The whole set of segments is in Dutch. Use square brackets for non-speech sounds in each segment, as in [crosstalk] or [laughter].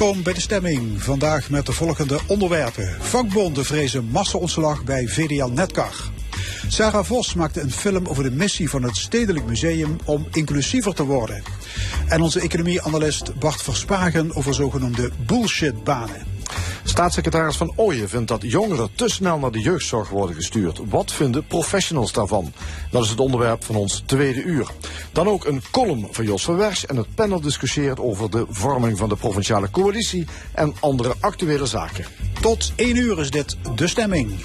Welkom bij de stemming. Vandaag met de volgende onderwerpen. Vakbonden vrezen massa-ontslag bij VDL Netcar. Sarah Vos maakte een film over de missie van het Stedelijk Museum om inclusiever te worden. En onze economieanalist Bart Verspagen over zogenoemde bullshitbanen. Staatssecretaris Van Ooyen vindt dat jongeren te snel naar de jeugdzorg worden gestuurd. Wat vinden professionals daarvan? Dat is het onderwerp van ons tweede uur. Dan ook een column van Jos van en het panel discussieert over de vorming van de provinciale coalitie en andere actuele zaken. Tot 1 uur is dit de stemming.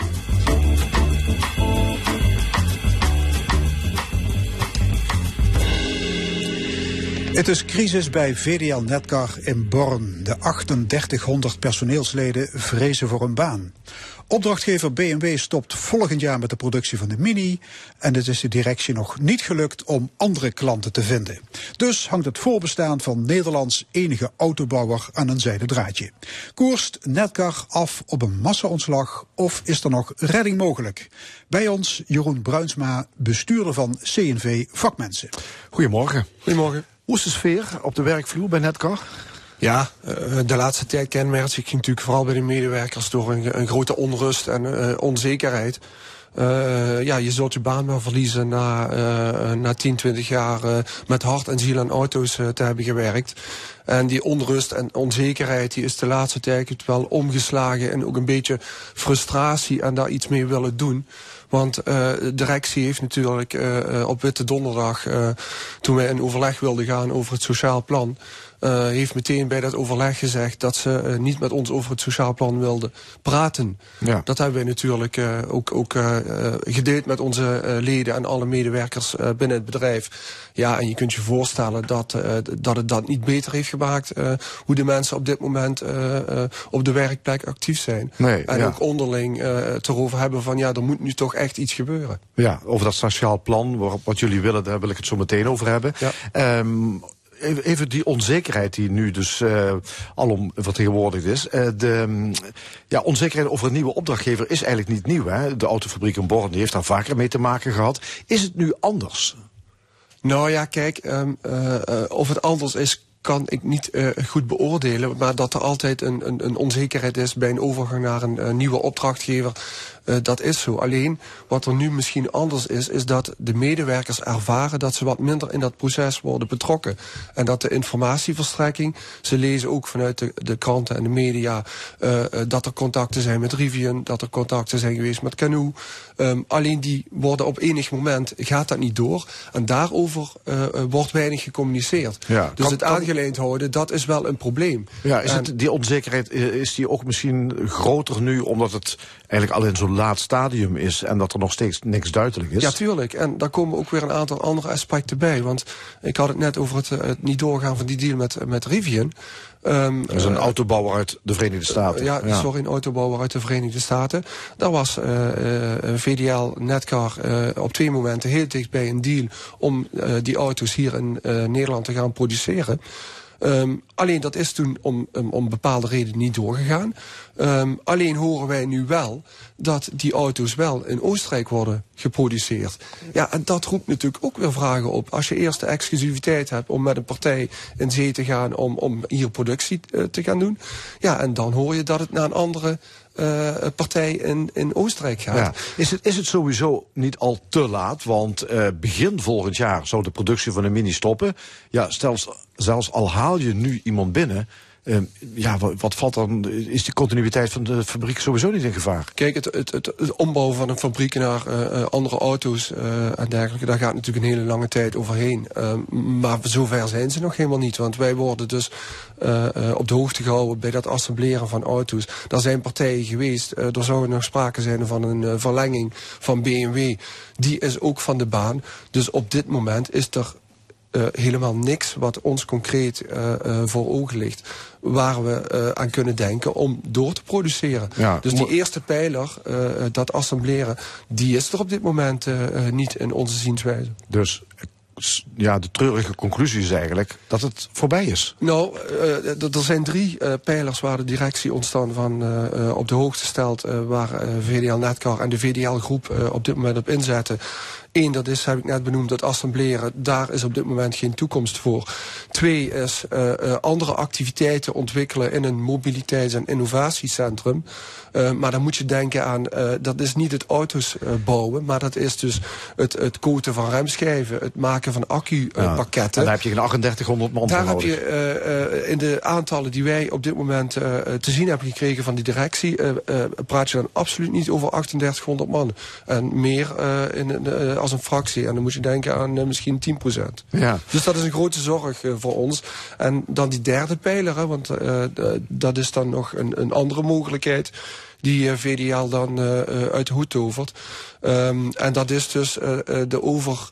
Het is crisis bij VDL Netcar in Born. De 3800 personeelsleden vrezen voor een baan. Opdrachtgever BMW stopt volgend jaar met de productie van de Mini. En het is de directie nog niet gelukt om andere klanten te vinden. Dus hangt het voorbestaan van Nederlands enige autobouwer aan een zijden draadje. Koerst Netcar af op een massa-ontslag of is er nog redding mogelijk? Bij ons Jeroen Bruinsma, bestuurder van CNV Vakmensen. Goedemorgen. Goedemorgen. Hoe is de sfeer op de werkvloer bij Netcar? Ja, eh, de laatste tijd kenmerkt zich natuurlijk vooral bij de medewerkers door een, een grote onrust en uh, onzekerheid. Uh, ja, je zult je baan wel verliezen na, na 10, 20 jaar met hart en ziel aan auto's te hebben gewerkt. En die onrust en onzekerheid die is de laatste tijd wel omgeslagen in ook een beetje frustratie en daar iets mee willen doen. Want uh, de directie heeft natuurlijk uh, op Witte Donderdag, toen wij in overleg wilden gaan over het sociaal plan, heeft meteen bij dat overleg gezegd dat ze uh, niet met ons over het sociaal plan wilden praten. Ja. Dat hebben wij natuurlijk uh, ook, ook gedeeld met onze leden en alle medewerkers binnen het bedrijf. Ja, en je kunt je voorstellen dat, dat het dat niet beter heeft gemaakt hoe de mensen op dit moment op de werkplek actief zijn. Nee, en ja. ook onderling het erover hebben van ja, er moet nu toch echt iets gebeuren. Ja, over dat sociaal plan, wat jullie willen, daar wil ik het zo meteen over hebben. Ja. Um, even die onzekerheid die nu dus uh, alom vertegenwoordigd is. Uh, de ja, onzekerheid over een nieuwe opdrachtgever is eigenlijk niet nieuw. Hè? De autofabriek in Born heeft daar vaker mee te maken gehad. Is het nu anders? Nou ja, kijk, um, uh, of het anders is kan ik niet goed beoordelen. Maar dat er altijd een, een, een, onzekerheid is bij een overgang naar een nieuwe opdrachtgever. Uh, dat is zo. Alleen wat er nu misschien anders is, is dat de medewerkers ervaren dat ze wat minder in dat proces worden betrokken. En dat de informatieverstrekking, ze lezen ook vanuit de, de kranten en de media, uh, dat er contacten zijn met Rivian, dat er contacten zijn geweest met Canoe. Um, alleen die worden op enig moment, gaat dat niet door. En daarover uh, wordt weinig gecommuniceerd. Ja, dus het aangeleend houden, dat is wel een probleem. Ja, is het, die onzekerheid, is die ook misschien groter nu, omdat het eigenlijk al in zo'n laat stadium is en dat er nog steeds niks duidelijk is? Ja, tuurlijk. En daar komen ook weer een aantal andere aspecten bij. Want ik had het net over het, het niet doorgaan van die deal met, met Rivian. Um, dat is een uh, autobouwer uit de Verenigde Staten. Uh, ja, ja, sorry, een autobouwer uit de Verenigde Staten. Daar was uh, VDL Netcar op twee momenten heel dicht bij een deal om die auto's hier in Nederland te gaan produceren. Um, alleen dat is toen om, um, om bepaalde redenen niet doorgegaan. Um, alleen horen wij nu wel dat die auto's wel in Oostenrijk worden geproduceerd. Ja, en dat roept natuurlijk ook weer vragen op. Als je eerst de exclusiviteit hebt om met een partij in zee te gaan om, om hier productie uh, te gaan doen. Ja, en dan hoor je dat het naar een andere uh, partij in, in Oostenrijk gaat. Ja. Is, het, is het sowieso niet al te laat? Want uh, begin volgend jaar zou de productie van de Mini stoppen. Ja, stel, zelfs al haal je nu iemand binnen... Uh, ja, wat, valt dan? Is de continuïteit van de fabriek sowieso niet in gevaar? Kijk, het, het, het, ombouwen van een fabriek naar uh, andere auto's uh, en dergelijke, daar gaat natuurlijk een hele lange tijd overheen. maar zover zijn ze nog helemaal niet. Want wij worden dus op de hoogte gehouden bij dat assembleren van auto's. Er zijn partijen geweest, er zou nog sprake zijn van een verlenging van BMW. Die is ook van de baan. Dus op dit moment is er helemaal niks wat ons concreet voor ogen ligt waar we aan kunnen denken om door te produceren. Ja, dus die eerste pijler, dat assembleren, die is er op dit moment niet in onze zienswijze. Dus ja, de treurige conclusie is eigenlijk dat het voorbij is. Nou, er zijn drie pijlers waar de directie ontstaan van uh, op de hoogte stelt... waar VDL Netcar en de VDL-groep op dit moment op inzetten. Eén, dat is, heb ik net benoemd, dat assembleren. Daar is op dit moment geen toekomst voor. Twee is uh, andere activiteiten ontwikkelen in een mobiliteits- en innovatiecentrum. Uh, maar dan moet je denken aan, dat is niet het auto's bouwen... maar dat is dus het, het coaten van remschijven, het maken van accupakketten. Ja, en daar heb je een 3800 man Daar heb je in de aantallen die wij op dit moment te zien hebben gekregen van die directie... praat je dan absoluut niet over 3800 man. En meer in als een fractie. En dan moet je denken aan misschien 10 Ja. Dus dat is een grote zorg voor ons. En dan die derde pijler, hè, want uh, dat is dan nog een, een andere mogelijkheid die VDL dan uit de hoed tovert. Um, en dat is dus de over...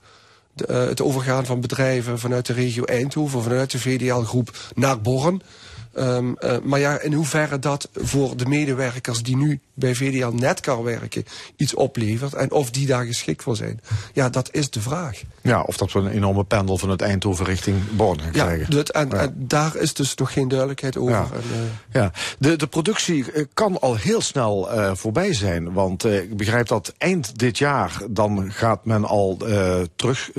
Het overgaan van bedrijven vanuit de regio Eindhoven, vanuit de VDL-groep naar Borren. Um, uh, maar ja, in hoeverre dat voor de medewerkers die nu bij VDL Netcar werken iets oplevert en of die daar geschikt voor zijn. Ja, dat is de vraag. Ja, of dat we een enorme pendel van het Eindhoven richting Born gaan krijgen. Ja, en, ja. en, daar is dus nog geen duidelijkheid over. Ja, en, uh... ja. De, de productie eh, kan al heel snel uh, voorbij zijn. Want ik begrijp dat eind dit jaar dan gaat men al terug,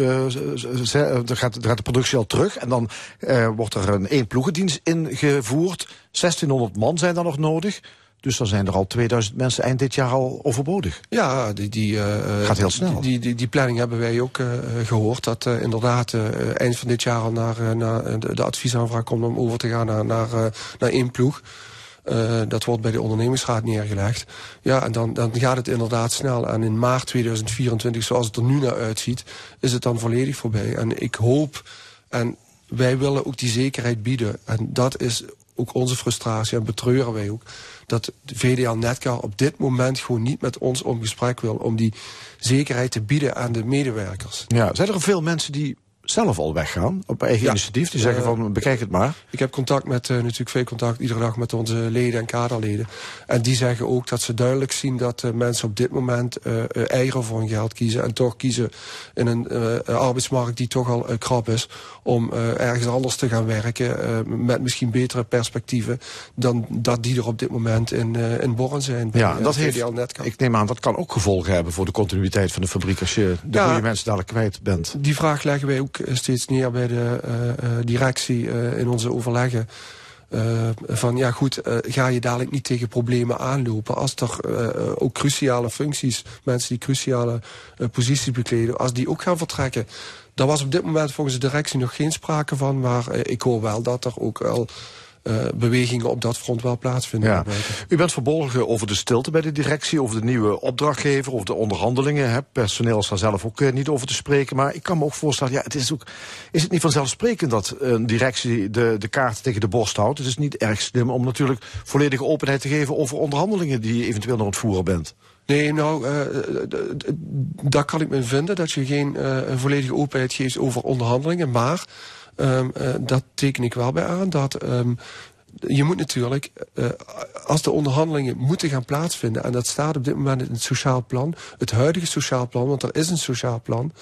gaat, gaat de productie al terug. En dan wordt er een één ploegendienst ingevoerd. 1600 man zijn dan nog nodig. Dus dan zijn er al 2000 mensen eind dit jaar al overbodig. Ja, die, die, uh, gaat heel snel. Die, die, die, planning hebben wij ook uh, gehoord. Dat uh, inderdaad eind van dit jaar al naar, naar de, de, adviesaanvraag komt om over te gaan naar, naar, naar één ploeg. dat wordt bij de ondernemingsraad neergelegd. Ja, en dan, dan gaat het inderdaad snel. En in maart 2024, zoals het er nu naar uitziet, is het dan volledig voorbij. En ik hoop, en wij willen ook die zekerheid bieden. En dat is ook onze frustratie en betreuren wij ook dat de VDL Netcar op dit moment gewoon niet met ons om gesprek wil... om die zekerheid te bieden aan de medewerkers. Ja, zijn er veel mensen die zelf al weggaan op eigen ja. initiatief. Die zeggen van bekijk het maar. Ik heb contact met uh, natuurlijk veel contact iedere dag met onze leden en kaderleden. En die zeggen ook dat ze duidelijk zien dat uh, mensen op dit moment uh, eigen voor hun geld kiezen. En toch kiezen in een arbeidsmarkt die toch al krap is. Om ergens anders te gaan werken. met misschien betere perspectieven dan dat die er op dit moment in, in Borren zijn. Bij, ja, dat heeft, ik neem aan dat kan ook gevolgen hebben voor de continuïteit van de fabriek. Als je de ja, goede mensen dadelijk kwijt bent. Die vraag leggen wij ook steeds neer bij de uh, directie uh, in onze overleggen. Van ja goed, ga je dadelijk niet tegen problemen aanlopen als er ook cruciale functies, mensen die cruciale posities bekleden, als die ook gaan vertrekken. Daar was op dit moment volgens de directie nog geen sprake van, maar ik hoor wel dat er ook wel uh, bewegingen op dat front wel plaatsvinden. Ja. U bent verborgen over de stilte bij de directie, over de nieuwe opdrachtgever, over de onderhandelingen. Hè. Personeel is daar zelf ook uh, niet over te spreken. Maar ik kan me ook voorstellen, ja, het is, ook, is het niet vanzelfsprekend dat een directie de, de kaart tegen de borst houdt? Het is niet erg slim om natuurlijk volledige openheid te geven over onderhandelingen die je eventueel nog aan het voeren bent. Nee, nou, uh, daar kan ik me vinden dat je geen uh, volledige openheid geeft over onderhandelingen. Maar Um, uh, dat teken ik wel bij aan. Dat um, je moet natuurlijk, uh, als de onderhandelingen moeten gaan plaatsvinden... en dat staat op dit moment in het sociaal plan... het huidige sociaal plan, want er is een sociaal plan...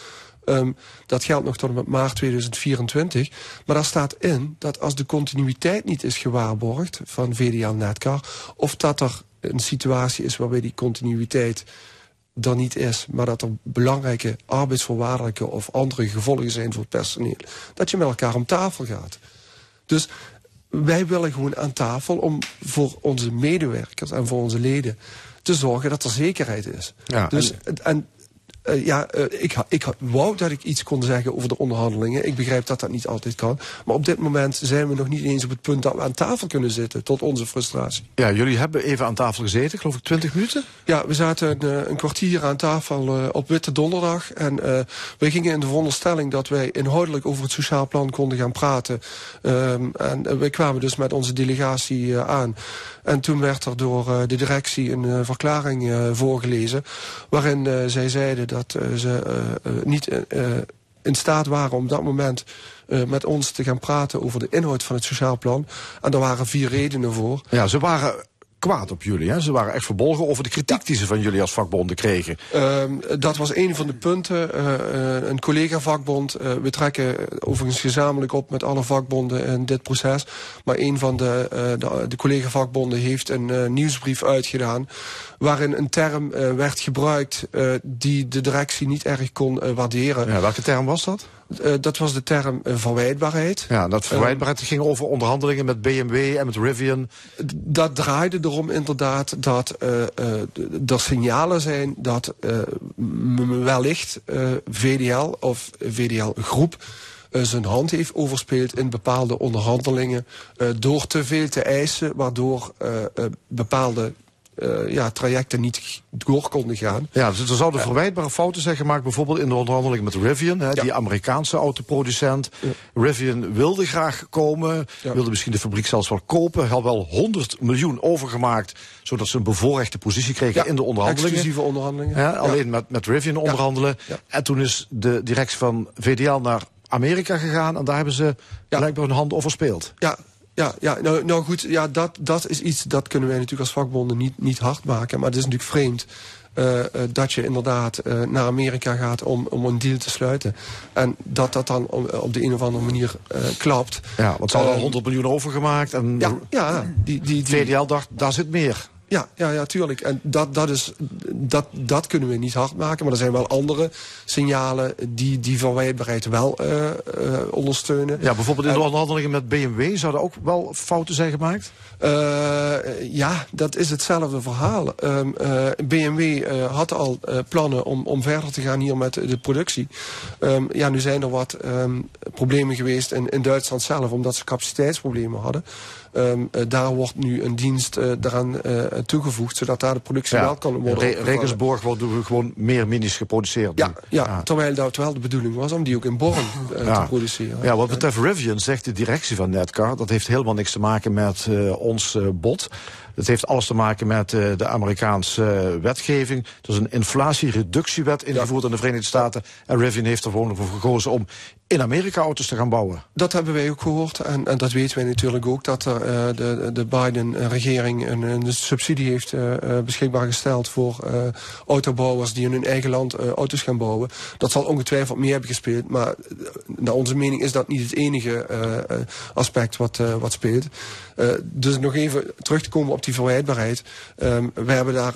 Um, dat geldt nog tot en met maart 2024. Maar daar staat in dat als de continuïteit niet is gewaarborgd... van VDL Netcar... of dat er een situatie is waarbij die continuïteit dan niet is... maar dat er belangrijke arbeidsvoorwaardelijke of andere gevolgen zijn voor het personeel... dat je met elkaar om tafel gaat. Dus wij willen gewoon aan tafel om voor onze medewerkers en voor onze leden te zorgen dat er zekerheid is. Ja, dus, en, en uh, ja, uh, ik, ik wou dat ik iets kon zeggen over de onderhandelingen. Ik begrijp dat dat niet altijd kan. Maar op dit moment zijn we nog niet eens op het punt dat we aan tafel kunnen zitten. Tot onze frustratie. Ja, jullie hebben even aan tafel gezeten, geloof ik 20 minuten? Ja, we zaten een, uh, een kwartier aan tafel op Witte Donderdag. En we gingen in de veronderstelling dat wij inhoudelijk over het sociaal plan konden gaan praten. Um, en we kwamen dus met onze delegatie aan. En toen werd er door de directie een verklaring voorgelezen. Waarin zij zeiden dat uh, ze uh, niet in staat waren om dat moment met ons te gaan praten over de inhoud van het sociaal plan. En daar waren vier redenen voor. Ja, ze waren kwaad op jullie. Hè? Ze waren echt verbolgen over de kritiek die ze van jullie als vakbonden kregen. Uh, dat was een van de punten. Uh, een collega-vakbond. Uh, we trekken overigens gezamenlijk op met alle vakbonden in dit proces. Maar een van de, de, de collega-vakbonden heeft een nieuwsbrief uitgedaan... waarin een term werd gebruikt die de directie niet erg kon waarderen. Ja, welke term was dat? Uh, dat was de term uh, verwijtbaarheid. Ja, dat verwijtbaarheid uh, ging over onderhandelingen met BMW en met Rivian. Dat draaide erom inderdaad dat er signalen zijn dat wellicht VDL of VDL Groep zijn hand heeft overspeeld in bepaalde onderhandelingen door te veel te eisen, waardoor bepaalde uh, ja, trajecten niet door konden gaan. Ja, dus er zouden verwijtbare fouten zijn gemaakt, bijvoorbeeld in de onderhandeling met Rivian, hè, die Amerikaanse autoproducent. Rivian wilde graag komen, wilde misschien de fabriek zelfs wel kopen, had wel 100 miljoen overgemaakt, zodat ze een bevoorrechte positie kregen in de onderhandelingen. Exclusieve onderhandelingen. alleen met, met Rivian onderhandelen. En toen is de directie van VDL naar Amerika gegaan en daar hebben ze blijkbaar hun hand over speeld. Ja, ja, ja nou, nou goed, ja, dat, dat is iets dat kunnen wij natuurlijk als vakbonden niet, niet hard maken. Maar het is natuurlijk vreemd uh, uh, dat je inderdaad uh, naar Amerika gaat om, om een deal te sluiten. En dat dat dan op, op de een of andere manier klapt. Ja, want ze hadden al 100 miljoen overgemaakt. En ja, ja die, die, die, VDL dacht, daar zit meer. Ja, ja, ja, tuurlijk. En dat, dat, is, dat, dat kunnen we niet hard maken. Maar er zijn wel andere signalen die die verwijtbaarheid wel uh, uh, ondersteunen. Ja, bijvoorbeeld in de onderhandelingen met BMW zouden ook wel fouten zijn gemaakt? Uh, ja, dat is hetzelfde verhaal. Um, BMW had al plannen om, om verder te gaan hier met de productie. Um, ja, nu zijn er wat um, problemen geweest in, in Duitsland zelf, omdat ze capaciteitsproblemen hadden. Um, uh, daar wordt nu een dienst daaraan uh, toegevoegd, zodat daar de productie ja. wel kan worden Re Regensborg wordt gewoon meer minis geproduceerd. Ja, ja, ja. Terwijl, dat, terwijl de bedoeling was om die ook in Born te produceren. Ja, wat betreft Rivian zegt de directie van Netcar... dat heeft helemaal niks te maken met ons bod. Het heeft alles te maken met uh, de Amerikaanse uh, wetgeving. Er is een inflatiereductiewet ingevoerd ja. in de Verenigde Staten. En Rivian heeft er gewoon voor gekozen om in Amerika auto's te gaan bouwen. Dat hebben wij ook gehoord. En, en dat weten wij natuurlijk ook. Dat uh, de, de Biden-regering een, een, subsidie heeft uh, beschikbaar gesteld... voor autobouwers die in hun eigen land auto's gaan bouwen. Dat zal ongetwijfeld meer hebben gespeeld. Maar naar onze mening is dat niet het enige aspect wat, wat speelt. dus nog even terug te komen op die verwijtbaarheid. Um, we hebben daar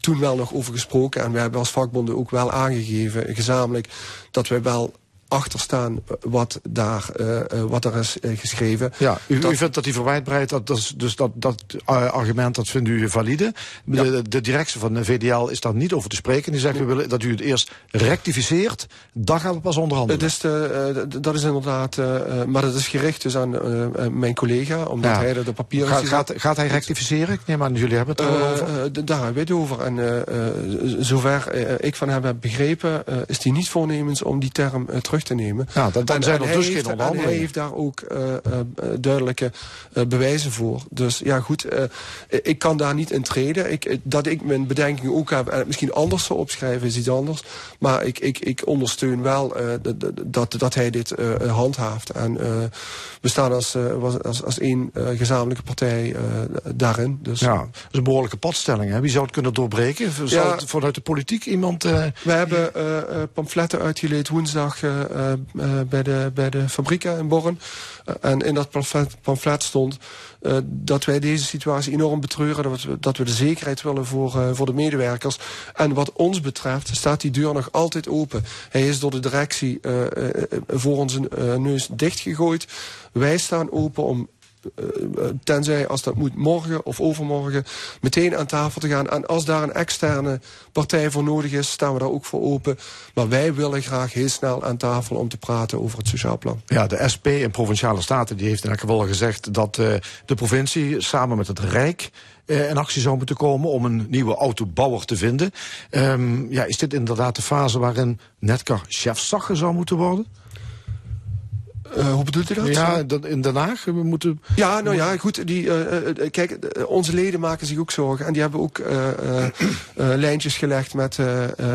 toen wel nog over gesproken. En we hebben als vakbonden ook wel aangegeven, gezamenlijk, dat wij wel achter staan wat daar, uh, wat er is uh, geschreven. Ja, u, dat, u, vindt dat die verwijtbaarheid, dat, dat, dus dat, dat argument, dat vindt u valide. Ja. De, de, directie van de VDL is daar niet over te spreken. Die zegt, we willen dat u het eerst rectificeert, dan gaan we pas onderhandelen. Het is de, dat is inderdaad, maar dat is gericht dus aan mijn collega, omdat ja. hij er de papieren gaat, gaat, gaat, hij rectificeren? Ik neem aan, jullie hebben het erover. daar hebben we het over. En zover ik van hem heb begrepen, is hij niet voornemens om die term terug te nemen. Ja, dan, dan zijn er dus geen onderhandelingen. hij heeft daar ook uh, uh, duidelijke uh, bewijzen voor. Dus ja, goed, ik kan daar niet in treden. Ik, dat ik mijn bedenkingen ook heb en misschien anders zou opschrijven is iets anders. Maar ik, ik, ik ondersteun wel dat, dat hij dit handhaaft. En we staan als, als, als één gezamenlijke partij daarin. Dus. Ja, dat is een behoorlijke padstelling. Hè? Wie zou het kunnen doorbreken? Zou ja, het vanuit de politiek iemand... We hebben pamfletten uitgeleed woensdag uh, bij, de, bij de fabrieken in Borren. Uh, en in dat pamflet, stond dat wij deze situatie enorm betreuren. Dat we, dat we de zekerheid willen voor, voor de medewerkers. En wat ons betreft staat die deur nog altijd open. Hij is door de directie voor onze neus dichtgegooid. Wij staan open om tenzij als dat moet morgen of overmorgen meteen aan tafel te gaan. En als daar een externe partij voor nodig is, staan we daar ook voor open. Maar wij willen graag heel snel aan tafel om te praten over het sociaal plan. Ja, de SP en Provinciale Staten die heeft in elk geval gezegd dat uh, de provincie samen met het Rijk uh, in actie zou moeten komen om een nieuwe autobouwer te vinden. Um, ja, is dit inderdaad de fase waarin Netcar chefzagger zou moeten worden? Uh, hoe bedoelt u dat? Ja, dat in Den Haag. We moeten... Ja, nou ja, goed. Die, uh, kijk, onze leden maken zich ook zorgen. En die hebben ook lijntjes gelegd met,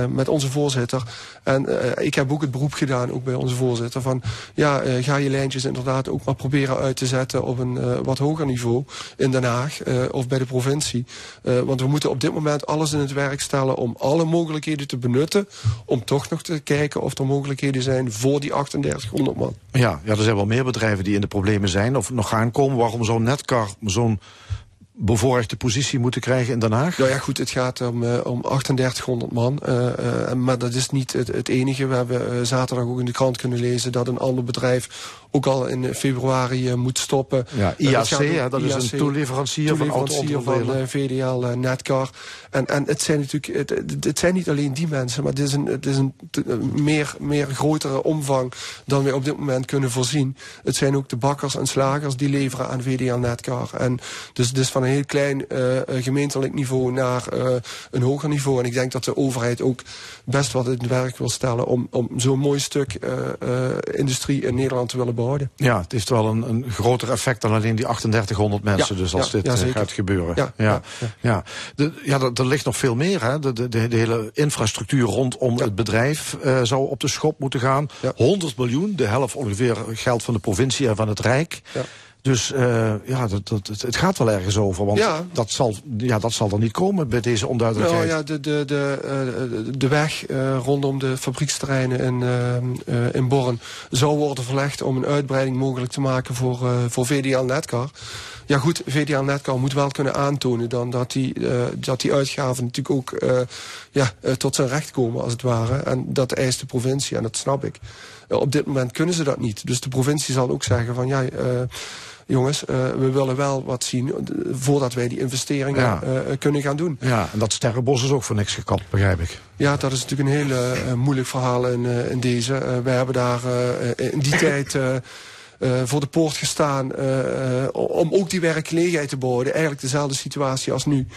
met onze voorzitter. En ik heb ook het beroep gedaan, ook bij onze voorzitter. Van ja, ga je lijntjes inderdaad ook maar proberen uit te zetten op een wat hoger niveau in Den Haag of bij de provincie. want we moeten op dit moment alles in het werk stellen om alle mogelijkheden te benutten. Om toch nog te kijken of er mogelijkheden zijn voor die 3800 man. Ja, ja, er zijn wel meer bedrijven die in de problemen zijn of nog gaan komen. Waarom zo'n netcar, zo'n bevoorrechte positie moeten krijgen in Den Haag? Nou ja, goed, het gaat om, uh, om 3800 man. Uh, uh, maar dat is niet het enige. We hebben zaterdag ook in de krant kunnen lezen dat een ander bedrijf ook al in februari moet stoppen. Ja, IAC, ja, dat is een toeleverancier, toeleverancier van, van VDL Netcar. En, en het zijn natuurlijk, het, het, zijn niet alleen die mensen, maar het is een, het is een meer, meer grotere omvang dan we op dit moment kunnen voorzien. Het zijn ook de bakkers en slagers die leveren aan VDL Netcar. En dus, dus van een heel klein uh, gemeentelijk niveau naar uh, een hoger niveau. En ik denk dat de overheid ook best wat in het werk wil stellen om, om zo'n mooi stuk industrie in Nederland te willen behouden. Ja, het heeft wel een, een groter effect dan alleen die 3800 mensen. dus als dit gaat gebeuren. Ja, ja, ja. De, ja er, ligt nog veel meer. Hè? De, de, de hele infrastructuur rondom het bedrijf zou op de schop moeten gaan. 100 miljoen, de helft ongeveer geld van de provincie en van het Rijk. Dus uh, ja, dat, dat, het gaat wel ergens over. Want ja. dat, zal, ja, dat zal er niet komen bij deze onduidelijkheid. Nou ja, de, de, de, uh, de weg uh, rondom de fabrieksterreinen in, in Born zou worden verlegd om een uitbreiding mogelijk te maken voor, voor VDL Netcar. Ja goed, VDL Netcar moet wel kunnen aantonen dan dat die, dat die uitgaven natuurlijk ook ja, tot zijn recht komen als het ware. En dat eist de provincie en dat snap ik. op dit moment kunnen ze dat niet. Dus de provincie zal ook zeggen van ja jongens, uh, we willen wel wat zien voordat wij die investeringen ja. uh, kunnen gaan doen. Ja, en dat sterrenbos is ook voor niks gekapt, begrijp ik. Ja, dat is natuurlijk een heel moeilijk verhaal in, in deze. we hebben daar in die [laughs] tijd... Uh, voor de poort gestaan uh, om ook die werkgelegenheid te behouden. Eigenlijk dezelfde situatie als nu.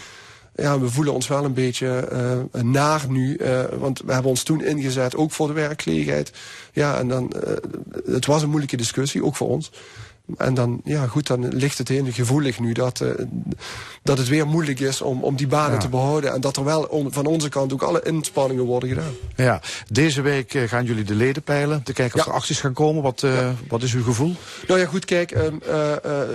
Ja, we voelen ons wel een beetje uh, naar nu, want we hebben ons toen ingezet, ook voor de werkgelegenheid. Ja, en dan, het was een moeilijke discussie, ook voor ons. En dan, ja goed, dan ligt het heel gevoelig nu dat, uh, dat het weer moeilijk is om, om die banen te behouden. En dat er wel on, van onze kant ook alle inspanningen worden gedaan. Ja, deze week uh, gaan jullie de leden peilen. Te kijken of ja. er acties gaan komen. Wat, uh, ja. wat is uw gevoel? Nou ja, goed, kijk, um,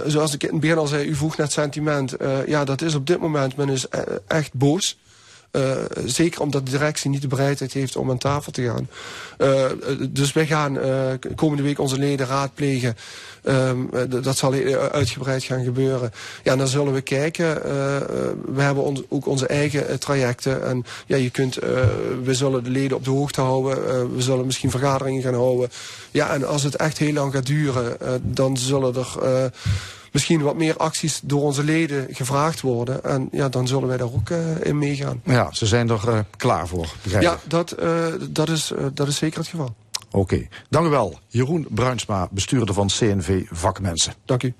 zoals ik in het begin al zei, u vroeg net sentiment. ja, dat is op dit moment, men is echt boos. Uh, zeker omdat de directie niet de bereidheid heeft om aan tafel te gaan. Uh, dus wij gaan uh, komende week onze leden raadplegen. Um, dat zal uitgebreid gaan gebeuren. Ja, en dan zullen we kijken. we hebben ook onze eigen trajecten. En ja, je kunt, we zullen de leden op de hoogte houden. we zullen misschien vergaderingen gaan houden. Ja, en als het echt heel lang gaat duren, dan zullen er misschien wat meer acties door onze leden gevraagd worden. En ja, dan zullen wij daar ook uh, in meegaan. Ja, ze zijn er uh, klaar voor, Ja, dat, uh, dat, is, dat is zeker het geval. Oké, okay. dank u wel. Jeroen Bruinsma, bestuurder van CNV Vakmensen. Dank u.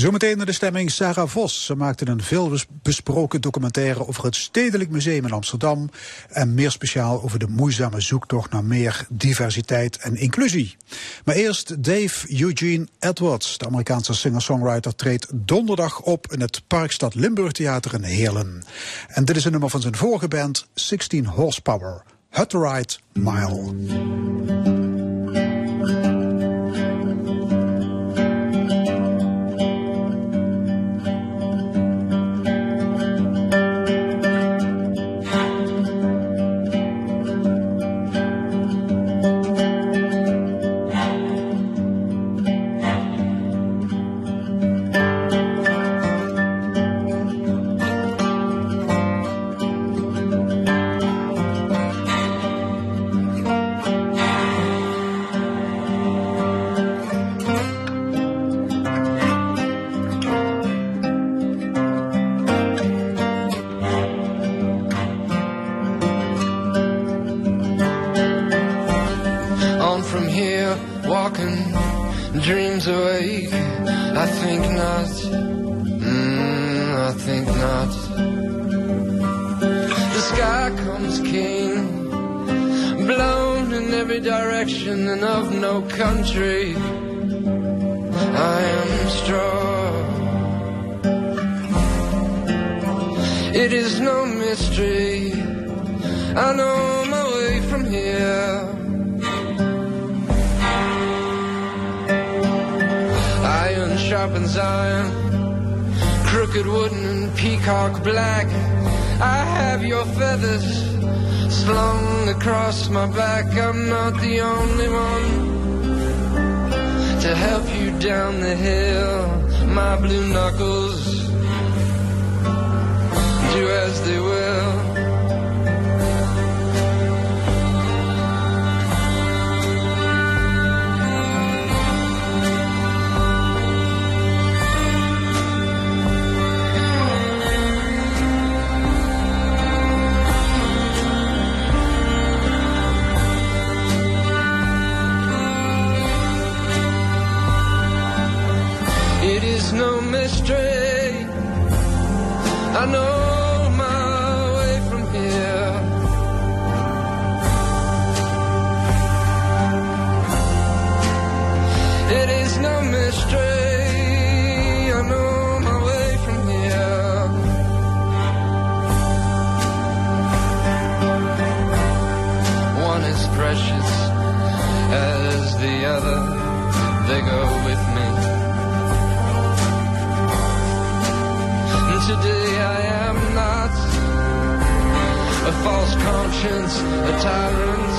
Zometeen naar de stemming Sarah Vos. Ze maakte een veel besproken documentaire over het Stedelijk Museum in Amsterdam. En meer speciaal over de moeizame zoektocht naar meer diversiteit en inclusie. Maar eerst Dave Eugene Edwards, de Amerikaanse singer-songwriter, treedt donderdag op in het Parkstad Limburg Theater in Heerlen. En dit is een nummer van zijn vorige band, 16 Horsepower, Hutterite Mile. I am strong. It is no mystery. I know my way from here. Iron sharpens iron, crooked wooden and peacock black. I have your feathers slung across my back. I'm not the only one to help you down the hill. My blue knuckles do as they will. They go with me. And today I am not a false conscience, a tyrant.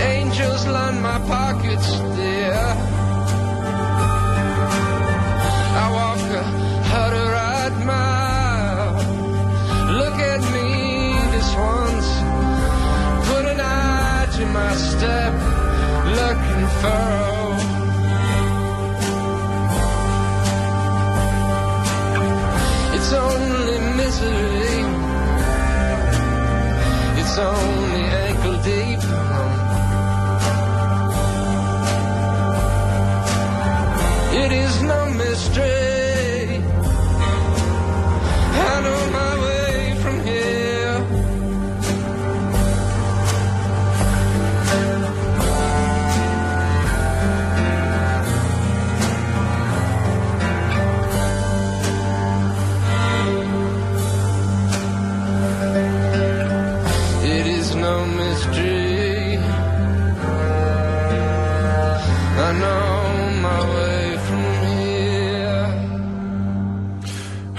Angels line my pockets, dear. I walk a hundred step looking furrow. It's only misery. It's only ankle deep. It is no mystery.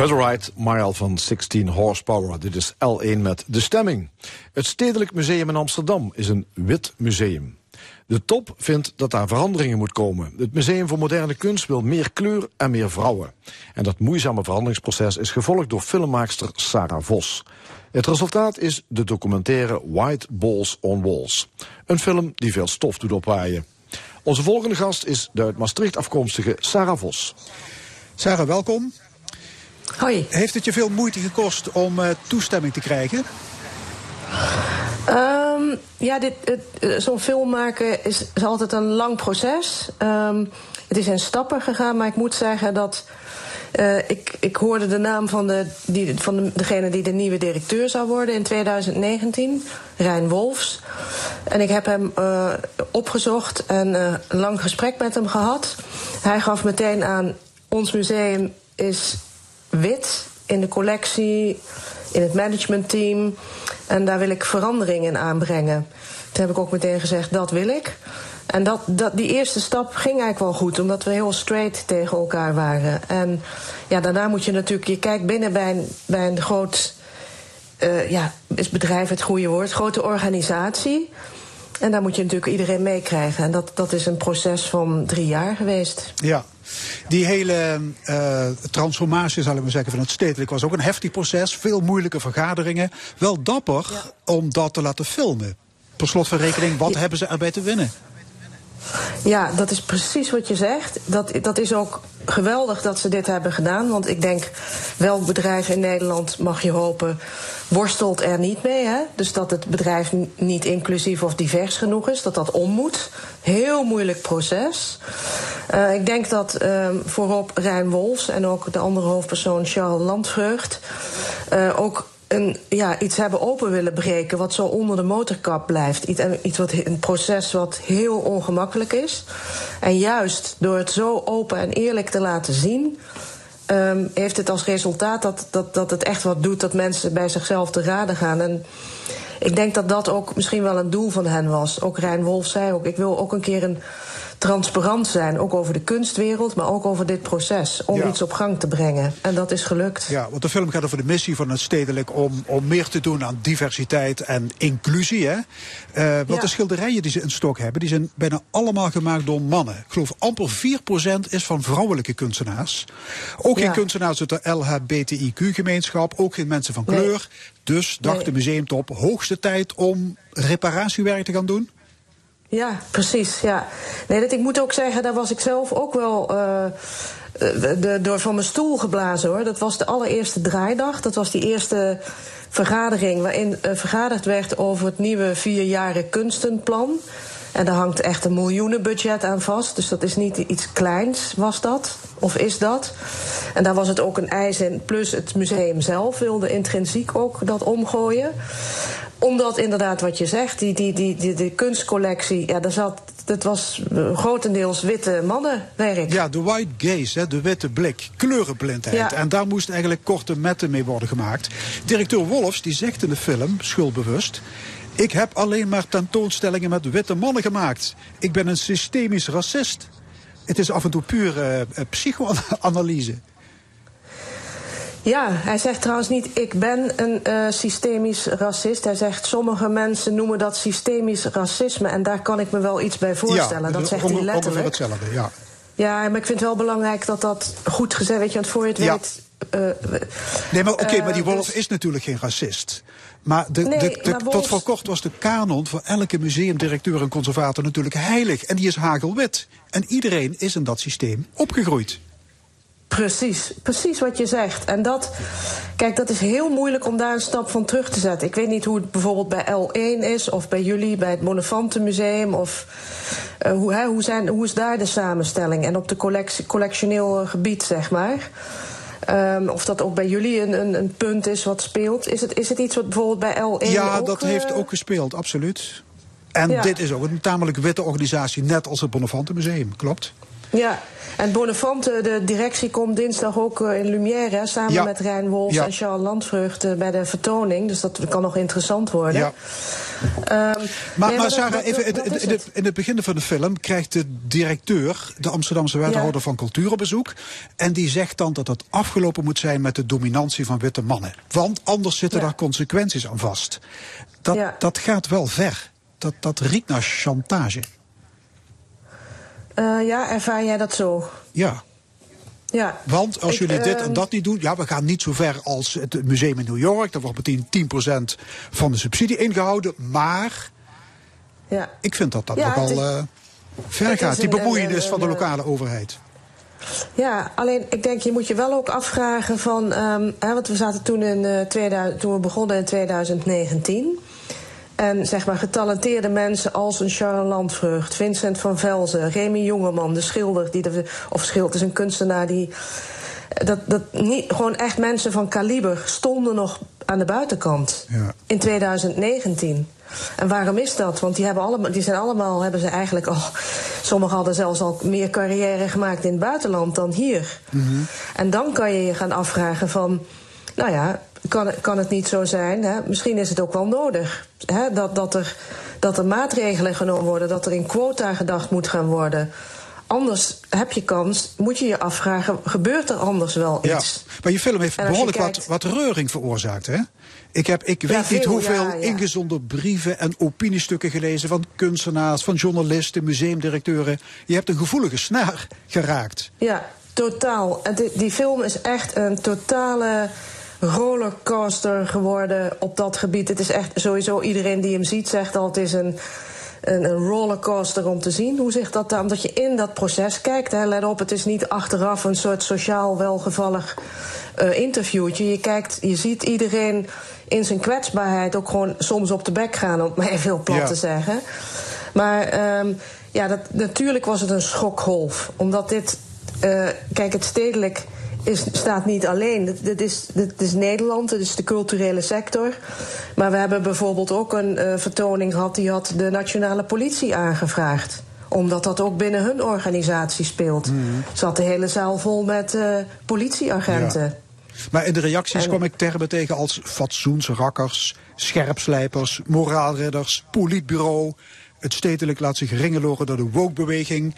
Hutterite, Mile van 16 horsepower. Dit is L1 met de stemming. Het Stedelijk Museum in Amsterdam is een wit museum. De top vindt dat daar veranderingen moet komen. Het Museum voor Moderne Kunst wil meer kleur en meer vrouwen. En dat moeizame veranderingsproces is gevolgd door filmmaakster Sarah Vos. Het resultaat is de documentaire White Balls on Walls. Een film die veel stof doet opwaaien. Onze volgende gast is de uit Maastricht afkomstige Sarah Vos. Sarah, welkom. Hoi. Heeft het je veel moeite gekost om eh, toestemming te krijgen? Ehm, ja, dit, eh, zo'n film maken is, is altijd een lang proces. Ehm, het is in stappen gegaan, maar ik moet zeggen dat. eh, ik, ik hoorde de naam van, de, die, van de, degene die de nieuwe directeur zou worden in 2019, Rijn Wolfs. En ik heb hem opgezocht en een lang gesprek met hem gehad. Hij gaf meteen aan: ons museum is wit in de collectie, in het managementteam. En daar wil ik verandering in aanbrengen. Toen heb ik ook meteen gezegd, dat wil ik. En dat, dat, die eerste stap ging eigenlijk wel goed, omdat we heel straight tegen elkaar waren. En ja, daarna moet je natuurlijk, je kijkt binnen bij een, bij een groot, eh, ja, is bedrijf het goede woord, grote organisatie. En daar moet je natuurlijk iedereen meekrijgen. En dat, dat is een proces van drie jaar geweest. Ja. Die hele eh, transformatie, zal ik maar zeggen, van het stedelijk was ook een heftig proces. Veel moeilijke vergaderingen. Wel dapper om dat te laten filmen. Per slot van rekening, wat hebben ze erbij te winnen? Ja, dat is precies wat je zegt. Dat, dat is ook geweldig dat ze dit hebben gedaan. Want ik denk, welk bedrijf in Nederland, mag je hopen, worstelt er niet mee. Hè? Dus dat het bedrijf niet inclusief of divers genoeg is, dat dat om moet. Heel moeilijk proces. Uh, ik denk dat uh, voorop Rijn Wolfs en ook de andere hoofdpersoon Charles Landvreugd uh, ook een, ja, iets hebben open willen breken wat zo onder de motorkap blijft. Iets, iets wat, een proces wat heel ongemakkelijk is. En juist door het zo open en eerlijk te laten zien. Um, heeft het als resultaat dat, dat, dat het echt wat doet dat mensen bij zichzelf te raden gaan. En ik denk dat dat ook misschien wel een doel van hen was. Ook Rijn Wolf zei ook: ik wil ook een keer een transparant zijn. Ook over de kunstwereld, maar ook over dit proces. Om iets op gang te brengen. En dat is gelukt. Ja, want de film gaat over de missie van het stedelijk om, om meer te doen aan diversiteit en inclusie. Hè? Uh, want ja. de schilderijen die ze in stok hebben, die zijn bijna allemaal gemaakt door mannen. Ik geloof amper 4% is van vrouwelijke kunstenaars. Ook ja. geen kunstenaars uit de LHBTIQ-gemeenschap, ook geen mensen van kleur. Dus dacht nee. de museumtop, hoogste tijd om reparatiewerk te gaan doen? Ja, precies. Ja. Nee, dat, ik moet ook zeggen, daar was ik zelf ook wel uh, de, door van mijn stoel geblazen hoor. Dat was de allereerste draaidag. Dat was die eerste vergadering waarin uh, vergaderd werd over het nieuwe vierjaren kunstenplan. En daar hangt echt een miljoenenbudget aan vast. Dus dat is niet iets kleins, was dat. Of is dat. En daar was het ook een eis in. Plus het museum zelf wilde intrinsiek ook dat omgooien omdat inderdaad wat je zegt, die, die, die, die, die kunstcollectie, ja, daar zat, dat was grotendeels witte mannenwerk. Ja, de white gaze, hè, de witte blik, kleurenblindheid. Ja. En daar moest eigenlijk korte metten mee worden gemaakt. Directeur Wolfs die zegt in de film, schuldbewust... Ik heb alleen maar tentoonstellingen met witte mannen gemaakt. Ik ben een systemisch racist. Het is af en toe pure uh, psychoanalyse. Ja, hij zegt trouwens niet ik ben een uh, systemisch racist. Hij zegt sommige mensen noemen dat systemisch racisme. En daar kan ik me wel iets bij voorstellen. Ja, dat zegt hij letterlijk. Ongeveer hetzelfde, ja. Ja, maar ik vind het wel belangrijk dat dat goed gezegd weet je, want voor je het ja. weet. Uh, nee, maar oké, okay, maar die Wolf dus... is natuurlijk geen racist. Maar, de, nee, de, de, maar Wolfs... tot voor kort was de kanon voor elke museumdirecteur en conservator natuurlijk heilig. En die is hagelwit. En iedereen is in dat systeem opgegroeid. Precies, precies wat je zegt. En dat, kijk, dat is heel moeilijk om daar een stap van terug te zetten. Ik weet niet hoe het bijvoorbeeld bij L1 is, of bij jullie, bij het Monumentenmuseum, of uh, hoe, hè, hoe, zijn, hoe is daar de samenstelling? En op de collectie, collectioneel gebied, zeg maar. Um, of dat ook bij jullie een, een, een, punt is wat speelt. Is het, is het iets wat bijvoorbeeld bij L1 Ja, ook, dat uh... heeft ook gespeeld, absoluut. En ja. dit is ook een tamelijk witte organisatie, net als het Bonaventenmuseum, klopt? Ja, en Bonafante, de directie, komt dinsdag ook in Lumière... Hè, samen ja. met Rijn Wolfs Ja. en Charles Landvreugd bij de vertoning. Dus dat kan nog interessant worden. Ja. Ehm, Maar, nee, maar dat- Sarah, dat- even, dat in, het. in het begin van de film krijgt de directeur, de Amsterdamse wethouder van cultuur op bezoek. En die zegt dan dat het afgelopen moet zijn met de dominantie van witte mannen. Want anders zitten daar consequenties aan vast. Dat, dat gaat wel ver. Dat, dat riekt naar chantage. Eh, ja, ervaar jij dat zo? Ja. Ja. Want als Ik, jullie dit en ehm, dat niet doen, ja, we gaan niet zo ver als het museum in New York. Daar wordt meteen 10% van de subsidie ingehouden. Maar Ja. ik vind dat dat Ja, nogal eh, ver gaat. Die bemoeienis van de lokale overheid. Ja, alleen ik denk je moet je wel ook afvragen van, um, hè, want we zaten toen in uh, 2000, toen we begonnen in 2019. En zeg maar getalenteerde mensen als een Charles Landvreugd, Vincent van Velzen, Remy Jongeman, de schilder, die de, of schilder is een kunstenaar die. Dat, dat niet, gewoon echt mensen van kaliber stonden nog aan de buitenkant Ja. in 2019. En waarom is dat? Want die, hebben allemaal, die zijn allemaal, hebben ze eigenlijk al. Sommigen hadden zelfs al meer carrière gemaakt in het buitenland dan hier. En dan kan je je gaan afvragen van. Nou ja, kan, het- kan het niet zo zijn? Hè? Misschien is het ook wel nodig. Hè? Dat, dat, er, dat er maatregelen genomen worden, dat er in quota gedacht moet gaan worden. Anders heb je kans, moet je je afvragen, gebeurt er anders wel Ja. iets? Maar je film heeft behoorlijk wat, kijkt- wat reuring veroorzaakt, hè? Ik heb, ik Ja, weet niet veel, hoeveel ja, ja. ingezonden brieven en opiniestukken gelezen van kunstenaars, van journalisten, museumdirecteuren. Je hebt een gevoelige snaar geraakt. Ja, totaal. Die film is echt een totale rollercoaster geworden op dat gebied. Het is echt sowieso iedereen die hem ziet zegt al: het is een een, een rollercoaster om te zien hoe zich dat dan. Omdat je in dat proces kijkt. Hè, let op, het is niet achteraf een soort sociaal welgevallig uh, interviewtje. Je kijkt, je ziet iedereen in zijn kwetsbaarheid ook gewoon soms op de bek gaan, om het maar even heel plat Ja. te zeggen. Maar ehm, ja, dat, natuurlijk was het een schokgolf. Omdat dit, eh, kijk, het stedelijk is, staat niet alleen. Dit, dit is, dit is Nederland, dit is de culturele sector. Maar we hebben bijvoorbeeld ook een eh, vertoning gehad... die had de nationale politie aangevraagd omdat dat ook binnen hun organisatie speelt. Zat de hele zaal vol met eh, politieagenten. Ja. Maar in de reacties En- kwam ik termen tegen als fatsoensrakkers, scherpslijpers, moraalridders, politbureau. Het stedelijk laat zich ringeloren door de woke-beweging.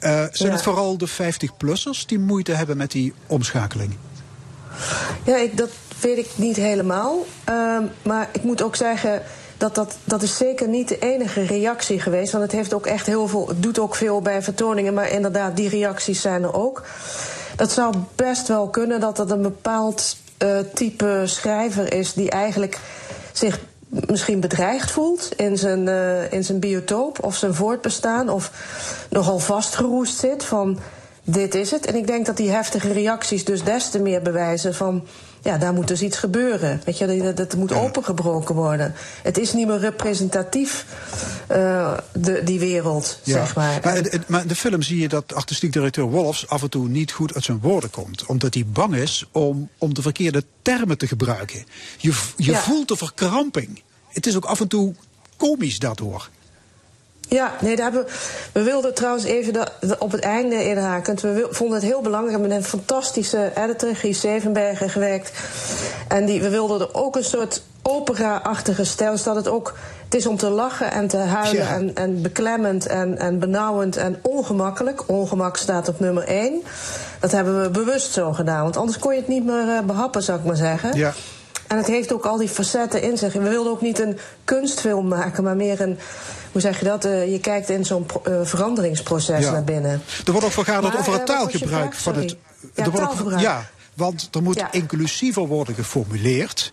Eh, zijn Ja. het vooral de 50-plussers die moeite hebben met die omschakeling? Ja, ik, dat weet ik niet helemaal. Ehm, maar ik moet ook zeggen dat, dat dat is zeker niet de enige reactie geweest. Want het heeft ook echt heel veel. Het doet ook veel bij vertoningen. Maar inderdaad, die reacties zijn er ook. Dat zou best wel kunnen dat dat een bepaald eh, type schrijver is die eigenlijk zich misschien bedreigd voelt in zijn, eh, in zijn biotoop of zijn voortbestaan. Of nogal vastgeroest zit van dit is het. En ik denk dat die heftige reacties dus des te meer bewijzen van... ja, daar moet dus iets gebeuren. Weet je, dat, dat moet opengebroken worden. Het is niet meer representatief, eh, de, die wereld, zeg maar. Maar, in- maar de film zie je dat artistiek directeur Wolfs af en toe niet goed uit zijn woorden komt. Omdat hij bang is om, om de verkeerde termen te gebruiken. Je, je Ja. voelt de verkramping. Het is ook af en toe komisch daardoor. Ja, nee, daar hebben we, we wilden trouwens even op het einde inhaken. We vonden het heel belangrijk. We hebben met een fantastische editor, Gies Zevenbergen, gewerkt. En die, we wilden er ook een soort opera-achtige stijl. Zodat het ook. Het is om te lachen en te huilen. Ja. En, en beklemmend en, en benauwend en ongemakkelijk. Ongemak staat op nummer één. Dat hebben we bewust zo gedaan. Want anders kon je het niet meer eh, behappen, zou ik maar zeggen. Ja. En het heeft ook al die facetten in zich. We wilden ook niet een kunstfilm maken, maar meer een. Hoe zeg je dat? Eh, je kijkt in zo'n eh, veranderingsproces Ja. naar binnen. Er wordt ook vergaderd Maar, over het eh, taalgebruik van het. Ja, er wordt ook- taalgebruik. ja, want er moet Ja. inclusiever worden geformuleerd.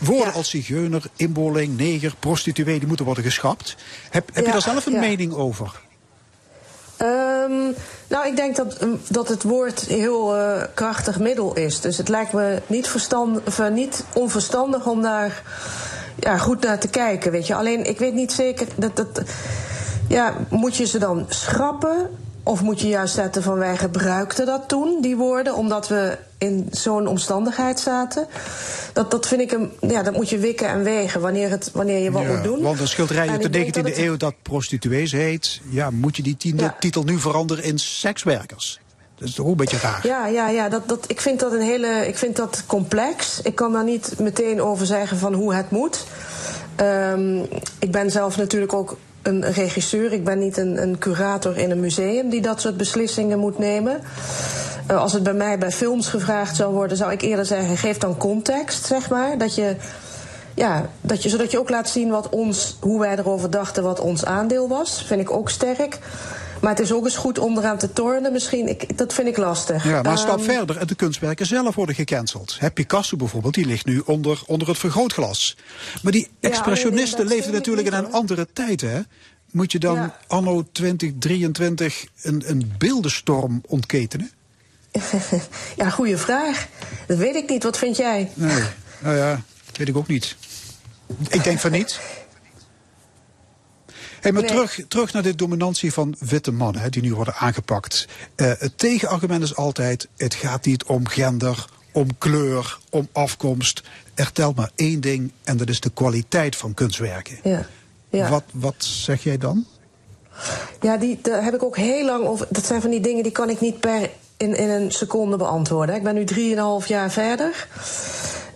Woorden Ja. als zigeuner, inboorling, neger, prostituee, die moeten worden geschrapt. Heb, heb je daar zelf een mening over? Ehm, nou, ik denk dat, mm, dat het woord heel eh, krachtig middel is. Dus het lijkt me niet, verstand, eh, niet onverstandig om daar ja, goed naar te kijken. Weet je. Alleen, ik weet niet zeker. Dat, dat, ja, moet je ze dan schrappen? Of moet je juist zetten van wij gebruikten dat toen, die woorden, omdat we in zo'n omstandigheid zaten? Dat, dat vind ik een. Ja, dat moet je wikken en wegen wanneer, het, wanneer je wat Ja, moet doen. Want een schilderij uit de ik denk 19e dat het- eeuw dat prostituees heet. Ja, moet je die tiende- Ja. titel nu veranderen in sekswerkers? Dat is toch een beetje raar. Ja, ja, ja dat, dat, ik vind dat een hele. Ik vind dat complex. Ik kan daar niet meteen over zeggen van hoe het moet. Ehm, ik ben zelf natuurlijk ook een regisseur. Ik ben niet een, een curator in een museum die dat soort beslissingen moet nemen. Eh, als het bij mij bij films gevraagd zou worden, zou ik eerder zeggen: geef dan context, zeg maar. Dat je. Ja, dat je, zodat je ook laat zien wat ons, hoe wij erover dachten, wat ons aandeel was. Vind ik ook sterk. Maar het is ook eens goed om eraan te tornen, misschien. Ik, dat vind ik lastig. Ja, maar een stap Ehm, verder en de kunstwerken zelf worden gecanceld. Hè, Picasso bijvoorbeeld, die ligt nu onder, onder het vergrootglas. Maar die expressionisten leefden natuurlijk in een andere tijd, hè? Moet je dan Ja. anno 2023 een, een beeldenstorm ontketenen? [laughs] ja, goede vraag. Dat weet ik niet. Wat vind jij? Nee, nou ja, weet ik ook niet. Ik denk van niet. [laughs] Hey, maar Nee. terug, terug naar de dominantie van witte mannen, hè, die nu worden aangepakt. Eh, het tegenargument is altijd: het gaat niet om gender, om kleur, om afkomst. Er telt maar één ding en dat is de kwaliteit van kunstwerken. Ja. Ja. Wat, wat zeg jij dan? Ja, die, daar heb ik ook heel lang over. Dat zijn van die dingen die kan ik niet per in, in een seconde beantwoorden. Ik ben nu drieënhalf jaar verder.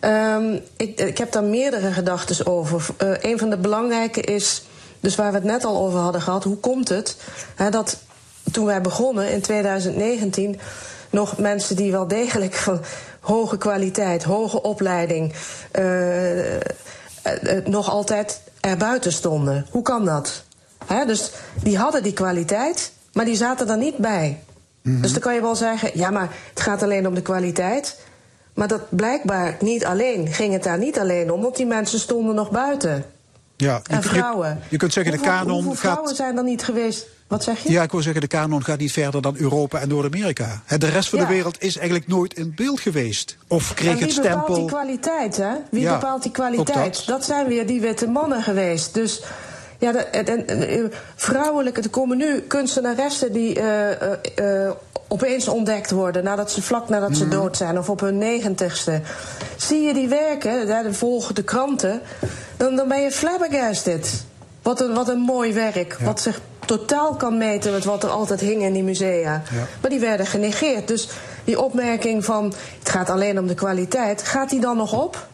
Ehm, ik, ik heb daar meerdere gedachten over. Eh, een van de belangrijke is, dus waar we het net al over hadden gehad, hoe komt het hè, dat toen wij begonnen in 2019 nog mensen die wel degelijk van hoge kwaliteit, hoge opleiding, eh, eh, nog altijd erbuiten stonden. Hoe kan dat? Hè, dus die hadden die kwaliteit, maar die zaten er niet bij. Dus dan kan je wel zeggen, ja, maar het gaat alleen om de kwaliteit. Maar dat blijkbaar niet alleen, ging het daar niet alleen om, want die mensen stonden nog buiten. Ja, en je- vrouwen. je kunt zeggen, de Hoeveel- kanon hoeveel gaat- vrouwen zijn er niet geweest? Wat zeg je? Ja, ik wil zeggen, de kanon gaat niet verder dan Europa en Noord-Amerika. De rest van Ja. de wereld is eigenlijk nooit in beeld geweest. Of kreeg en wie het bepaalt stempel. die kwaliteit, hè? Wie Ja, bepaalt die kwaliteit? dat. Dat. zijn weer die witte mannen geweest. Dus ja, de, eh, vrouwelijke, er komen nu kunstenaressen die eh, eh, opeens ontdekt worden nadat ze vlak nadat Mhm. ze dood zijn of op hun negentigste. Zie je die werken, de volgen de kranten, dan, dan ben je flabbergasted. Wat een, wat een mooi werk. Wat zich totaal kan meten met wat er altijd hing in die musea. Maar die werden genegeerd. Dus die opmerking van het gaat alleen om de kwaliteit, gaat die dan nog op?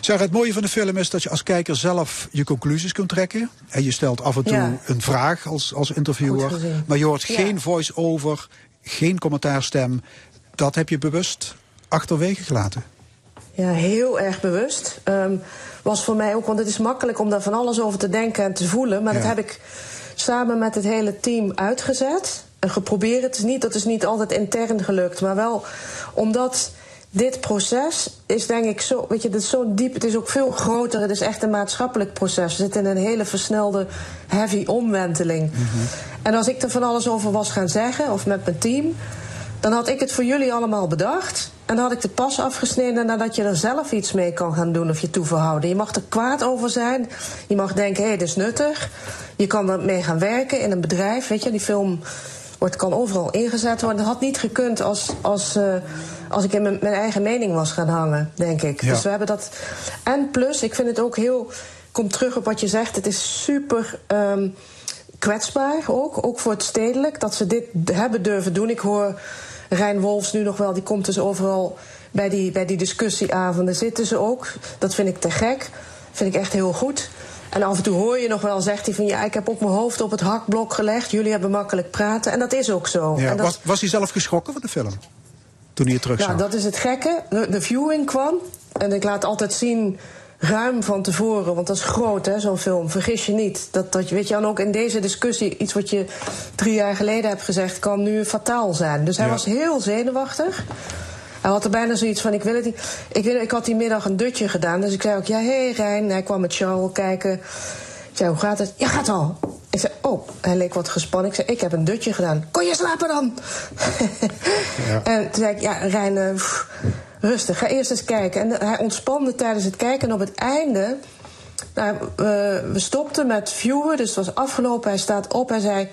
Sarah, het mooie van de film is dat je als kijker zelf je conclusies kunt trekken. En je stelt af en toe Ja. een vraag als, als interviewer. Maar je hoort Ja. geen voice-over, geen commentaarstem. Dat heb je bewust achterwege gelaten. Ja, heel erg bewust. Ehm, was voor mij ook, want het is makkelijk om daar van alles over te denken en te voelen. Maar Ja. dat heb ik samen met het hele team uitgezet en geprobeerd. Het is niet, dat is niet altijd intern gelukt, maar wel omdat dit proces is denk ik zo, weet je, het is zo diep, het is ook veel groter. Het is echt een maatschappelijk proces. We zitten in een hele versnelde, heavy omwenteling. En als ik er van alles over was gaan zeggen, of met mijn team, dan had ik het voor jullie allemaal bedacht. En dan had ik de pas afgesneden nadat je er zelf iets mee kan gaan doen of je toeverhouden. Je mag er kwaad over zijn. Je mag denken, hé, hey, dit is nuttig. Je kan ermee gaan werken in een bedrijf. Weet je, die film wordt, kan overal ingezet worden. Dat had niet gekund als, als, eh, als ik in mijn, mijn eigen mening was gaan hangen, denk ik. Ja. Dus we hebben dat. En plus, ik vind het ook heel. Kom terug op wat je zegt. Het is super. ehm, kwetsbaar ook, ook voor het stedelijk, dat ze dit hebben durven doen. Ik hoor Rijn Wolfs nu nog wel, die komt dus overal bij die, bij die discussieavonden zitten ze ook. Dat vind ik te gek, vind ik echt heel goed. En af en toe hoor je nog wel, zegt hij van ja, ik heb ook mijn hoofd op het hakblok gelegd. Jullie hebben makkelijk praten. En dat is ook zo. Ja, en dat, was, was hij zelf geschrokken van de film? Toen hij het terug nou, zag? dat is het gekke. De, de viewing kwam. En ik laat altijd zien ruim van tevoren. Want dat is groot, hè, zo'n film. Vergis je niet. Dat, dat, je- weet je, en ook in deze discussie... iets wat je drie jaar geleden hebt gezegd... kan nu fataal zijn. Dus hij Ja. was heel zenuwachtig. Hij had er bijna zoiets van, ik wil het niet. Ik, wil, ik had die middag een dutje gedaan. Dus ik zei ook, ja, hé hey, Rijn. Hij kwam met Charles kijken. Ik zei, hoe gaat het? Ja, gaat al. Ik zei, oh, hij leek wat gespannen. Ik zei, ik heb een dutje gedaan. Kon je slapen dan? [laughs] En toen zei ik, ja, Rijn, eh, rustig, ga eerst eens kijken. En hij ontspande tijdens het kijken. En op het einde, nou, we, we stopten met viewer, dus het was afgelopen. Hij staat op, hij zei,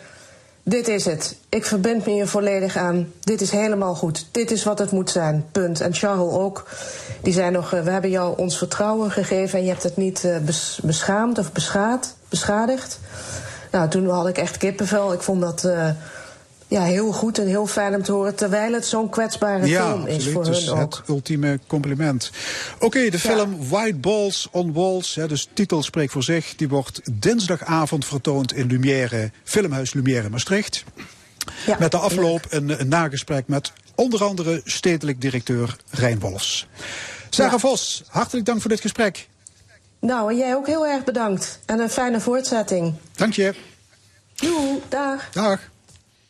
dit is het. Ik verbind me hier volledig aan. Dit is helemaal goed. Dit is wat het moet zijn. Punt. En Charles ook. Die zei nog, eh, we hebben jou ons vertrouwen gegeven... en je hebt het niet eh, bes- beschaamd of beschaad, beschadigd. Nou, toen had ik echt kippenvel. Ik vond dat eh, ja, heel goed en heel fijn om te horen... terwijl het zo'n kwetsbare ja, film is absoluut. voor dus hun ook. het ultieme compliment. Oké, de film White Balls on Walls, hè, dus titel spreekt voor zich. Die wordt dinsdagavond vertoond in Lumière, Filmhuis Lumière Maastricht. Ja, Met de afloop een, een nagesprek met onder andere stedelijk directeur Rijn Wolfs. Sarah. Vos, hartelijk dank voor dit gesprek. Nou, en jij ook heel erg bedankt. En een fijne voortzetting. Dank je. Joe, dag. Dag.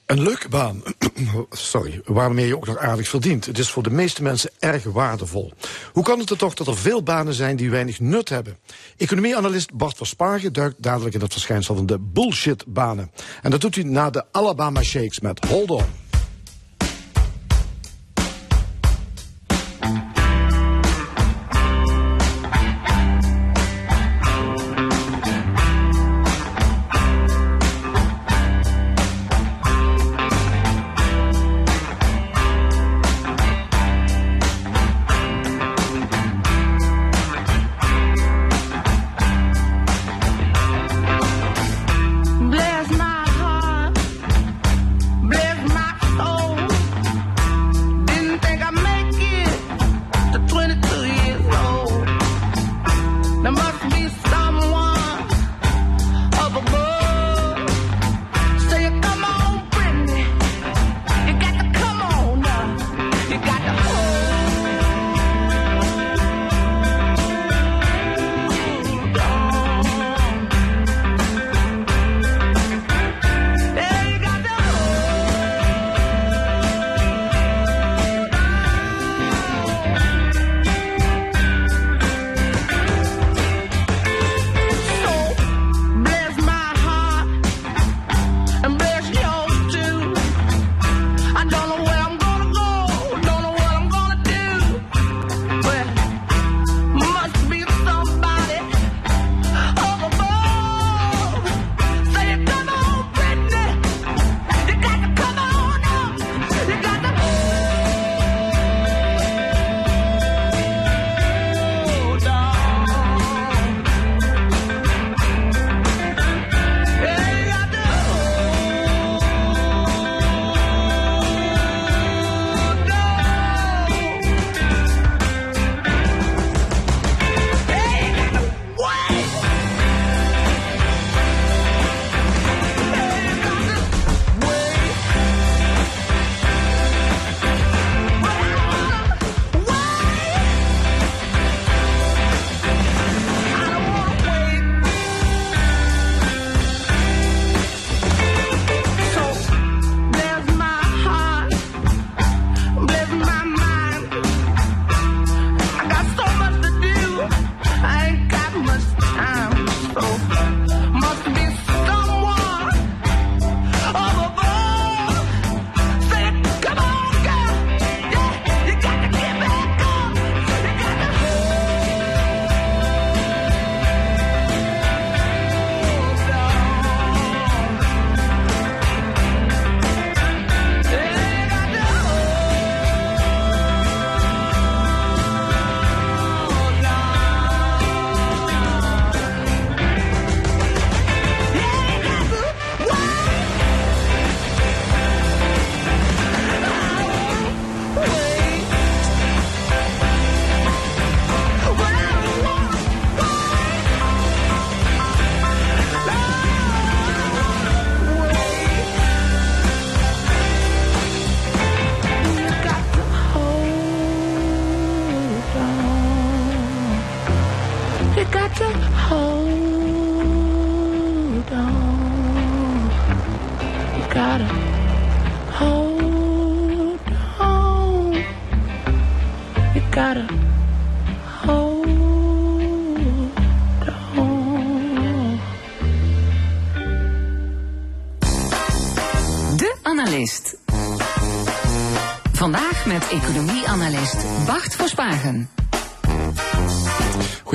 Een leuke baan, [clears throat] sorry, waarmee je ook nog aardig verdient. Het is voor de meeste mensen erg waardevol. Hoe kan het er toch dat er veel banen zijn die weinig nut hebben? Economieanalist Bart Verspagen duikt dadelijk in het verschijnsel van de bullshit-banen. En dat doet hij na de Alabama Shakes met Hold On.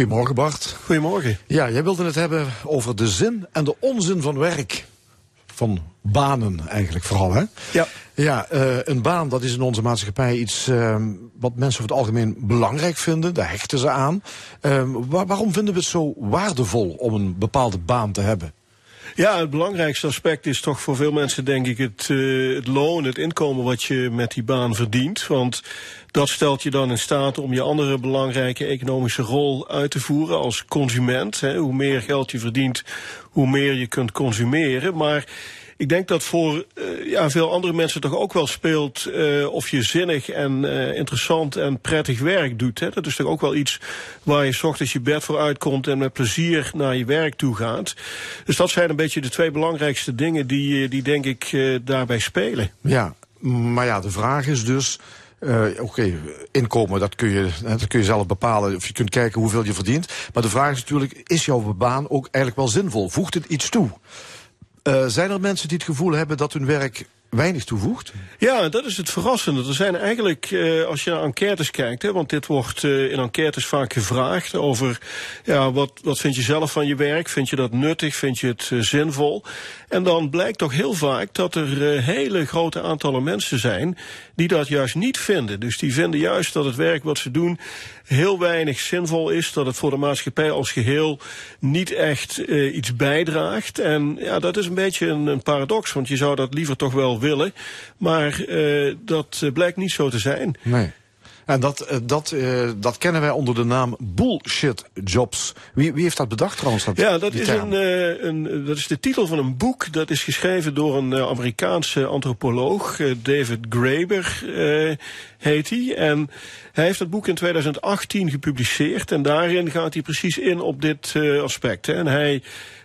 Goedemorgen Bart. Goedemorgen. Ja, jij wilde het hebben over de zin en de onzin van werk. Van banen eigenlijk vooral, hè? Ja. Ja, eh, een baan dat is in onze maatschappij iets eh, wat mensen over het algemeen belangrijk vinden. Daar hechten ze aan. Eh, waar- waarom vinden we het zo waardevol om een bepaalde baan te hebben? Ja, het belangrijkste aspect is toch voor veel mensen, denk ik, het, eh, het loon, het inkomen wat je met die baan verdient. Want dat stelt je dan in staat om je andere belangrijke economische rol uit te voeren als consument. Hè. Hoe meer geld je verdient, hoe meer je kunt consumeren. Maar ik denk dat voor eh, ja, veel andere mensen toch ook wel speelt eh, of je zinnig en eh, interessant en prettig werk doet. Hè. Dat is toch ook wel iets waar je 's ochtends je bed voor uitkomt en met plezier naar je werk toe gaat. Dus dat zijn een beetje de twee belangrijkste dingen die, die denk ik daarbij spelen. Ja, maar ja, de vraag is dus. Oké, inkomen, dat kun, je, dat kun je zelf bepalen. Of je kunt kijken hoeveel je verdient. Maar de vraag is natuurlijk: is jouw baan ook eigenlijk wel zinvol? Voegt het iets toe? Eh, zijn er mensen die het gevoel hebben dat hun werk weinig toevoegt? Ja, dat is het verrassende. Er zijn eigenlijk, eh, als je naar enquêtes kijkt, hè, want dit wordt eh, in enquêtes vaak gevraagd over ja, wat, wat vind je zelf van je werk? Vind je dat nuttig? Vind je het zinvol? En dan blijkt toch heel vaak dat er hele grote aantallen mensen zijn die dat juist niet vinden. Dus die vinden juist dat het werk wat ze doen heel weinig zinvol is, dat het voor de maatschappij als geheel niet echt eh, iets bijdraagt. En ja, dat is een beetje een, een paradox, want je zou dat liever toch wel willen. Maar eh, dat eh, blijkt niet zo te zijn. Nee. En dat, eh, dat, eh, dat kennen wij onder de naam bullshit jobs. Wie, wie heeft dat bedacht trouwens? Dat, Ja, dat is, een, eh, een, dat is de titel van een boek. Dat is geschreven door een Amerikaanse antropoloog. David Graeber heet hij. En hij heeft dat boek in 2018 gepubliceerd. En daarin gaat hij precies in op dit aspect. Hè. En hij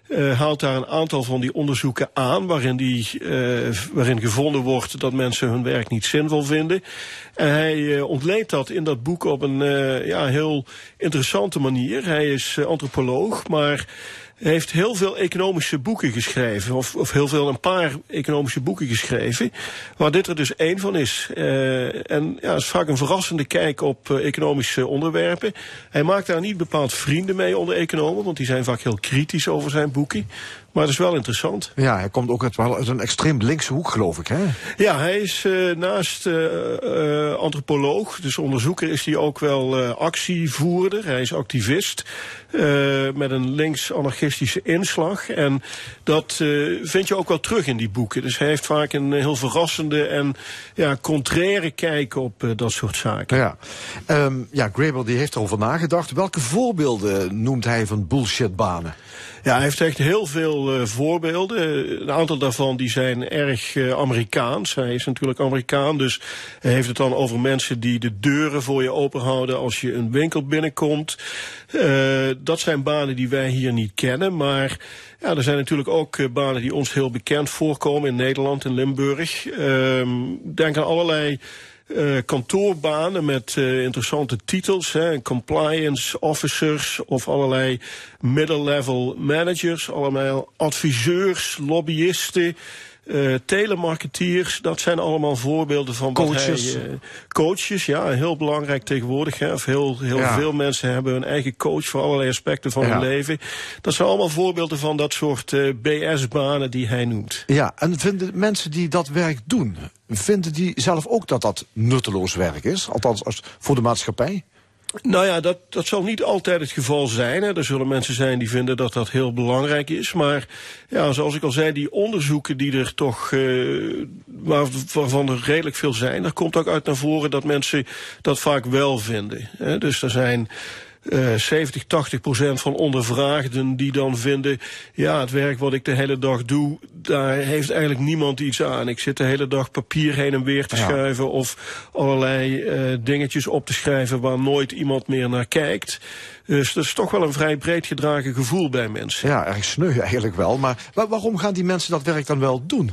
eh, haalt daar een aantal van die onderzoeken aan. Waarin, die, eh, waarin gevonden wordt dat mensen hun werk niet zinvol vinden. En hij eh, ontleedt dat in dat boek op een ja, heel interessante manier. Hij is antropoloog, maar heeft heel veel economische boeken geschreven. Of, of heel veel, een paar economische boeken geschreven. Waar dit er dus één van is. Eh, en ja, het is vaak een verrassende kijk op eh, economische onderwerpen. Hij maakt daar niet bepaald vrienden mee onder economen. Want die zijn vaak heel kritisch over zijn boeken. Maar het is wel interessant. Ja, hij komt ook uit, wel uit een extreem linkse hoek, geloof ik. Hè? Ja, hij is eh, naast eh, eh, antropoloog, dus onderzoeker, is hij ook wel actievoerder. Hij is activist met een links-anarchistische inslag. En dat vind je ook wel terug in die boeken. Dus hij heeft vaak een heel verrassende en ja, contraire kijk op dat soort zaken. Ja, Ehm ja Graeber die heeft erover nagedacht. Welke voorbeelden noemt hij van bullshitbanen? Ja, hij heeft echt heel veel eh, voorbeelden. Een aantal daarvan die zijn erg eh, Amerikaans. Hij is natuurlijk Amerikaan, dus hij heeft het dan over mensen die de deuren voor je open houden als je een winkel binnenkomt. Eh, dat zijn banen die wij hier niet kennen, maar ja, er zijn natuurlijk ook banen die ons heel bekend voorkomen in Nederland, in Limburg. Ehm, denk aan allerlei eh, kantoorbanen met eh, interessante titels. Hè, compliance officers of allerlei middle-level managers. Allemaal adviseurs, lobbyisten. Eh telemarketeers, dat zijn allemaal voorbeelden van Coaches. hij, eh, coaches, ja, heel belangrijk tegenwoordig. Hè, of heel heel Ja. veel mensen hebben hun eigen coach voor allerlei aspecten van Ja. hun leven. Dat zijn allemaal voorbeelden van dat soort eh, BS-banen die hij noemt. Ja, en vinden mensen die dat werk doen, vinden die zelf ook dat dat nutteloos werk is? Althans, als, voor de maatschappij? Nou ja, dat, dat zal niet altijd het geval zijn. Hè. Er zullen mensen zijn die vinden dat dat heel belangrijk is. Maar ja, zoals ik al zei, die onderzoeken die er toch, eh, waar, waarvan er redelijk veel zijn, daar komt ook uit naar voren dat mensen dat vaak wel vinden. Hè. Dus er zijn eh 70, 80 procent van ondervraagden die dan vinden... ja, het werk wat ik de hele dag doe, daar heeft eigenlijk niemand iets aan. Ik zit de hele dag papier heen en weer te Ja. schuiven... of allerlei eh, dingetjes op te schrijven waar nooit iemand meer naar kijkt. Dus dat is toch wel een vrij breed gedragen gevoel bij mensen. Ja, erg sneu eigenlijk wel. Maar wa- waarom gaan die mensen dat werk dan wel doen?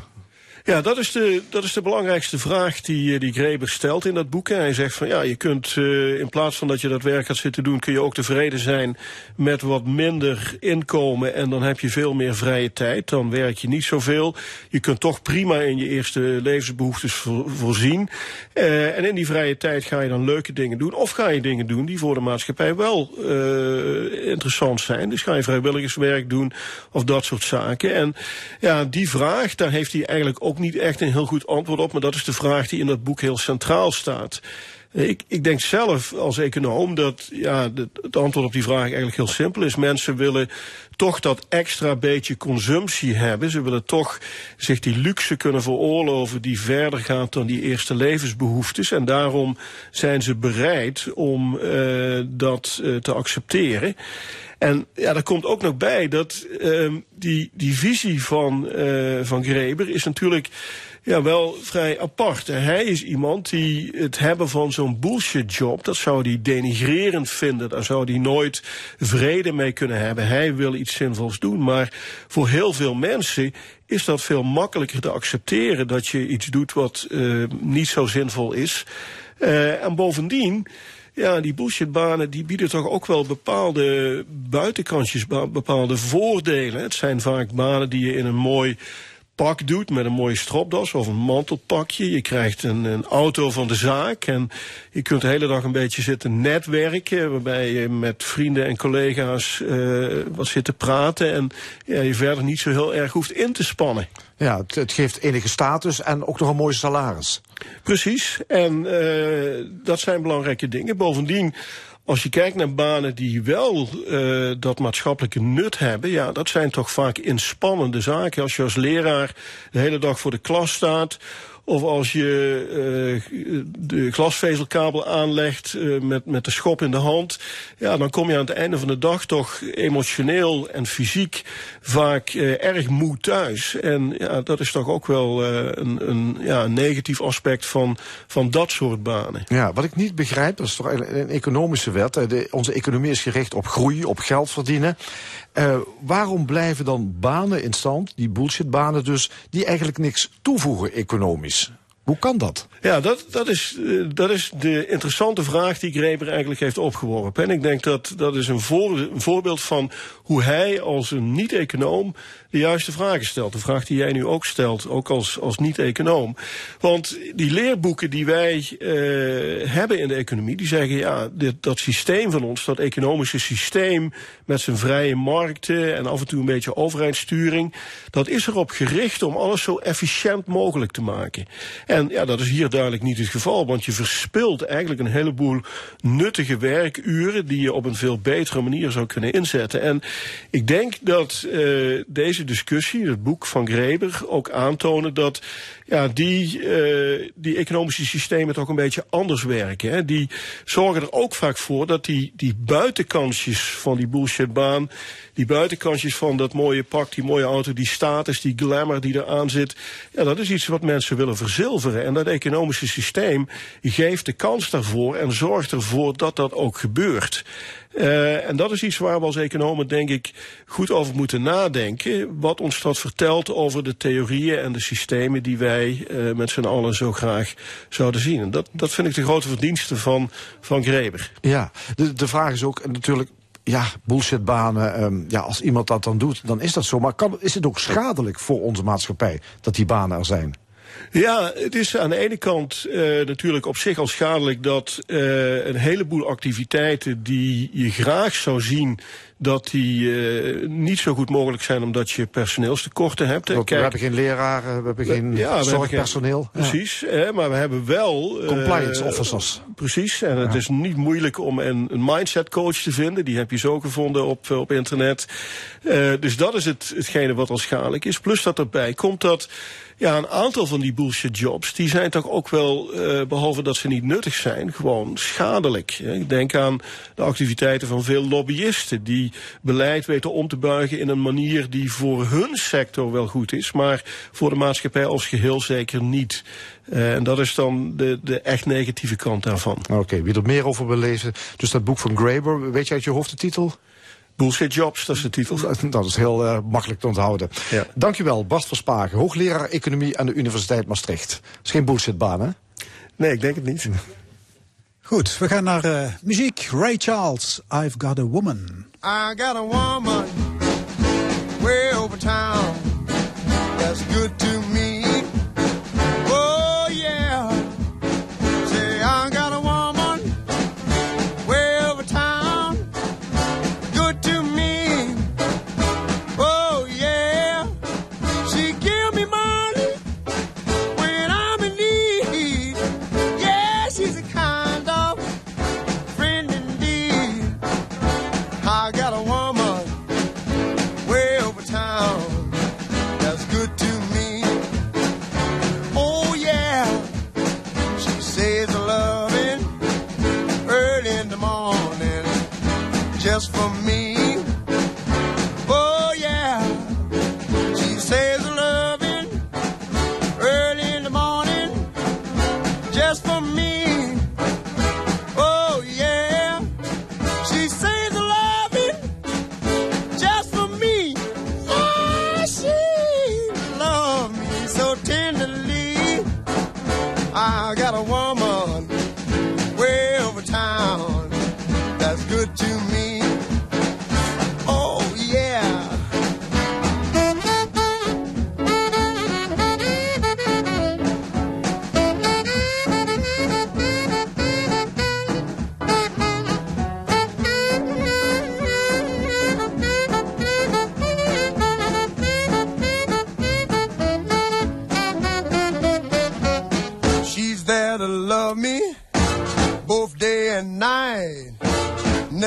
Ja, dat is de, dat is de belangrijkste vraag die, eh, die Greber stelt in dat boek. Hij zegt van ja, je kunt uh, in plaats van dat je dat werk gaat zitten doen, kun je ook tevreden zijn met wat minder inkomen en dan heb je veel meer vrije tijd. Dan werk je niet zoveel. Je kunt toch prima in je eerste levensbehoeftes voorzien. Uh, en in die vrije tijd ga je dan leuke dingen doen. Of ga je dingen doen die voor de maatschappij wel interessant zijn. Dus ga je vrijwilligerswerk doen of dat soort zaken. En ja, die vraag, daar heeft hij eigenlijk ook niet echt een heel goed antwoord op. Maar dat is de vraag die in dat boek heel centraal staat. Ik, ik denk zelf als econoom dat ja, het antwoord op die vraag eigenlijk heel simpel is. Mensen willen toch dat extra beetje consumptie hebben. Ze willen toch zich die luxe kunnen veroorloven die verder gaat dan die eerste levensbehoeftes. En daarom zijn ze bereid om uh, dat uh, te accepteren. En ja, daar komt ook nog bij dat uh, die, die visie van, uh, van Greber is natuurlijk ja, wel vrij apart. Hij is iemand die het hebben van zo'n bullshit job, dat zou hij denigrerend vinden. Daar zou hij nooit vrede mee kunnen hebben. Hij wil iets zinvols doen. Maar voor heel veel mensen is dat veel makkelijker te accepteren dat je iets doet wat uh, niet zo zinvol is. Uh, en bovendien. Ja, die bullshitbanen die bieden toch ook wel bepaalde buitenkantjes, bepaalde voordelen. Het zijn vaak banen die je in een mooi pak doet met een mooie stropdas of een mantelpakje. Je krijgt een, een, auto van de zaak en je kunt de hele dag een beetje zitten netwerken, waarbij je met vrienden en collega's uh, wat zit te praten en ja, je verder niet zo heel erg hoeft in te spannen. Ja, het, het geeft enige status en ook nog een mooi salaris. Precies, en uh, dat zijn belangrijke dingen. Bovendien als je kijkt naar banen die wel uh, dat maatschappelijke nut hebben, ja, dat zijn toch vaak inspannende zaken. Als je als leraar de hele dag voor de klas staat of als je uh, de glasvezelkabel aanlegt uh, met, met de schop in de hand. Ja, dan kom je aan het einde van de dag toch emotioneel en fysiek vaak uh, erg moe thuis. En ja, dat is toch ook wel een, een, ja, een negatief aspect van, van dat soort banen. Ja, wat ik niet begrijp, dat is toch een economische wet. De, onze economie is gericht op groei, op geld verdienen. Uh, waarom blijven dan banen in stand, die bullshitbanen dus, die eigenlijk niks toevoegen economisch? Hoe kan dat? Ja, dat, dat, is, uh, dat is de interessante vraag die Greber eigenlijk heeft opgeworpen. En ik denk dat dat is een, een voorbeeld van hoe hij als een niet-econoom de juiste vragen stelt. De vraag die jij nu ook stelt, ook als, als niet-econoom. Want die leerboeken die wij uh, hebben in de economie, die zeggen ja, dit, dat systeem van ons, dat economische systeem met zijn vrije markten en af en toe een beetje overheidssturing, dat is erop gericht om alles zo efficiënt mogelijk te maken. En ja, dat is hier duidelijk niet het geval, want je verspilt eigenlijk een heleboel nuttige werkuren die je op een veel betere manier zou kunnen inzetten. En ik denk dat uh, deze discussie, het boek van Greber, ook aantonen dat ja, die, uh, die economische systemen toch een beetje anders werken. Hè. Die zorgen er ook vaak voor dat die, die buitenkansjes van die bullshitbaan, die buitenkansjes van dat mooie pak, die mooie auto, die status, die glamour die eraan zit, ja, dat is iets wat mensen willen verzilveren. En dat economische systeem geeft de kans daarvoor en zorgt ervoor dat dat ook gebeurt. Uh, en dat is iets waar we als economen denk ik goed over moeten nadenken. Wat ons dat vertelt over de theorieën en de systemen die wij uh, met z'n allen zo graag zouden zien. En dat, dat vind ik de grote verdienste van, van Greber. Ja, de, de vraag is ook natuurlijk ja, bullshitbanen. Um, ja, als iemand dat dan doet, dan is dat zo. Maar kan, is het ook schadelijk voor onze maatschappij dat die banen er zijn? Ja, het is aan de ene kant uh, natuurlijk op zich al schadelijk dat uh, een heleboel activiteiten die je graag zou zien dat die uh, niet zo goed mogelijk zijn omdat je personeelstekorten hebt. Kijk, we hebben geen leraren, we hebben geen ja, zorgpersoneel. Geen, precies, ja. maar we hebben wel... Compliance officers. Precies, en het is niet moeilijk om een, een mindset coach te vinden. Die heb je zo gevonden op, op internet. dus dat is het, hetgene wat al schadelijk is. Plus dat erbij komt dat ja, een aantal van die bullshit jobs, die zijn toch ook wel, uh, behalve dat ze niet nuttig zijn, gewoon schadelijk. Ik denk aan de activiteiten van veel lobbyisten die beleid weten om te buigen in een manier die voor hun sector wel goed is, maar voor de maatschappij als geheel zeker niet. Uh, en dat is dan de, de echt negatieve kant daarvan. Oké, wie er meer over wil lezen, dus dat boek van Graeber, weet je uit je hoofd de titel? Bullshit Jobs, dat is de titel. Dat is heel uh, makkelijk te onthouden. Ja. Dankjewel, Bart Verspagen, hoogleraar Economie aan de Universiteit Maastricht. Dat is geen bullshitbaan, hè? Nee, ik denk het niet. [laughs] Goed, we gaan naar uh, muziek. Ray Charles, I've Got a Woman. I got a woman way over town that's good to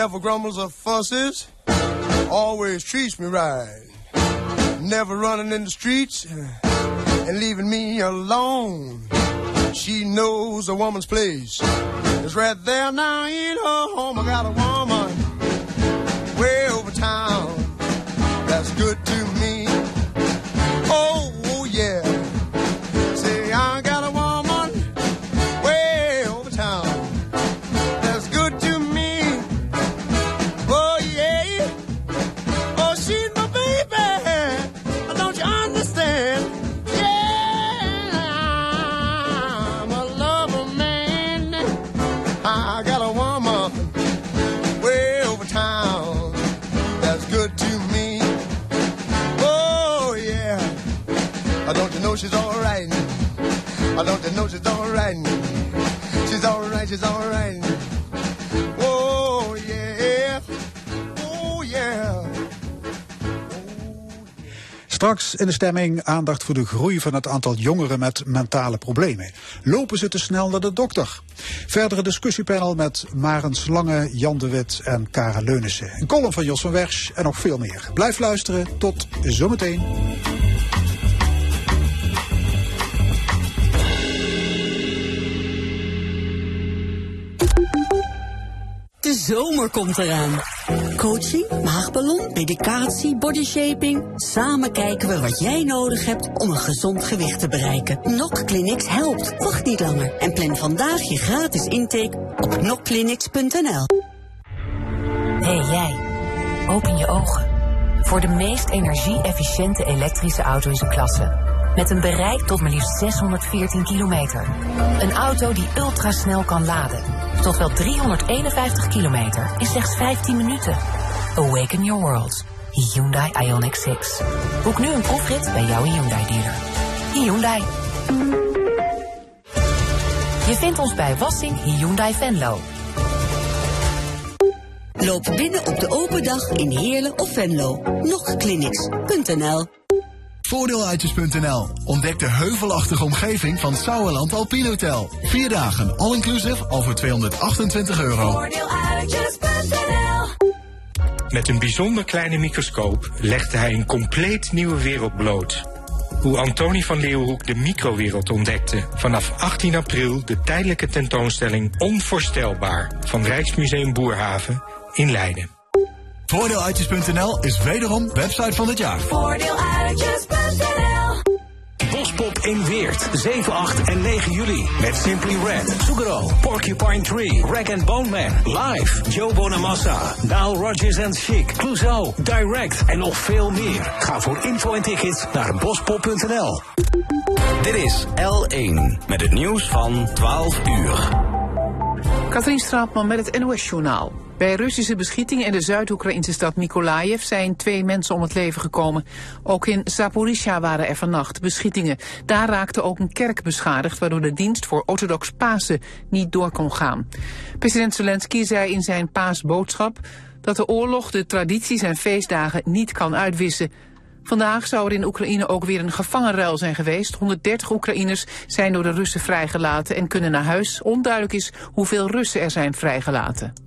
Never grumbles or fusses, always treats me right. Never running in the streets eh, and leaving me alone. She knows a woman's place is right there now in her home. I got a woman way over town that's good to me. Straks in de stemming aandacht voor de groei van het aantal jongeren met mentale problemen. Lopen ze te snel naar de dokter? Verdere discussiepanel met Marens Lange, Jan de Wit en Kara Leunissen. Een column van Jos van Wersch en nog veel meer. Blijf luisteren. Tot zometeen. De zomer komt eraan. Coaching, maagballon, medicatie, bodyshaping. Samen kijken we wat jij nodig hebt om een gezond gewicht te bereiken. Nok Clinics helpt. Wacht niet langer en plan vandaag je gratis intake op nokclinics.nl. hey jij, open je ogen. Voor de meest energie-efficiënte elektrische auto in zijn klasse. Met een bereik tot maar liefst 614 kilometer. Een auto die ultrasnel kan laden. Tot wel 351 kilometer in slechts 15 minuten. Awaken your world. Hyundai Ioniq 6. Boek nu een proefrit bij jouw Hyundai dealer. Hyundai. Je vindt ons bij Wassing Hyundai Venlo. Loop binnen op de open dag in Heerlen of Venlo. Nokclinics.nl Voordeeluitjes.nl. Ontdek de heuvelachtige omgeving van Sauerland Alpine Hotel. Vier dagen all-inclusive al voor 228 euro. Met een bijzonder kleine microscoop legde hij een compleet nieuwe wereld bloot. Hoe Antonie van Leeuwenhoek de microwereld ontdekte. Vanaf 18 april de tijdelijke tentoonstelling Onvoorstelbaar van Rijksmuseum Boerhaven in Leiden. Voordeeluitjes.nl is wederom website van het jaar. Voordeeluitjes.nl in Weert. 7, 8 en 9 juli. Met Simply Red, Sugaro, Porcupine Tree, and Bone Man, Live, Joe Bonamassa, Nile Rodgers and Chic, Clouseau, Direct en nog veel meer. Ga voor info en tickets naar bospop.nl. Dit is L1 met het nieuws van 12 uur. Katrien Straatman met het NOS-journaal. Bij Russische beschietingen in de Zuid-Oekraïnse stad Mykolaiv zijn twee mensen om het leven gekomen. Ook in Zaporizhia waren er vannacht beschietingen. Daar raakte ook een kerk beschadigd, waardoor de dienst voor orthodox Pasen niet door kon gaan. President Zelensky zei in zijn paasboodschap dat de oorlog de tradities en feestdagen niet kan uitwissen. Vandaag zou er in Oekraïne ook weer een gevangenruil zijn geweest. 130 Oekraïners zijn door de Russen vrijgelaten en kunnen naar huis. Onduidelijk is hoeveel Russen er zijn vrijgelaten.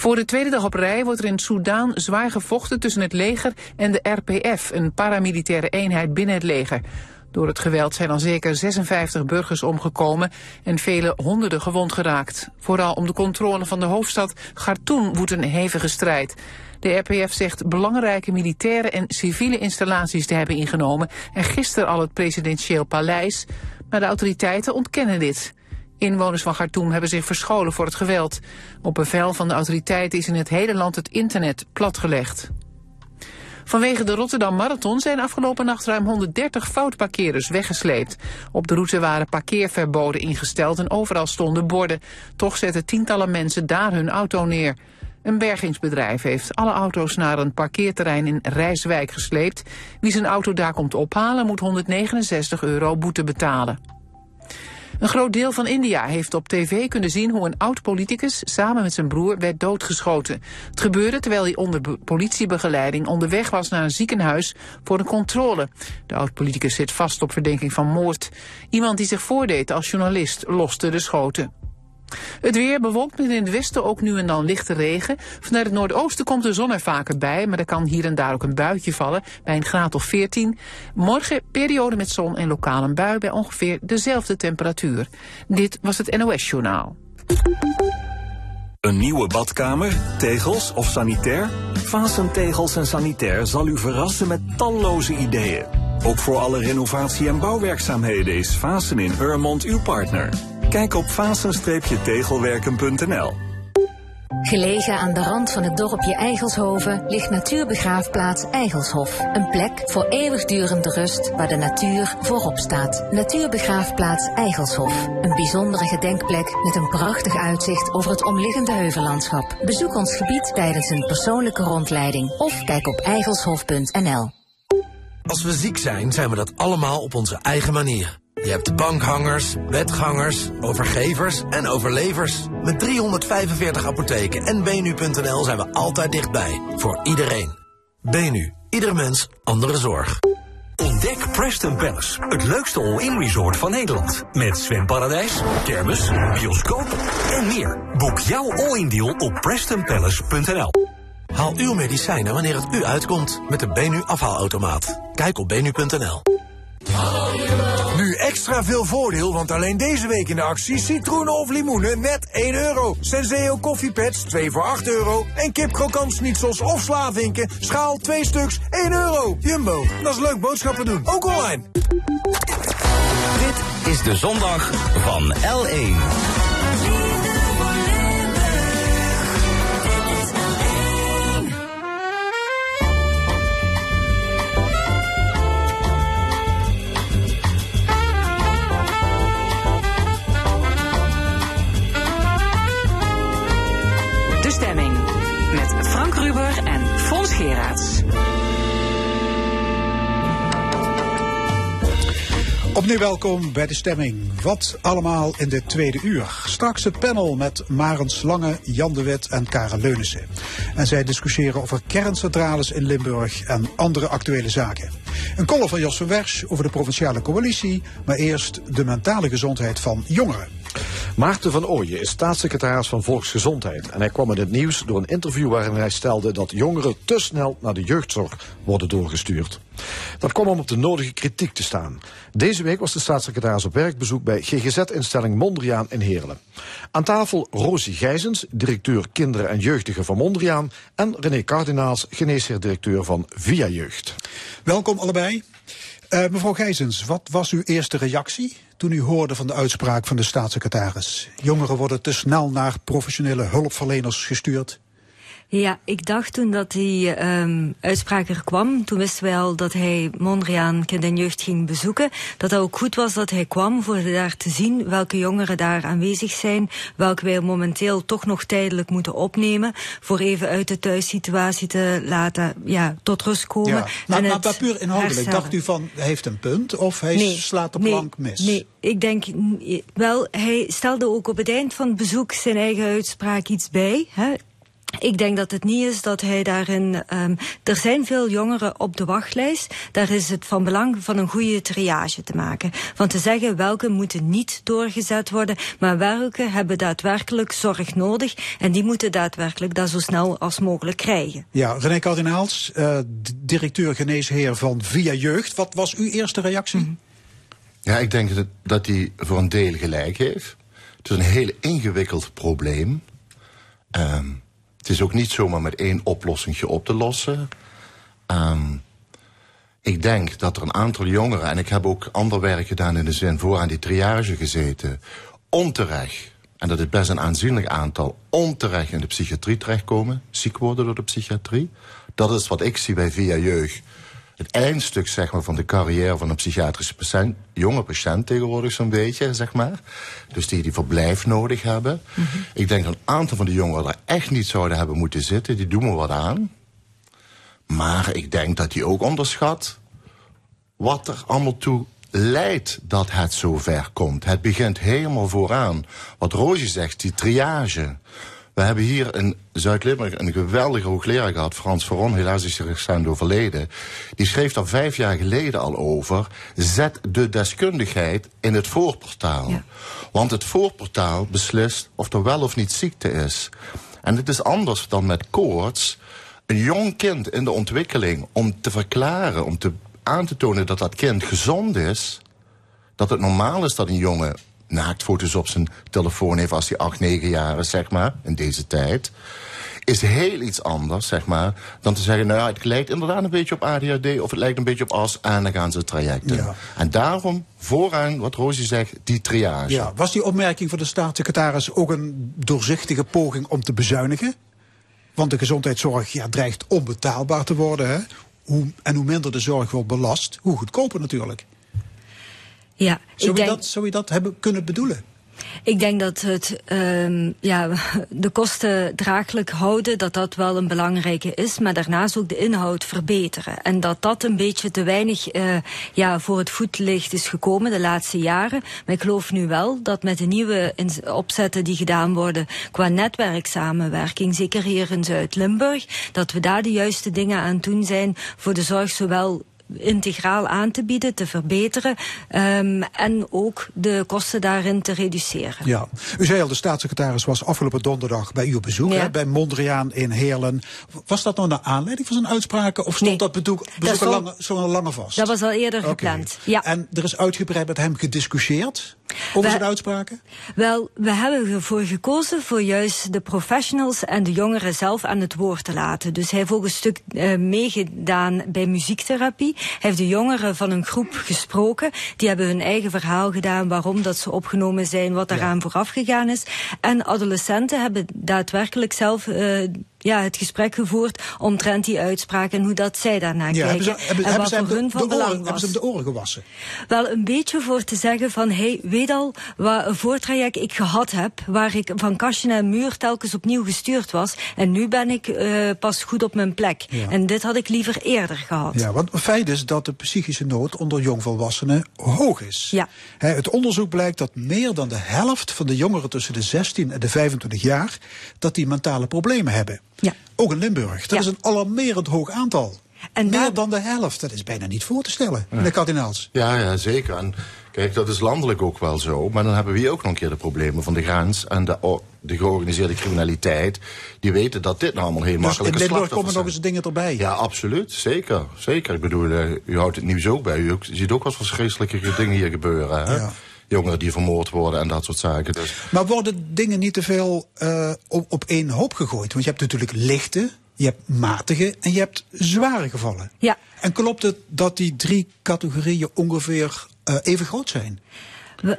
Voor de tweede dag op rij wordt er in Soudaan zwaar gevochten tussen het leger en de RPF, een paramilitaire eenheid binnen het leger. Door het geweld zijn al zeker 56 burgers omgekomen en vele honderden gewond geraakt. Vooral om de controle van de hoofdstad Khartoum woedt een hevige strijd. De RPF zegt belangrijke militaire en civiele installaties te hebben ingenomen en gisteren al het presidentieel paleis, maar de autoriteiten ontkennen dit. Inwoners van Khartoum hebben zich verscholen voor het geweld. Op bevel van de autoriteiten is in het hele land het internet platgelegd. Vanwege de Rotterdam Marathon zijn afgelopen nacht ruim 130 foutparkeerders weggesleept. Op de route waren parkeerverboden ingesteld en overal stonden borden. Toch zetten tientallen mensen daar hun auto neer. Een bergingsbedrijf heeft alle auto's naar een parkeerterrein in Rijswijk gesleept. Wie zijn auto daar komt ophalen moet 169 euro boete betalen. Een groot deel van India heeft op tv kunnen zien hoe een oud-politicus samen met zijn broer werd doodgeschoten. Het gebeurde terwijl hij onder politiebegeleiding onderweg was naar een ziekenhuis voor een controle. De oud-politicus zit vast op verdenking van moord. Iemand die zich voordeed als journalist loste de schoten. Het weer bewolkt met in het westen ook nu en dan lichte regen. Vanuit het noordoosten komt de zon er vaker bij, maar er kan hier en daar ook een buitje vallen bij een graad of 14. Morgen periode met zon en lokaal een bui bij ongeveer dezelfde temperatuur. Dit was het NOS Journaal. Een nieuwe badkamer, tegels of sanitair? Vasen Tegels en Sanitair zal u verrassen met talloze ideeën. Ook voor alle renovatie- en bouwwerkzaamheden is Vasen in Urmond uw partner. Kijk op vasen-tegelwerken.nl. Gelegen aan de rand van het dorpje Eigelshoven ligt natuurbegraafplaats Eigelshof. Een plek voor eeuwigdurende rust waar de natuur voorop staat. Natuurbegraafplaats Eigelshof. Een bijzondere gedenkplek met een prachtig uitzicht over het omliggende heuvellandschap. Bezoek ons gebied tijdens een persoonlijke rondleiding of kijk op eigelshof.nl. Als we ziek zijn, zijn we dat allemaal op onze eigen manier. Je hebt bankhangers, bedgangers, overgevers en overlevers. Met 345 apotheken en benu.nl zijn we altijd dichtbij. Voor iedereen. Benu. Ieder mens, andere zorg. Ontdek Preston Palace, het leukste all-in resort van Nederland. Met zwemparadijs, kermis, bioscoop en meer. Boek jouw all-in deal op prestonpalace.nl. Haal uw medicijnen wanneer het u uitkomt met de Benu afhaalautomaat. Kijk op benu.nl. Nu extra veel voordeel, want alleen deze week in de actie citroenen of limoenen net 1 euro. Senseo koffiepads 2 voor 8 euro. En kipkrokant schnitzels of slavinken, schaal 2 stuks 1 euro. Jumbo, dat is leuk boodschappen doen, ook online. Dit is de zondag van L1. En Fons Geraerts. Opnieuw welkom bij de stemming. Wat allemaal in de tweede uur. Straks het panel met Maren Slange, Jan de Wit en Karen Leunissen. En zij discussiëren over kerncentrales in Limburg en andere actuele zaken. Een column van Jos van Wersch over de provinciale coalitie. Maar eerst de mentale gezondheid van jongeren. Maarten van Ooyen is staatssecretaris van Volksgezondheid. En hij kwam met het nieuws door een interview waarin hij stelde dat jongeren te snel naar de jeugdzorg worden doorgestuurd. Dat kwam om op de nodige kritiek te staan. Deze week was de staatssecretaris op werkbezoek bij GGZ-instelling Mondriaan in Heerlen. Aan tafel Rosie Gijzens, directeur kinderen en jeugdigen van Mondriaan... en René Kardinaals, geneesheer-directeur van Via Jeugd. Welkom allebei. Eh, mevrouw Gijzens, wat was uw eerste reactie toen u hoorde van de uitspraak van de staatssecretaris? Jongeren worden te snel naar professionele hulpverleners gestuurd. Ja, ik dacht toen dat die um, uitspraak er kwam, toen wisten wij al dat hij Mondriaan Kind en Jeugd ging bezoeken, dat het ook goed was dat hij kwam voor daar te zien welke jongeren daar aanwezig zijn, welke wij momenteel toch nog tijdelijk moeten opnemen, voor even uit de thuissituatie te laten ja, tot rust komen. Ja. Maar, maar, maar puur inhoudelijk, herstellen. dacht u van, hij heeft een punt of hij Nee, slaat de nee, plank mis? Nee, ik denk wel, hij stelde ook op het eind van het bezoek zijn eigen uitspraak iets bij. Hè. Ik denk dat het niet is dat hij daarin. ehm er zijn veel jongeren op de wachtlijst. Daar is het van belang van een goede triage te maken. Van te zeggen welke moeten niet doorgezet worden, maar welke hebben daadwerkelijk zorg nodig. En die moeten daadwerkelijk dat zo snel als mogelijk krijgen. Ja, René Kardinaals, eh, d- directeur geneesheer van Via Jeugd. Wat was uw eerste reactie? Ja, ik denk dat, dat hij voor een deel gelijk heeft. Het is een heel ingewikkeld probleem. Ehm, het is ook niet zomaar met één oplossingje op te lossen. Ehm, ik denk dat er een aantal jongeren, en ik heb ook ander werk gedaan in de zin voor aan die triage gezeten, onterecht, en dat is best een aanzienlijk aantal, onterecht in de psychiatrie terechtkomen, ziek worden door de psychiatrie. Dat is wat ik zie bij Via Jeugd. Het eindstuk zeg maar, van de carrière van een psychiatrische patiënt, jonge patiënt tegenwoordig zo'n beetje, zeg maar. Dus die die verblijf nodig hebben. Ik denk dat een aantal van die jongeren er echt niet zouden hebben moeten zitten. Die doen me wat aan. Maar ik denk dat hij ook onderschat wat er allemaal toe leidt dat het zo ver komt. Het begint helemaal vooraan. Wat Roosje zegt, die triage. We hebben hier in Zuid-Limburg een geweldige hoogleraar gehad, Frans Veron, helaas is hij recent overleden. Die schreef daar vijf jaar geleden al over. Zet de deskundigheid in het voorportaal. Want het voorportaal beslist of er wel of niet ziekte is. En het is anders dan met koorts. Een jong kind in de ontwikkeling, om te verklaren, om te, aan te tonen dat dat kind gezond is, dat het normaal is dat een jongen naaktfoto's op zijn telefoon heeft als hij 8, 9 jaar is, zeg maar, in deze tijd. Is heel iets anders, zeg maar, dan te zeggen, nou ja, het lijkt inderdaad een beetje op ADHD of het lijkt een beetje op AS en dan gaan ze het traject in. Ja. En daarom, vooraan, wat Roosje zegt, die triage. Ja, was die opmerking van de staatssecretaris ook een doorzichtige poging om te bezuinigen? Want de gezondheidszorg ja, dreigt onbetaalbaar te worden. Hè? Hoe, en hoe minder de zorg wordt belast, hoe goedkoper natuurlijk. Ja, Zou, ik je, denk, dat, zou je dat hebben kunnen bedoelen? Ik denk dat het um, ja, [laughs] de kosten draaglijk houden, dat dat wel een belangrijke is, maar daarnaast ook de inhoud verbeteren. En dat dat een beetje te weinig uh, ja, voor het voetlicht is gekomen de laatste jaren. Maar ik geloof nu wel dat met de nieuwe opzetten die gedaan worden qua netwerksamenwerking, zeker hier in Zuid-Limburg, dat we daar de juiste dingen aan doen zijn voor de zorg zowel integraal aan te bieden, te verbeteren um, en ook de kosten daarin te reduceren. Ja, u zei al, de staatssecretaris was afgelopen donderdag bij u op bezoek, Ja. hè, bij Mondriaan in Heerlen. Was dat nou naar aanleiding van zijn uitspraken of stond dat bezoek, bezoek al lange, zo vast? Dat was al eerder gepland. Ja. En er is uitgebreid met hem gediscussieerd over zijn uitspraken? Wel, we hebben ervoor gekozen voor juist de professionals en de jongeren zelf aan het woord te laten. Dus hij heeft ook een stuk eh, meegedaan bij muziektherapie. Hij heeft de jongeren van een groep gesproken. Die hebben hun eigen verhaal gedaan waarom dat ze opgenomen zijn, wat daaraan vooraf gegaan is. En adolescenten hebben daadwerkelijk zelf eh, ja, het gesprek gevoerd omtrent die uitspraak en hoe dat zij daarnaar Ja, kijken. hebben ze, hebben, en wat voor de, hun de van belang oren, hebben was. ze hem de oren gewassen? Wel een beetje voor te zeggen van, hey, weet al wat een voortraject ik gehad heb, waar ik van kastje naar muur telkens opnieuw gestuurd was. En nu ben ik eh, pas goed op mijn plek. Ja. En dit had ik liever eerder gehad. Ja, want het feit is dat de psychische nood onder jongvolwassenen hoog is. Ja. Het onderzoek blijkt dat meer dan de helft van de jongeren tussen de 16 en de 25 jaar, dat die mentale problemen hebben. Ja. Ook in Limburg. Dat Ja. is een alarmerend hoog aantal. En meer daar- dan de helft. Dat is bijna niet voor te stellen, meneer Kardinaals. Ja, ja, zeker. En kijk, dat is landelijk ook wel zo. Maar dan hebben we hier ook nog een keer de problemen van de grens en de, de georganiseerde criminaliteit. Die weten dat dit nou allemaal heel Dus in makkelijke Limburg slachtoffers komen nog eens dingen erbij. Ja, absoluut. Zeker. Zeker. Ik bedoel, eh, u houdt het nieuws ook bij. U ook- ziet ook wat voor vreselijke dingen hier gebeuren. Hè? Ja. Jongeren die vermoord worden en dat soort zaken. Dus Maar worden dingen niet te veel eh, op, op één hoop gegooid? Want je hebt natuurlijk lichte je hebt matige en je hebt zware gevallen. Ja. En klopt het dat die drie categorieën ongeveer eh, even groot zijn? We-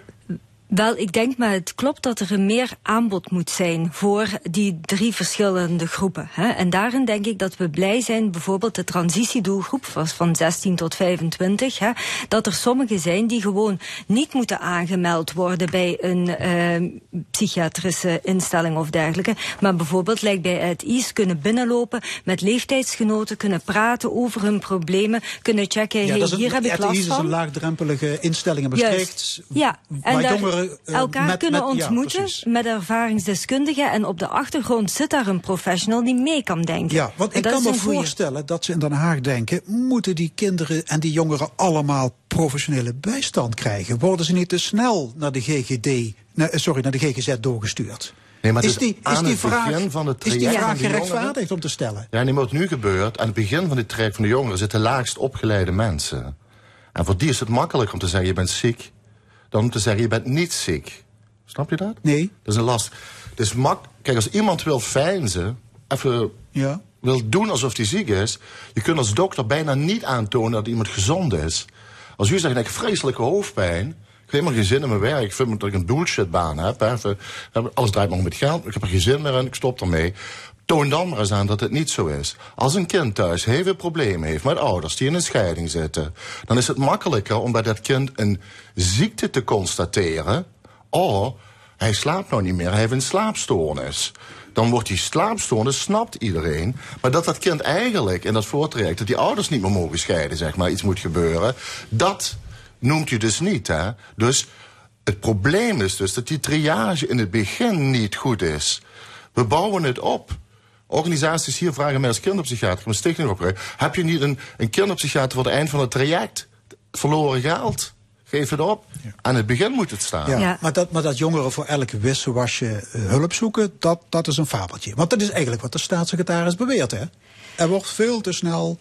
Wel, ik denk maar het klopt dat er een meer aanbod moet zijn voor die drie verschillende groepen. Hè. En daarin denk ik dat we blij zijn, bijvoorbeeld de transitiedoelgroep was van 16 tot 25, hè, dat er sommigen zijn die gewoon niet moeten aangemeld worden bij een eh, psychiatrische instelling of dergelijke, maar bijvoorbeeld lijkt bij het IS kunnen binnenlopen met leeftijdsgenoten, kunnen praten over hun problemen, kunnen checken, hey, is een- hier heb ik last is van. een laagdrempelige instelling. Maastricht. Ja, en waar daar jongeren elkaar met- kunnen met- ja, ontmoeten met ervaringsdeskundigen. En op de achtergrond zit daar een professional die mee kan denken. Ja, want En ik kan me goeie. voorstellen dat ze in Den Haag denken... moeten die kinderen en die jongeren allemaal professionele bijstand krijgen? Worden ze niet te snel naar de GGD, naar, eh, sorry, naar de GGZ doorgestuurd? Nee, maar is die, is die het vraag, begin van het is die vraag van die jongeren- gerechtvaardigd om te stellen? Ja, nee, maar wat nu gebeurt, aan het begin van dit traject van de jongeren zitten laagst opgeleide mensen. En voor die is het makkelijk om te zeggen je bent ziek, dan om te zeggen je bent niet ziek. Snap je dat? Nee. Dat is een last. Dus mak Kijk, als iemand wil feinzen, even Ja. wil doen alsof hij ziek is, je kunt als dokter bijna niet aantonen dat iemand gezond is. Als u zegt, ik heb vreselijke hoofdpijn, ik heb helemaal geen zin in mijn werk, ik vind dat ik een bullshitbaan heb, hè, alles draait maar om het geld, ik heb er geen zin meer in, ik stop ermee. Toon dan maar eens aan dat het niet zo is. Als een kind thuis heel veel problemen heeft met ouders die in een scheiding zitten, dan is het makkelijker om bij dat kind een ziekte te constateren. Oh, hij slaapt nou niet meer, hij heeft een slaapstoornis. Dan wordt die slaapstoornis, snapt iedereen. Maar dat dat kind eigenlijk in dat voortraject, dat die ouders niet meer mogen scheiden, zeg maar, iets moet gebeuren. Dat noemt u dus niet, hè? Dus het probleem is dus dat die triage in het begin niet goed is. We bouwen het op. Organisaties hier vragen mij als kinderpsychiater, een stichting opgericht. Heb je niet een, een kinderpsychiater voor het eind van het traject? Verloren geld? Geef het op. Aan het begin moet het staan. Ja, Maar, dat, maar dat jongeren voor elk wisselwasje eh, hulp zoeken, dat, dat is een fabeltje. Want dat is eigenlijk wat de staatssecretaris beweert, hè? Er wordt veel te snel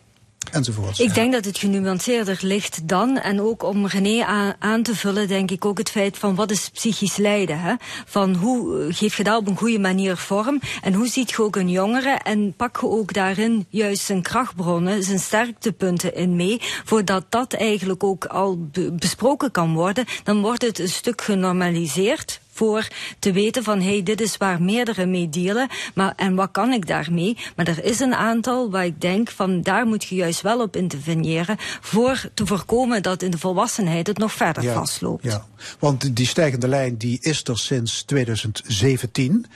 enzovoort. Ik denk dat het genuanceerder ligt dan. En ook om René aan, te vullen, denk ik ook het feit van wat is psychisch lijden. Hè? Van hoe eh, geef je dat op een goede manier vorm? En hoe ziet je ook een jongere? En pak je ook daarin juist zijn krachtbronnen, zijn sterktepunten in mee. Voordat dat eigenlijk ook al be- besproken kan worden, dan wordt het een stuk genormaliseerd voor te weten van hey, dit is waar meerdere mee dealen. Maar, en wat kan ik daarmee? Maar er is een aantal waar ik denk van daar moet je juist wel op interveneren. Voor te voorkomen dat in de volwassenheid het nog verder vastloopt. Ja, want die stijgende lijn die is er sinds 2017.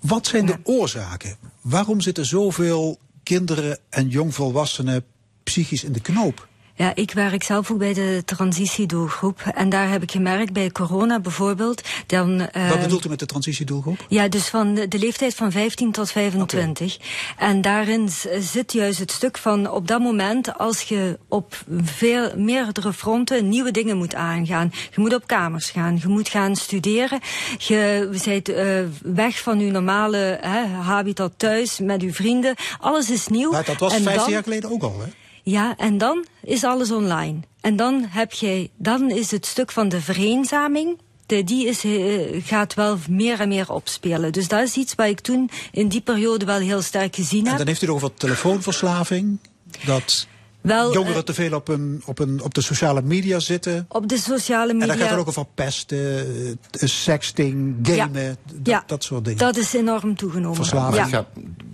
Wat zijn de oorzaken? Waarom zitten zoveel kinderen en jongvolwassenen psychisch in de knoop? Ja, ik werk zelf ook bij de transitiedoelgroep. En daar heb ik gemerkt bij corona bijvoorbeeld. Dan, Wat eh, bedoelt u met de transitiedoelgroep? Ja, dus van de, leeftijd van 15 tot 25. En daarin zit juist het stuk van op dat moment als je op veel, meerdere fronten nieuwe dingen moet aangaan. Je moet op kamers gaan, je moet gaan studeren. Je bent eh, weg van uw normale hè, habitat thuis met uw vrienden. Alles is nieuw. Maar dat was En 15 dan- jaar geleden ook al, hè? Ja, en dan is alles online. En dan heb je, dan is het stuk van de vereenzaming. De, die is, eh, gaat wel meer en meer opspelen. Dus dat is iets wat ik toen in die periode wel heel sterk gezien En heb. dan heeft u het over telefoonverslaving. Dat Wel, jongeren eh, te veel op, een, op, een, op de sociale media zitten. Op de sociale media. En dan gaat het ook over pesten, eh, sexting, gamen, dat, ja, dat soort dingen. dat is enorm toegenomen. Ja. gaat,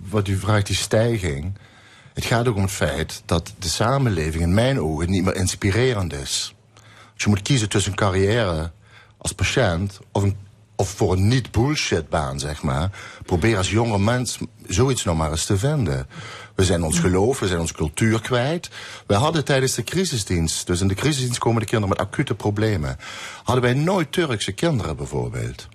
wat u vraagt, die stijging. Het gaat ook om het feit dat de samenleving in mijn ogen niet meer inspirerend is. Je moet kiezen tussen een carrière als patiënt of, een, of voor een niet-bullshit baan, zeg maar. Probeer als jonge mens zoiets nog maar eens te vinden. We zijn ons geloof, we zijn onze cultuur kwijt. We hadden tijdens de crisisdienst, dus in de crisisdienst komen de kinderen met acute problemen. Hadden wij nooit Turkse kinderen bijvoorbeeld.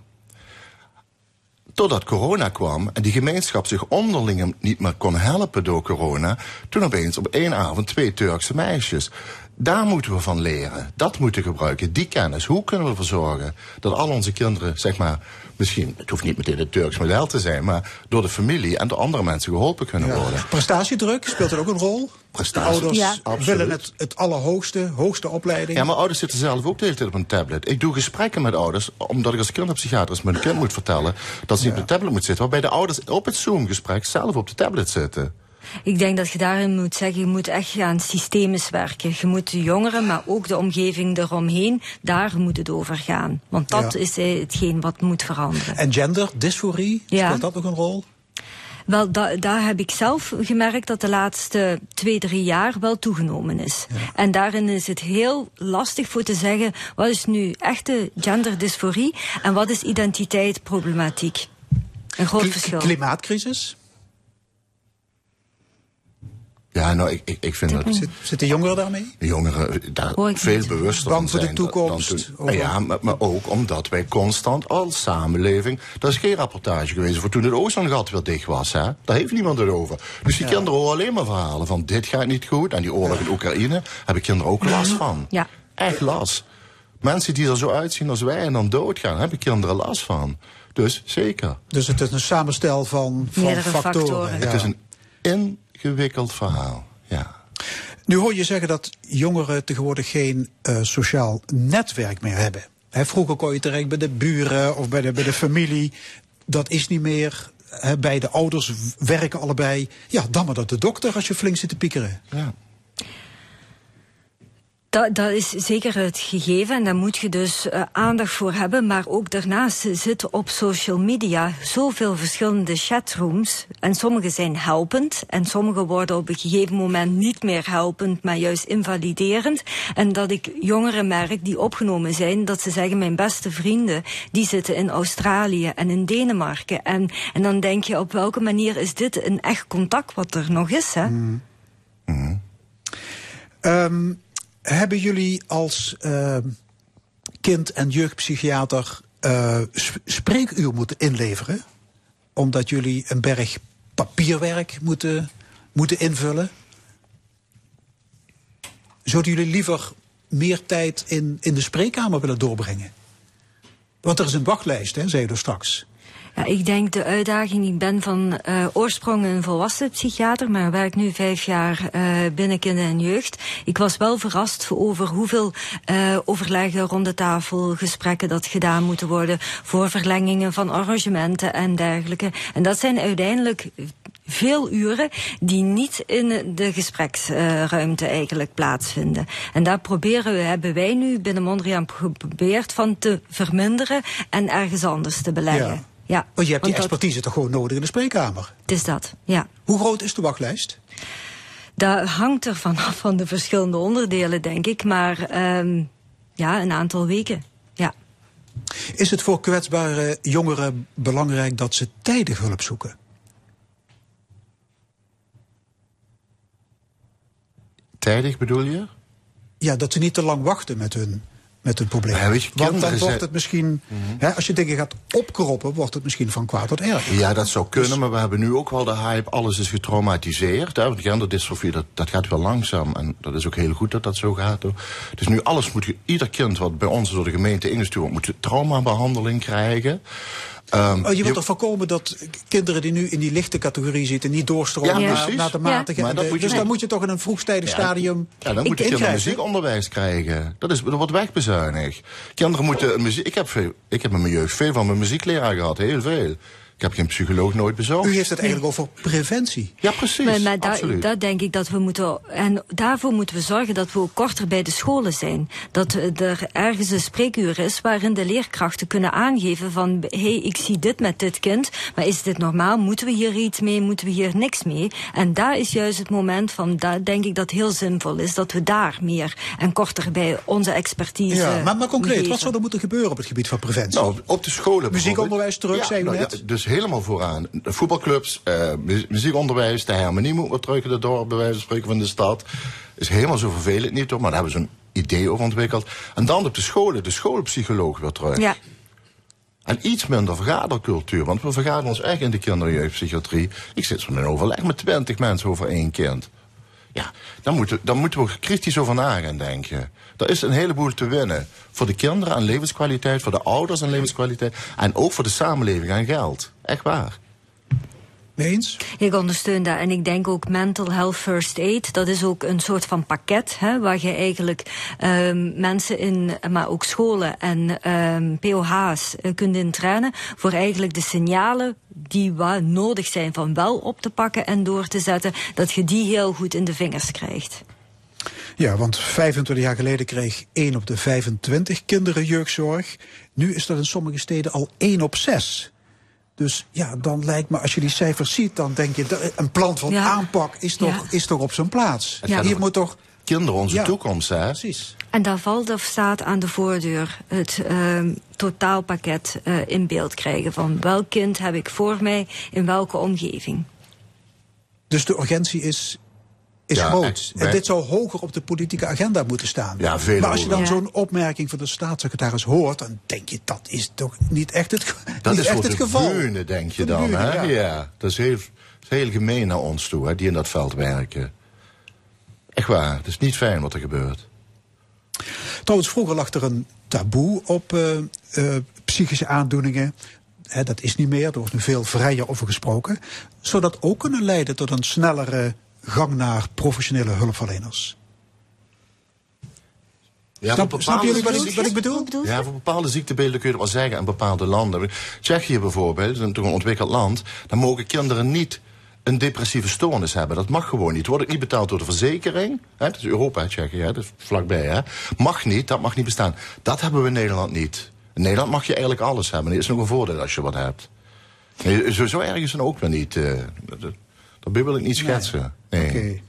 Totdat corona kwam en die gemeenschap zich onderling niet meer kon helpen door corona. Toen opeens op één avond twee Turkse meisjes. Daar moeten we van leren. Dat moeten we gebruiken. Die kennis. Hoe kunnen we ervoor zorgen dat al onze kinderen, zeg maar, misschien, het hoeft niet meteen het Turks model te zijn, maar door de familie en door andere mensen geholpen kunnen worden. Prestatiedruk speelt er ook een rol. Prestatie. Ouders Ja. Willen het, het allerhoogste, hoogste opleiding. Ja, maar ouders zitten zelf ook de hele tijd op een tablet. Ik doe gesprekken met ouders, omdat ik als kinderpsychiater een kind moet vertellen dat ze niet op de tablet moet zitten. Waarbij de ouders op het Zoom-gesprek zelf op de tablet zitten. Ik denk dat je daarin moet zeggen, je moet echt aan systemisch werken. Je moet de jongeren, maar ook de omgeving eromheen, daar moet het over gaan. Want dat Ja. is eh, hetgeen wat moet veranderen. En gender, dysforie, Ja. speelt dat nog een rol? Wel, da- daar heb ik zelf gemerkt dat de laatste twee, drie jaar wel toegenomen is. En daarin is het heel lastig voor te zeggen, wat is nu echte genderdysforie en wat is identiteitsproblematiek. Een groot Kli- verschil. Klimaatcrisis? Ja, nou, ik, ik, ik vind dat... Zit, zitten jongeren daarmee? De jongeren daar veel niet. bewuster Bang van voor de toekomst, dan toen. over- Ja, maar, maar ook omdat wij constant als samenleving... Er is geen rapportage geweest voor toen het ozongat weer dicht was. Hè? Daar heeft niemand het over. Dus die kinderen horen alleen maar verhalen van dit gaat niet goed. En die oorlog in Oekraïne hebben kinderen ook last van. Ja. Echt last. Mensen die er zo uitzien als wij en dan doodgaan, hebben kinderen last van. Dus zeker. Dus het is een samenstel van, van factoren. factoren. ja. Het is een ingewikkeld verhaal. Ja. Nu hoor je zeggen dat jongeren tegenwoordig geen eh, sociaal netwerk meer hebben. Hè, vroeger kon je terecht bij de buren of bij de, bij de familie. Dat is niet meer. Hè, beide ouders werken allebei. Ja, dan maar dat de dokter als je flink zit te piekeren. Ja. Dat, dat is zeker het gegeven en daar moet je dus eh, aandacht voor hebben. Maar ook daarnaast zitten op social media zoveel verschillende chatrooms. En sommige zijn helpend en sommige worden op een gegeven moment niet meer helpend, maar juist invaliderend. En dat ik jongeren merk die opgenomen zijn, dat ze zeggen mijn beste vrienden, die zitten in Australië en in Denemarken. En, en dan denk je op welke manier is dit een echt contact wat er nog is, hè? Ehm, hebben jullie als ehm, kind- en jeugdpsychiater eh, sp- spreekuur moeten inleveren? Omdat jullie een berg papierwerk moeten, moeten invullen? Zouden jullie liever meer tijd in, in de spreekkamer willen doorbrengen? Want er is een wachtlijst, hè, zei je er straks. Ja, ik denk de uitdaging, ik ben van eh, oorsprong een volwassen psychiater, maar werk nu vijf jaar eh, binnen kinder en jeugd. Ik was wel verrast over hoeveel eh, overleggen rond de tafel, gesprekken dat gedaan moeten worden voor verlengingen van arrangementen en dergelijke. En dat zijn uiteindelijk veel uren die niet in de gespreksruimte eigenlijk plaatsvinden. En daar proberen we, hebben wij nu binnen Mondriaan geprobeerd van te verminderen en ergens anders te beleggen. Ja, Want je hebt die dat- expertise toch gewoon nodig in de spreekkamer? het is dat, ja. Hoe groot is de wachtlijst? Dat hangt er vanaf van de verschillende onderdelen, denk ik. Maar ehm, ja, een aantal weken. Ja. Is het voor kwetsbare jongeren belangrijk dat ze tijdig hulp zoeken? Tijdig bedoel je? Ja, dat ze niet te lang wachten met hun, met hun probleem. Ja, weet je, Want dan wordt het misschien, hè, als je dingen gaat opkroppen, wordt het misschien van kwaad tot erg. Ja, dat zou kunnen, maar we hebben nu ook wel de hype. Alles is getraumatiseerd. Hè? Want genderdysfofie, dat, dat gaat wel langzaam. En dat is ook heel goed dat dat zo gaat. Hoor. Dus nu alles moet... Ieder kind wat bij ons door de gemeente ingestuurd wordt... moet traumabehandeling krijgen. Ehm, Oh, je wilt toch voorkomen dat kinderen die nu in die lichte categorie zitten niet doorstromen Ja, naar, naar de Ja. matige. De- moet je dus dan moet je toch in een vroegtijdig Ja, stadium Ja, dan moeten kinderen ingrijpen. muziekonderwijs krijgen. Dat, is, dat wordt wegbezuinigd. Kinderen moeten muziek... Ik heb, veel, ik heb in mijn jeugd veel van mijn muziekleraar gehad, heel veel. Ik heb geen psycholoog nooit bezocht. U heeft het eigenlijk over preventie. Ja, precies. Maar, maar daar, absoluut. daar denk ik dat we moeten. En daarvoor moeten we zorgen dat we ook korter bij de scholen zijn. Dat er ergens een spreekuur is waarin de leerkrachten kunnen aangeven van hé, hey, ik zie dit met dit kind, maar is dit normaal? Moeten we hier iets mee? Moeten we hier niks mee? En daar is juist het moment van, daar denk ik dat het heel zinvol is dat we daar meer en korter bij onze expertise. Ja, maar, maar concreet, geven. wat zou er moeten gebeuren op het gebied van preventie? Nou, op de scholen Muziekonderwijs terug, Ja, zei u nou net. ja, dus helemaal vooraan. De voetbalclubs, eh, mu- muziekonderwijs, de harmonie moet wat terug in het dorp, bij wijze van spreken van de stad. Is helemaal zo vervelend niet hoor, maar daar hebben ze een idee over ontwikkeld. En dan op de scholen, de schoolpsycholoog weer terug. Ja. En iets minder vergadercultuur, want we vergaderen ons echt in de kinder- en jeugdpsychiatrie. Ik zit zo in overleg met twintig mensen over één kind. Ja, dan moeten, dan moeten we kritisch over na gaan denken. Er is een heleboel te winnen. Voor de kinderen aan levenskwaliteit, voor de ouders aan levenskwaliteit. En ook voor de samenleving aan geld. Echt waar. Eens? Ik ondersteun dat. En ik denk ook mental health first aid. Dat is ook een soort van pakket. Hè, waar je eigenlijk um, mensen in, maar ook scholen en um, POH's uh, kunt in trainen. Voor eigenlijk de signalen die wel nodig zijn van wel op te pakken en door te zetten. Dat je die heel goed in de vingers krijgt. Ja, want 25 jaar geleden kreeg 1 op de 25 kinderen jeugdzorg. Nu is dat in sommige steden al 1 op 6. Dus ja, dan lijkt me, als je die cijfers ziet, dan denk je, een plan van Ja. aanpak is toch, Ja. is toch op zijn plaats. Het gaat Hier moet toch. Kinderen, onze Ja. toekomst, hè? Precies. En daar valt of staat aan de voordeur het ehm totaalpakket eh, in beeld krijgen. Van welk kind heb ik voor mij in welke omgeving. Dus de urgentie is, is Ja, groot. en dit zou hoger op de politieke agenda moeten staan. Ja, veel maar als je dan zo'n opmerking van de staatssecretaris hoort, dan denk je dat is toch niet echt het, Dat niet is echt voor het de geval. denk je de dan, hè? ja. Ja. dat is heel, dat is heel gemeen naar ons toe, hè, die in dat veld werken. Echt waar, het is niet fijn wat er gebeurt. Trouwens, vroeger lag er een taboe op eh, eh, psychische aandoeningen. Dat is niet meer, er wordt nu veel vrijer over gesproken. Zou dat ook kunnen leiden tot een snellere gang naar professionele hulpverleners? Ja, Snap- voor snappen jullie wat ik- wat ik bedoel? Ja, voor bepaalde ziektebeelden kun je het wel zeggen in bepaalde landen. Tsjechië bijvoorbeeld, een toch een ontwikkeld land, dan mogen kinderen niet een depressieve stoornis hebben. Dat mag gewoon niet. Het wordt ook niet betaald door de verzekering. Hè, dat is Europa, Tsjechië, hè, dat is vlakbij. Hè. Mag niet, dat mag niet bestaan. Dat hebben we in Nederland niet. In Nederland mag je eigenlijk alles hebben. Dat is nog een voordeel als je wat hebt. Nee, zo, zo erg is het ook weer niet. eh, dat, wil ik niet schetsen. Nee.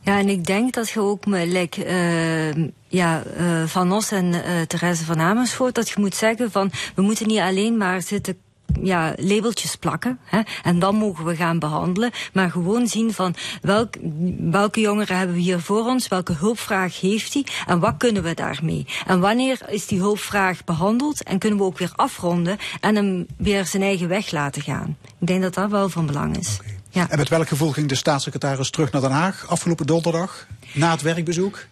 Ja, en ik denk dat je ook like, eh, ja, eh, Van Os en eh Therese van Amersfoort, dat je moet zeggen van, we moeten niet alleen maar zitten ja, labeltjes plakken. Hè, en dan mogen we gaan behandelen. Maar gewoon zien van welk, welke jongeren hebben we hier voor ons, welke hulpvraag heeft hij en wat kunnen we daarmee. En wanneer is die hulpvraag behandeld en kunnen we ook weer afronden en hem weer zijn eigen weg laten gaan. Ik denk dat dat wel van belang is. Ja. En met welk gevoel ging de staatssecretaris terug naar Den Haag afgelopen donderdag? Na het werkbezoek?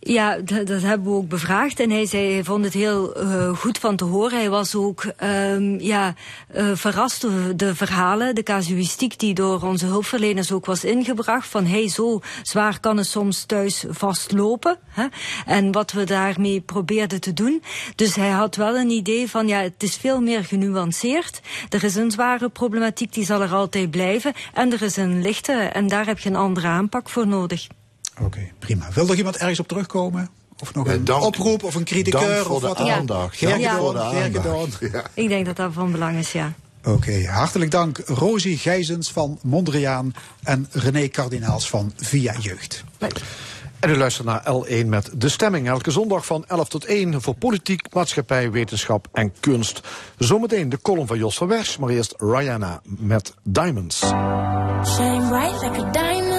Ja, dat, hebben we ook bevraagd. En hij zei, hij vond het heel uh, goed van te horen. Hij was ook um, ja, uh, verrast door de verhalen, de casuïstiek die door onze hulpverleners ook was ingebracht. Van hey, zo zwaar kan het soms thuis vastlopen. Hè? En wat we daarmee probeerden te doen. Dus hij had wel een idee van, ja, het is veel meer genuanceerd. Er is een zware problematiek, die zal er altijd blijven. En er is een lichte, en daar heb je een andere aanpak voor nodig. Oké, okay, prima. Wil er iemand ergens op terugkomen? Of nog een dank, oproep of een kritiekeur? Dank voor of wat de dan ook? aandacht. Dank Ja. voor de Ja. aandacht. [laughs] Ja. Ik denk dat dat van belang is, ja. Oké, okay, hartelijk dank Rosie Gijzens van Mondriaan en René Kardinaals van Via Jeugd. En u luistert naar L1 met De Stemming. Elke zondag van 11 tot 1 voor politiek, maatschappij, wetenschap en kunst. Zometeen de column van Jos van Wers, maar eerst Rihanna met Diamonds. Shine bright like a diamond.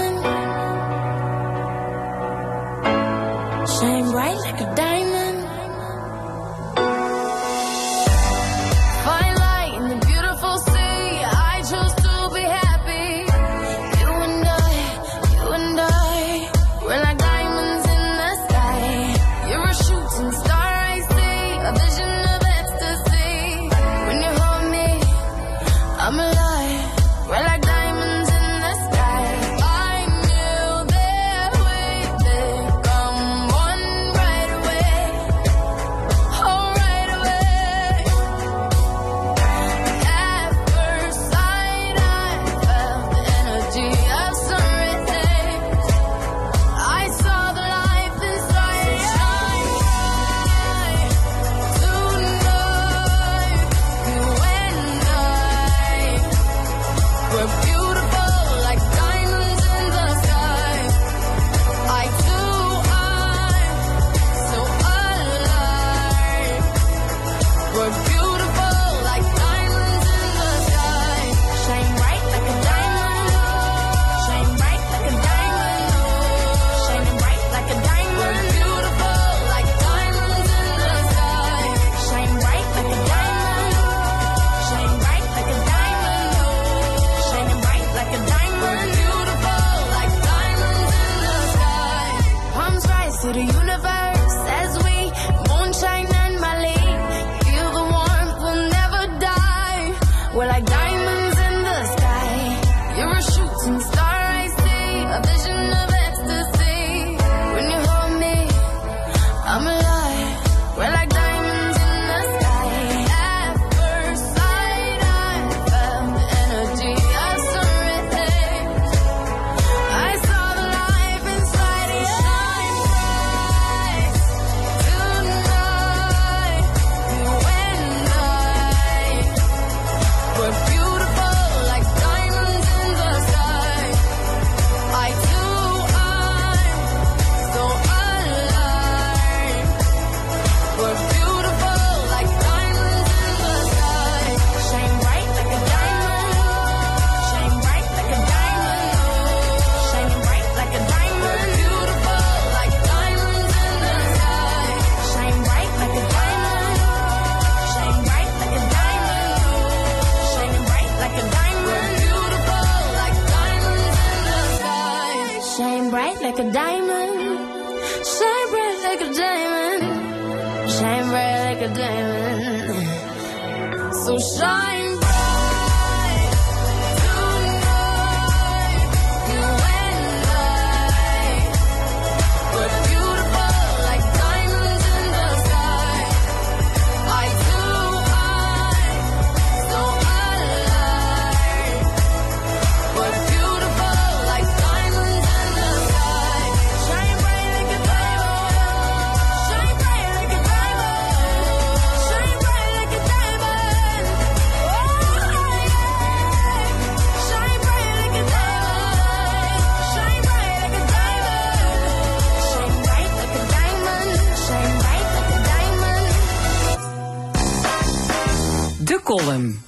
De column.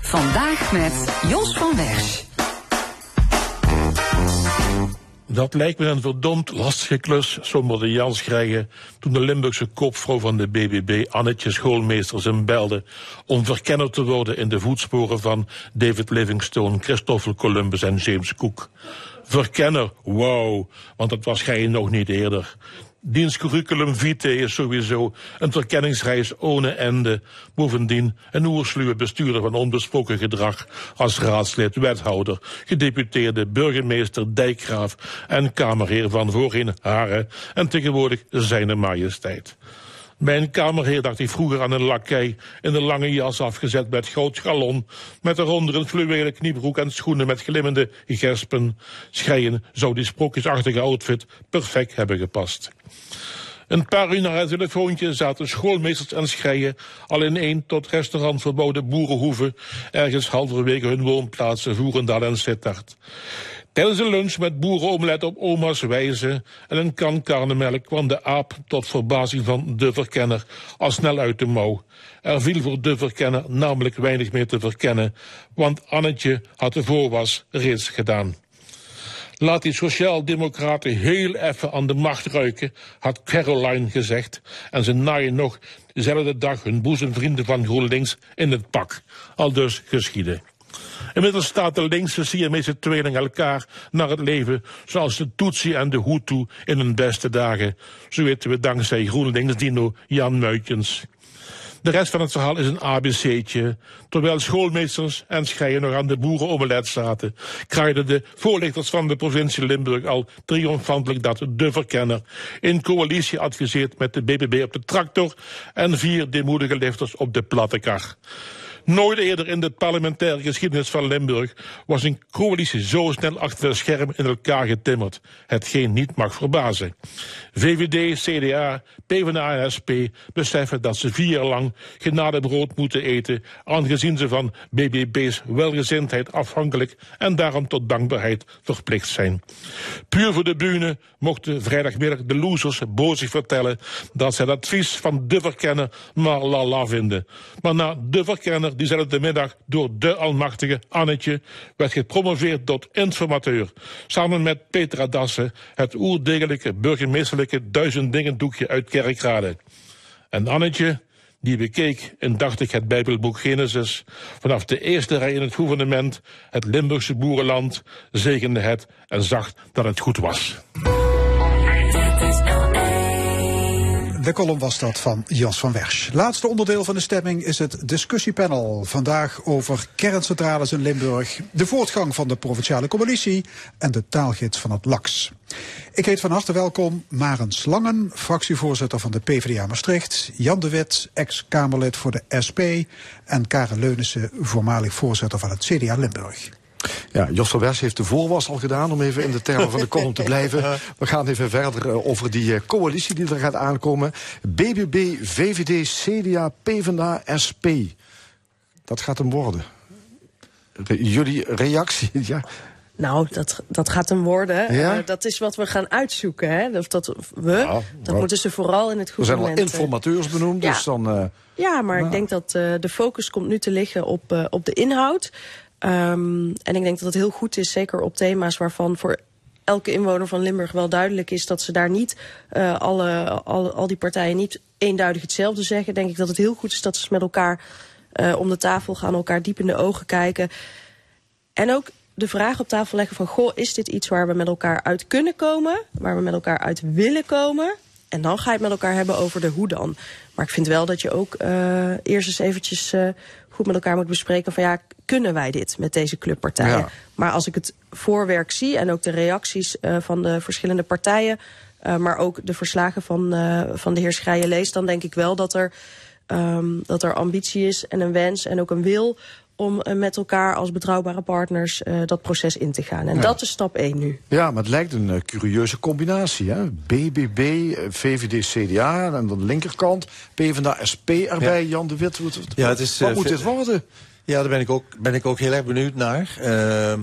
Vandaag met Jos van Wersch. Dat lijkt me een verdomd lastige klus, somberde Jans krijgen toen de Limburgse kopvrouw van de BBB, Annetje Schoolmeesters, hem belde om verkenner te worden in de voetsporen van David Livingstone, Christoffel Columbus en James Cook. Verkenner, wauw, want dat was gij nog niet eerder. Diens curriculum vitae is sowieso een verkenningsreis ohne ende. Bovendien een oersluwe bestuurder van onbesproken gedrag als raadslid, wethouder, gedeputeerde, burgemeester, dijkgraaf en kamerheer van voorheen Haren en tegenwoordig zijne majesteit. Mijn kamerheer dacht ik vroeger aan een lakij in een lange jas afgezet met groot galon, met eronder een fluwelen kniebroek en schoenen met glimmende gespen. Schreien zou die sprookjesachtige outfit perfect hebben gepast. Een paar uur na het telefoontje zaten schoolmeesters en schreien al in één tot restaurant verboden boerenhoeven ergens halverwege hun woonplaatsen Voerendaal en Sittard. Tijdens een lunch met boerenomelet op oma's wijze en een kan karnemelk kwam de aap tot verbazing van de verkenner al snel uit de mouw. Er viel voor de verkenner namelijk weinig meer te verkennen, want Annetje had de voorwas reeds gedaan. Laat die sociaaldemocraten heel even aan de macht ruiken, had Caroline gezegd. En ze naaien nog dezelfde dag hun boezemvrienden van GroenLinks in het pak. Al dus geschieden. Inmiddels staat de linkse Siamese tweeling elkaar naar het leven, zoals de Tutsi en de Hutu in hun beste dagen. Zo weten we dankzij GroenLinks-dino Jan Muitjens. De rest van het verhaal is een ABC'tje. Terwijl schoolmeesters en schreien nog aan de boerenomelet zaten, kraaiden de voorlichters van de provincie Limburg al triomfantelijk dat de verkenner in coalitie adviseert met de BBB op de tractor en vier deemoedige lifters op de platte kar. Nooit eerder in de parlementaire geschiedenis van Limburg was een coalitie zo snel achter het scherm in elkaar getimmerd. Hetgeen niet mag verbazen. VVD, CDA, PvdA en SP beseffen dat ze vier jaar lang genadebrood moeten eten, aangezien ze van BBB's welgezindheid afhankelijk en daarom tot dankbaarheid verplicht zijn. Puur voor de bühne mochten vrijdagmiddag de losers bozig vertellen dat zij het advies van de verkenner maar la la vinden. Maar na de verkenner diezelfde middag door de almachtige Annetje werd gepromoveerd tot informateur. Samen met Petra Dassen, het oerdegelijke burgemeesterlijke duizend dingen doekje uit Kerkrade. En Annetje, die bekeek en dacht ik het Bijbelboek Genesis. Vanaf de eerste rij in het gouvernement, het Limburgse boerenland, zegende het en zag dat het goed was. De column was dat van Jos van Wersch. Laatste onderdeel van de stemming is het discussiepanel. Vandaag over kerncentrales in Limburg, de voortgang van de provinciale coalitie en de taalgids van het LAX. Ik heet van harte welkom Maren Slangen, fractievoorzitter van de PvdA Maastricht, Jan de Wit, ex-Kamerlid voor de SP en Karen Leunissen, voormalig voorzitter van het CDA Limburg. Ja, Jos van Wers heeft de voorwas al gedaan, om even in de termen van de column te blijven. [laughs] We gaan even verder eh, over die eh, coalitie die er gaat aankomen. BBB, VVD, CDA, PvdA, SP. Dat gaat hem worden. Re- jullie reactie? [laughs] Ja. Nou, dat, dat gaat hem worden. Ja? Eh, dat is wat we gaan uitzoeken. Hè? Of dat we, Ja, dat moeten ze vooral in het Er zijn wel gouvernement... eh, informateurs benoemd, ja. dus dan... eh, Ja, maar ik denk dat eh, de focus komt nu te liggen op, eh, op de inhoud. Ehm, en ik denk dat het heel goed is, zeker op thema's waarvan voor elke inwoner van Limburg wel duidelijk is dat ze daar niet eh, alle, al, al die partijen niet eenduidig hetzelfde zeggen. Denk ik dat het heel goed is dat ze met elkaar eh, om de tafel gaan, elkaar diep in de ogen kijken. En ook de vraag op tafel leggen van... goh, is dit iets waar we met elkaar uit kunnen komen? Waar we met elkaar uit willen komen? En dan ga je het met elkaar hebben over de hoe dan. Maar ik vind wel dat je ook eh, eerst eens eventjes goed met elkaar moet bespreken van ja, kunnen wij dit met deze clubpartijen? Ja. Maar als ik het voorwerk zie en ook de reacties eh, van de verschillende partijen, eh, maar ook de verslagen van, eh, van de heer Schrijen lees, dan denk ik wel dat er, ehm, dat er ambitie is en een wens en ook een wil om eh, met elkaar als betrouwbare partners eh, dat proces in te gaan. En Ja. dat is stap 1 nu. Ja, maar het lijkt een eh, curieuze combinatie. Hè? BBB, VVD, CDA en aan de linkerkant PvdA, SP erbij, Jan de Wit. Wat, wat- Ja, het is, wat moet dit worden? Ja, daar ben ik ook, ben ik ook heel erg benieuwd naar. Ehm,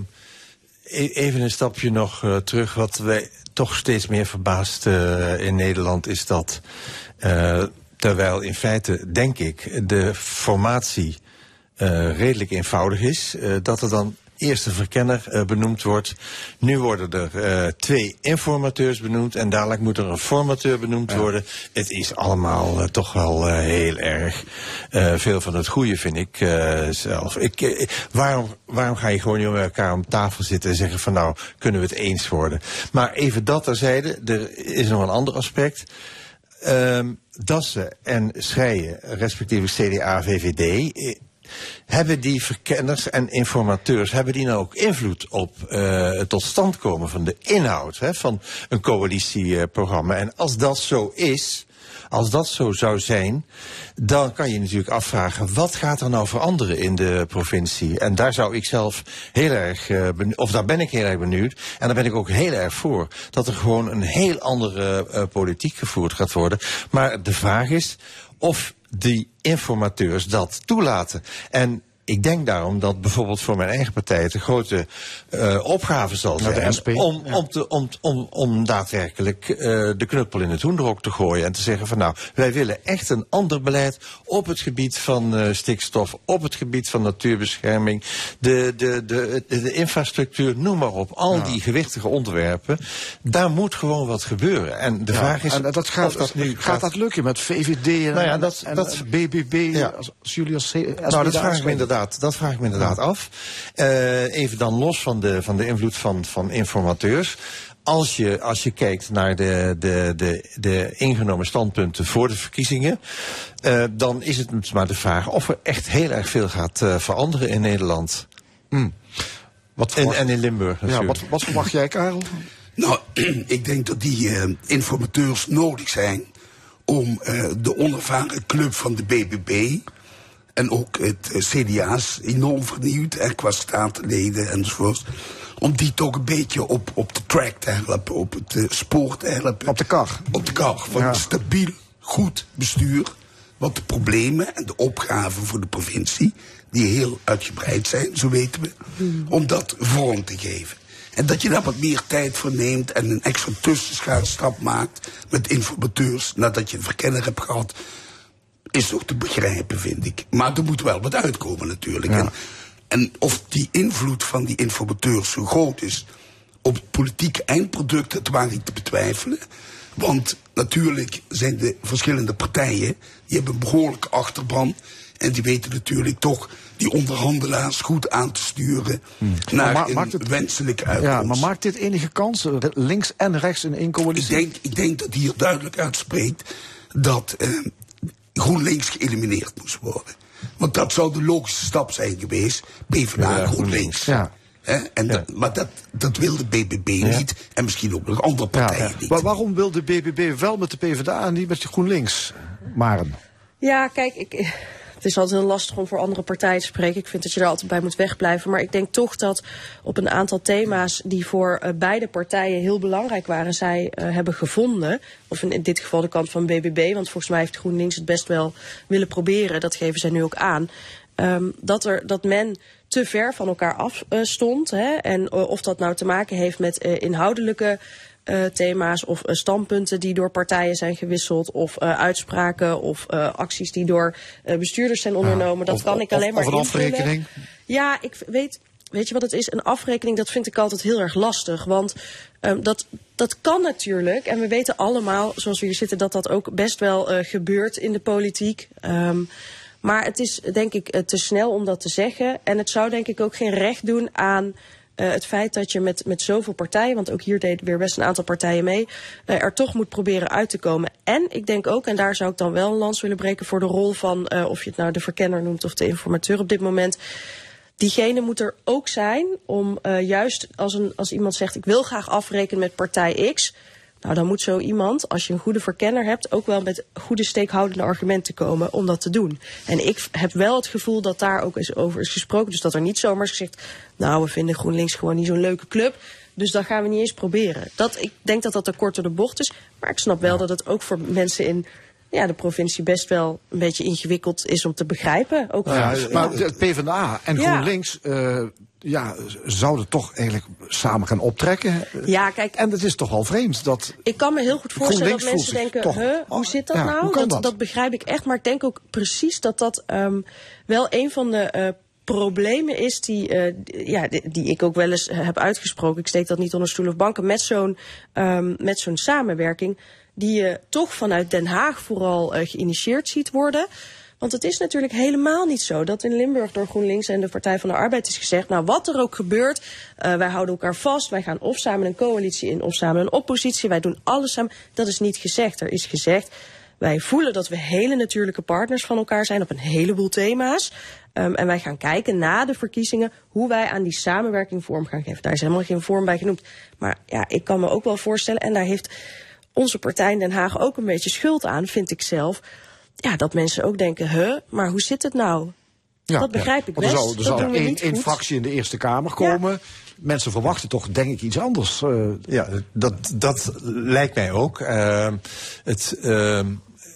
e- even een stapje nog eh, terug. Wat wij toch steeds meer verbaast eh, in Nederland is dat... eh, terwijl in feite, denk ik, de formatie redelijk eenvoudig is... eh, dat er dan eerst een verkenner eh, benoemd wordt. Nu worden er eh, twee informateurs benoemd... en dadelijk moet er een formateur benoemd worden. Het is allemaal eh, toch wel eh, heel erg eh, veel van het goede, vind ik eh, zelf. Ik, eh, waarom, waarom ga je gewoon niet met elkaar om tafel zitten en zeggen van nou, kunnen we het eens worden? Maar even dat terzijde, er is nog een ander aspect. Ehm Dassen en Schrijen, respectievelijk CDA, VVD... hebben die verkenners en informateurs, hebben die nou ook invloed op eh, het tot stand komen van de inhoud hè, van een coalitieprogramma? En als dat zo is, als dat zo zou zijn, dan kan je natuurlijk afvragen, wat gaat er nou veranderen in de provincie? En daar zou ik zelf heel erg, eh, benieu- of daar ben ik heel erg benieuwd, en daar ben ik ook heel erg voor, dat er gewoon een heel andere eh, politiek gevoerd gaat worden. Maar de vraag is of die informateurs dat toelaten. En ik denk daarom dat bijvoorbeeld voor mijn eigen partij het een grote eh, opgave zal zijn om, ja. om, te, om, om, om daadwerkelijk eh, de knuppel in het hoenderhok te gooien en te zeggen van nou, wij willen echt een ander beleid op het gebied van eh, stikstof, op het gebied van natuurbescherming, de, de, de, de, de infrastructuur, noem maar op, al die gewichtige onderwerpen, daar moet gewoon wat gebeuren. En de Ja, vraag is en dat gaat, of dat nu gaat dat lukken met VVD en, Nou ja, dat- en, dat- en BBB, als, als jullie als SP nou, dat vraag, ik me inderdaad, dat vraag ik me inderdaad af. Eh, even dan los van de, van de invloed van, van informateurs. Als je, als je kijkt naar de, de, de, de ingenomen standpunten voor de verkiezingen, eh, dan is het maar de vraag of er echt heel erg veel gaat eh, veranderen in Nederland. Wat en, en in Limburg Ja, wat, wat verwacht jij, Karel? [clears throat] Nou, [clears throat] ik denk dat die eh, informateurs nodig zijn om eh, de onervaren club van de BBB en ook het eh, CDA is enorm vernieuwd en qua statenleden enzovoort. Om die toch een beetje op, op de track te helpen, op het eh, spoor te helpen. Op de kar. Op de kar. Van Ja. een stabiel, goed bestuur. Wat de problemen en de opgaven voor de provincie, die heel uitgebreid zijn, zo weten we, om dat vorm te geven. En dat je daar wat meer tijd voor neemt en een extra tussenstap maakt met informateurs nadat je een verkenner hebt gehad, is toch te begrijpen, vind ik. Maar er moet wel wat uitkomen natuurlijk. En, en of die invloed van die informateurs zo groot is op het politieke eindproduct, dat waar ik te betwijfelen. Want natuurlijk zijn de verschillende partijen, die hebben een behoorlijke achterban. En die weten natuurlijk toch die onderhandelaars goed aan te sturen naar Maar ma- een het- wenselijke uitkomst. Ja, maar maakt dit enige kans, eh, links en rechts in één coalitie? Ik denk, ik denk dat hier duidelijk uitspreekt dat eh, GroenLinks geëlimineerd moest worden. Want dat zou de logische stap zijn geweest. PvdA, Ja, GroenLinks. Ja. Hè, en dat, maar dat, dat wil de BBB niet. En misschien ook nog andere Ja, partijen ja. niet. Maar waarom wil de BBB wel met de PvdA en niet met de GroenLinks? Maren. Ja, kijk, ik, het is altijd heel lastig om voor andere partijen te spreken. Ik vind dat je er altijd bij moet wegblijven. Maar ik denk toch dat op een aantal thema's die voor eh, beide partijen heel belangrijk waren, zij eh, hebben gevonden. Of in, dit geval de kant van BBB, want volgens mij heeft GroenLinks het best wel willen proberen. Dat geven zij nu ook aan. Ehm, dat, er, dat men te ver van elkaar af eh. Hè, en of dat nou te maken heeft met inhoudelijke eh, thema's of eh, standpunten die door partijen zijn gewisseld, of eh, uitspraken of acties die door bestuurders zijn ondernomen. dat Of- kan ik alleen maar Of een invullen. afrekening? Ja, ik weet, weet je wat het is? Een afrekening, dat vind ik altijd heel erg lastig. Want ehm, dat, dat kan natuurlijk. En we weten allemaal, zoals we hier zitten, dat dat ook best wel gebeurt in de politiek. Ehm, maar het is denk ik te snel om dat te zeggen. En het zou denk ik ook geen recht doen aan eh, het feit dat je met, met zoveel partijen, want ook hier deden weer best een aantal partijen mee, eh, er toch moet proberen uit te komen. En ik denk ook, en daar zou ik dan wel een lans willen breken voor de rol van, eh, of je het nou de verkenner noemt of de informateur op dit moment. Diegene moet er ook zijn om juist als, een, als iemand zegt: Ik wil graag afrekenen met partij X. Nou, dan moet zo iemand, als je een goede verkenner hebt, ook wel met goede steekhoudende argumenten komen om dat te doen. En ik heb wel het gevoel dat daar ook eens over is gesproken. Dus dat er niet zomaar is gezegd: Nou, we vinden GroenLinks gewoon niet zo'n leuke club. Dus dat gaan we niet eens proberen. Dat, ik denk dat dat te kort door de bocht is. Maar ik snap wel dat het ook voor mensen in ja, de provincie best wel een beetje ingewikkeld is om te begrijpen. Ook Ja, maar de PvdA en Ja. GroenLinks eh, ja, zouden toch eigenlijk samen gaan optrekken. Ja, kijk. En het is toch wel vreemd dat. Ik kan me heel goed voorstellen dat mensen denken, toch- huh, hoe zit dat ja, nou? dat, dat? begrijp ik echt. Maar ik denk ook precies dat dat ehm, wel een van de eh, problemen is die, eh, ja, die, die ik ook wel eens heb uitgesproken. Ik steek dat niet onder stoel of banken. Met zo'n ehm, met zo'n samenwerking die je toch vanuit Den Haag vooral eh, geïnitieerd ziet worden. Want het is natuurlijk helemaal niet zo dat in Limburg door GroenLinks en de Partij van de Arbeid is gezegd... nou, wat er ook gebeurt, eh, wij houden elkaar vast. Wij gaan of samen een coalitie in of samen een oppositie. Wij doen alles samen. Dat is niet gezegd. Er is gezegd, wij voelen dat we hele natuurlijke partners van elkaar zijn op een heleboel thema's. Ehm, en wij gaan kijken na de verkiezingen hoe wij aan die samenwerking vorm gaan geven. Daar is helemaal geen vorm bij genoemd. Maar ja, ik kan me ook wel voorstellen, en daar heeft onze partij in Den Haag ook een beetje schuld aan, vind ik zelf. Ja, dat mensen ook denken, huh, maar hoe zit het nou? dat begrijp ik best. Er zou, er we één, fractie in de Eerste Kamer komen. Mensen verwachten toch, denk ik, iets anders. eh. Ja, dat, dat lijkt mij ook. Ehm, het, ehm,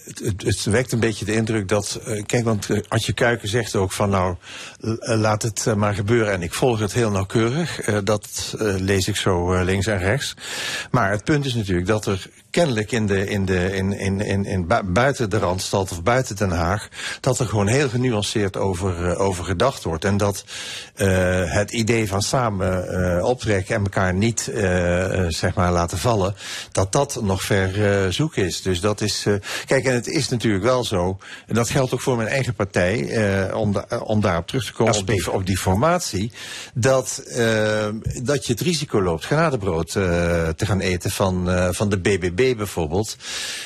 het, het, het wekt een beetje de indruk dat. eh, kijk, want eh, Adje Kuiken zegt ook van nou, eh, laat het eh, maar gebeuren. En ik volg het heel nauwkeurig. Eh, dat eh, lees ik zo eh, links en rechts. Maar het punt is natuurlijk dat er kennelijk in de, in de, in, in, in, in bu- buiten de Randstad of buiten Den Haag. dat er gewoon heel genuanceerd over, eh, over gedacht wordt. En dat eh, het idee van samen eh, optrekken en elkaar niet zeg maar laten vallen. dat dat nog ver zoeken is. Dus dat is. kijk, en het is natuurlijk wel zo. en dat geldt ook voor mijn eigen partij. om, da- om daarop terug te komen op die, op die formatie. Dat, dat je het risico loopt genadebrood eh, te gaan eten van, van de BBB bijvoorbeeld.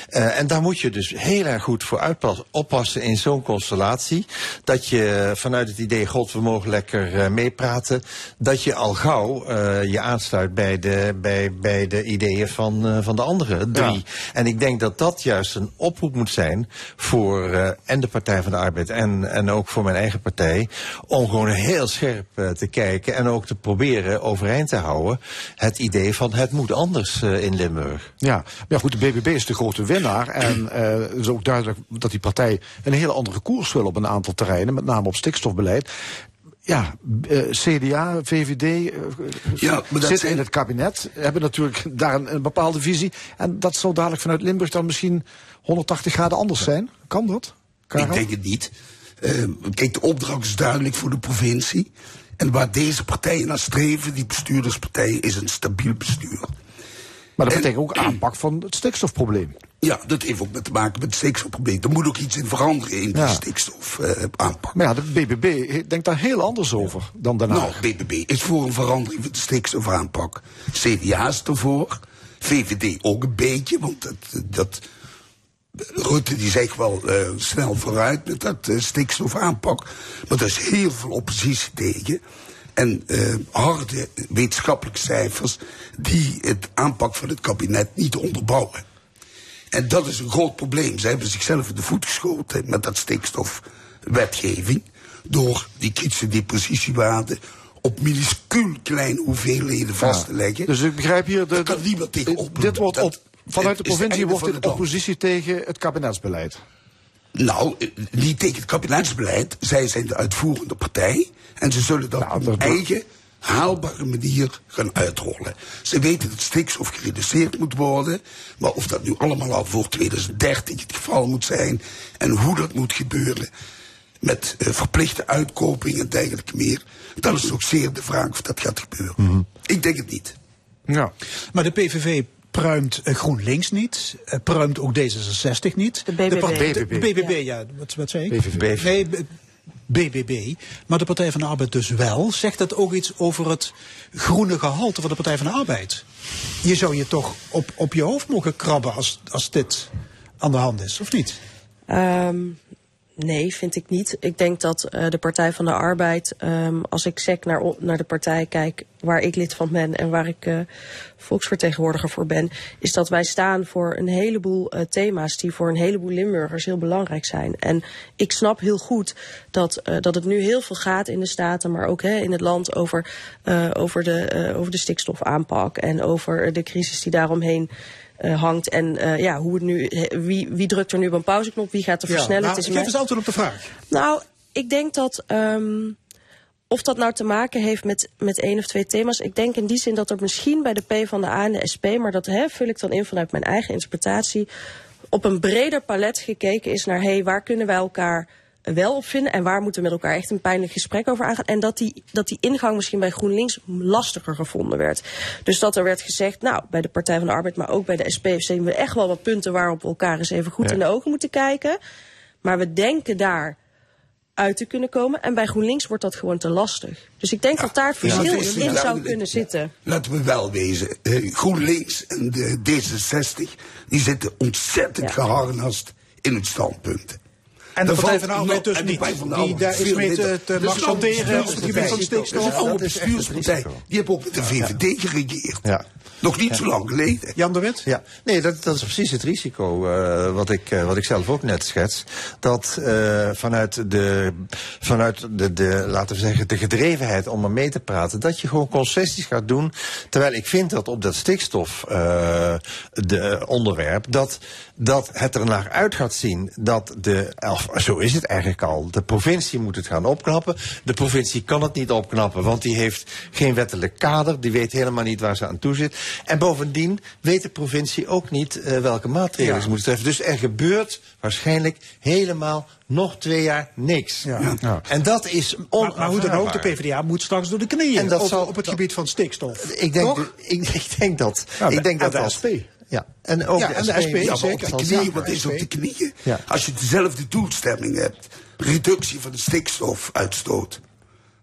Eh, en daar moet je dus heel erg goed voor oppassen in zo'n constellatie. Dat je vanuit het idee, god, we mogen lekker eh, meepraten. Dat je al gauw eh, je aansluit bij de, bij, bij de ideeën van, van de andere drie. En ik denk dat dat juist een oproep moet zijn voor en de Partij van de Arbeid en, en ook voor mijn eigen partij. Om gewoon heel scherp te kijken en ook te proberen overeind te houden. Het idee van het moet anders in Limburg. Ja, ja, goed, de BBB is de grote winnaar. En [clears throat] eh, het is ook duidelijk dat die partij een hele andere koers wil op een aantal terreinen, met name op stikstofbeleid. Ja, eh, CDA, VVD eh, Ja, zitten zijn- in het kabinet, hebben natuurlijk daar een, een bepaalde visie. En dat zal dadelijk vanuit Limburg dan misschien 180 graden anders zijn. Kan dat? Karel? Ik denk het niet. Kijk, de opdracht is duidelijk voor de provincie. En waar deze partijen naar streven, die bestuurderspartij, is een stabiel bestuur. Maar dat betekent ook aanpak van het stikstofprobleem. Ja, dat heeft ook met te maken met het stikstofprobleem. Er moet ook iets in veranderen in die Ja. stikstofaanpak. Maar ja, de BBB denkt daar heel anders over dan daarna. Nou, BBB is voor een verandering van de stikstofaanpak. CDA is ervoor. VVD ook een beetje, want dat, dat Rutte die zegt wel eh, snel vooruit met dat eh, stikstofaanpak. Maar er is heel veel oppositie tegen. En eh, harde wetenschappelijke cijfers die het aanpak van het kabinet niet onderbouwen. En dat is een groot probleem. Ze hebben zichzelf in de voet geschoten met dat stikstofwetgeving. Door die kritische depositiewaarde op minuscuul kleine hoeveelheden vast te leggen. Dus ik begrijp hier... De, Daar kan niemand tegen op. dit wordt op, vanuit de provincie wordt dit oppositie tegen het kabinetsbeleid. Nou, niet tegen het kabinetsbeleid. Zij zijn de uitvoerende partij. En ze zullen dat op hun eigen haalbare manier gaan uitrollen. Ze weten dat stikstof gereduceerd moet worden. Maar of dat nu allemaal al voor 2030 het geval moet zijn. En hoe dat moet gebeuren. Met eh, verplichte uitkoping en dergelijke meer. Dat is nog zeer de vraag of dat gaat gebeuren. Ik denk het niet. Ja. Maar de PVV pruimt eh, GroenLinks niet, eh, pruimt ook D66 niet. De BBB. de BBB. BBB, ja. Wat, wat zei ik? BVV. Nee, BBB, maar de Partij van de Arbeid dus wel. Zegt dat ook iets over het groene gehalte van de Partij van de Arbeid? Je zou je toch op, op je hoofd mogen krabben als, als dit aan de hand is, of niet? Ehm, nee, vind ik niet. Ik denk dat eh, de Partij van de Arbeid, ehm, als ik sec naar, naar de partij kijk waar ik lid van ben en waar ik eh, volksvertegenwoordiger voor ben, is dat wij staan voor een heleboel eh, thema's die voor een heleboel Limburgers heel belangrijk zijn. En ik snap heel goed dat, dat het nu heel veel gaat in de Staten, maar ook hè, in het land over, over, de, over de stikstofaanpak en over de crisis die daaromheen eh, hangt. En eh, ja, hoe het nu, wie, wie drukt er nu op een pauzeknop, wie gaat er Ja, versnellen? nou, Het is geef eens antwoord op de vraag. nou, ik denk dat. ehm, of dat nou te maken heeft met, met één of twee thema's. Ik denk in die zin dat er misschien bij de P van de A en de SP, maar dat hè, vul ik dan in vanuit mijn eigen interpretatie, op een breder palet gekeken is naar hé, hey, waar kunnen wij elkaar wel op vinden en waar moeten we met elkaar echt een pijnlijk gesprek over aangaan. En dat die, dat die ingang misschien bij GroenLinks lastiger gevonden werd. Dus dat er werd gezegd, nou, bij de Partij van de Arbeid, maar ook bij de SP zien we echt wel wat punten waarop we elkaar eens even goed Ja. in de ogen moeten kijken. Maar we denken daar uit te kunnen komen. En bij GroenLinks wordt dat gewoon te lastig. Dus ik denk dat daar verschil Ja, dat is in zou kunnen zitten. Laten we wel wezen. eh, GroenLinks en de D66 die zitten ontzettend geharnast in hun standpunten. En de Er Partij valt van de Arbeid nog- dus en de niet, Partij van de die Arbeid daar is mee te- te gebied van bestuurspartij. stikstof. Dat is een oude bestuurspartij. Die hebben ook met de VVD geregeerd. Ja. Nog niet zo lang geleden. Jan de Wit? Ja, nee, dat, dat is precies het risico eh, wat, ik, eh, wat ik zelf ook net schets. Dat eh, vanuit, de, vanuit de, de, laten we zeggen, de gedrevenheid om er mee te praten, dat je gewoon concessies gaat doen. Terwijl ik vind dat op dat stikstof eh, de onderwerp, dat, dat het er naar uit gaat zien dat de, of zo is het eigenlijk al, de provincie moet het gaan opknappen. De provincie kan het niet opknappen, want die heeft geen wettelijk kader, die weet helemaal niet waar ze aan toe zit. En bovendien weet de provincie ook niet eh, welke maatregelen Ja. ze moeten treffen. Dus er gebeurt waarschijnlijk helemaal nog twee jaar niks. Ja. En dat is Maar, maar hoe dan ook, de. PvdA moet straks door de knieën En dat op, zal- op het gebied van stikstof. Ik denk, Toch? ik, [laughs] ik denk dat. Ja, ik denk en dat de dat. SP. Ja, en ook ja, de en SP. de SP. Ja, zeker. op de knieën, wat is SP. op de knieën? Ja. Als je dezelfde doelstelling hebt, reductie van de stikstofuitstoot.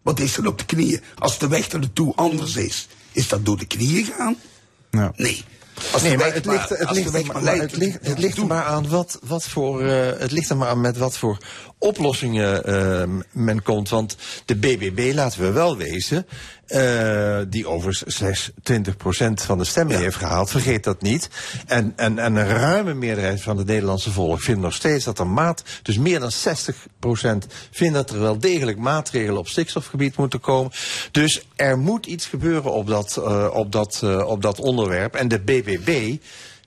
Wat is dan op de knieën? Als de weg er naartoe anders is, is dat door de knieën gaan? Nee. Als nee, de maar het ligt, het ligt, er het ligt, het ligt er maar aan wat, wat voor, eh, het ligt er maar aan met wat voor oplossingen eh, men komt. Want de BBB, laten we wel wezen, eh, die overigens slechts 20% van de stemmen heeft gehaald, vergeet dat niet. En, en, en een ruime meerderheid van het Nederlandse volk vindt nog steeds dat er maat, dus meer dan 60% vindt dat er wel degelijk maatregelen op stikstofgebied moeten komen. Dus er moet iets gebeuren op dat, eh, op dat, eh, op dat onderwerp. En de BBB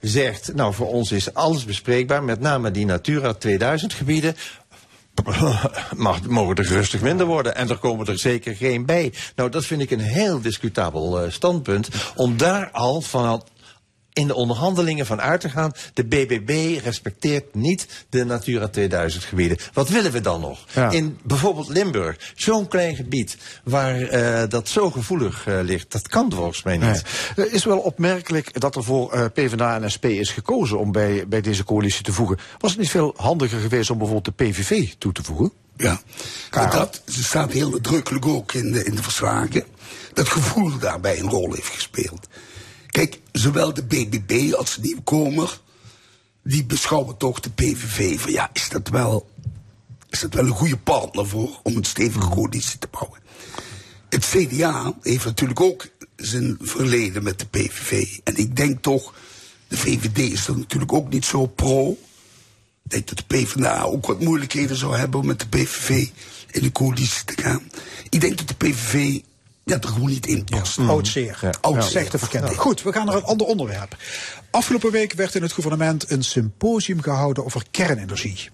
zegt, nou voor ons is alles bespreekbaar, met name die Natura 2000 gebieden. [laughs] Mag, mogen er rustig minder worden en er komen er zeker geen bij. Nou, dat vind ik een heel discutabel eh, standpunt. Om daar al van in de onderhandelingen van uit te gaan. De BBB respecteert niet de Natura 2000 gebieden. Wat willen we dan nog? Ja. In bijvoorbeeld Limburg, zo'n klein gebied waar eh, dat zo gevoelig eh, ligt. Dat kan volgens mij niet. Nee. Het is wel opmerkelijk dat er voor eh, PvdA en SP is gekozen om bij, bij deze coalitie te voegen. Was het niet veel handiger geweest om bijvoorbeeld de PVV toe te voegen? Ja, maar dat ze staat heel nadrukkelijk ook in de, in de verslagen. Dat gevoel daarbij een rol heeft gespeeld. Kijk, zowel de BBB als de nieuwkomer, die beschouwen toch de PVV van ja, is dat wel, is dat wel een goede partner voor om een stevige coalitie te bouwen. Het CDA heeft natuurlijk ook zijn verleden met de PVV. En ik denk toch, de VVD is er natuurlijk ook niet zo pro. Ik denk dat de PvdA ook wat moeilijkheden zou hebben om met de PVV in de coalitie te gaan. Ik denk dat de PVV ja, er gewoon niet in past. Oud zeer. Oud Zegt de verkenner. Goed, we gaan naar een ander onderwerp. Afgelopen week werd in het gouvernement een symposium gehouden over kernenergie.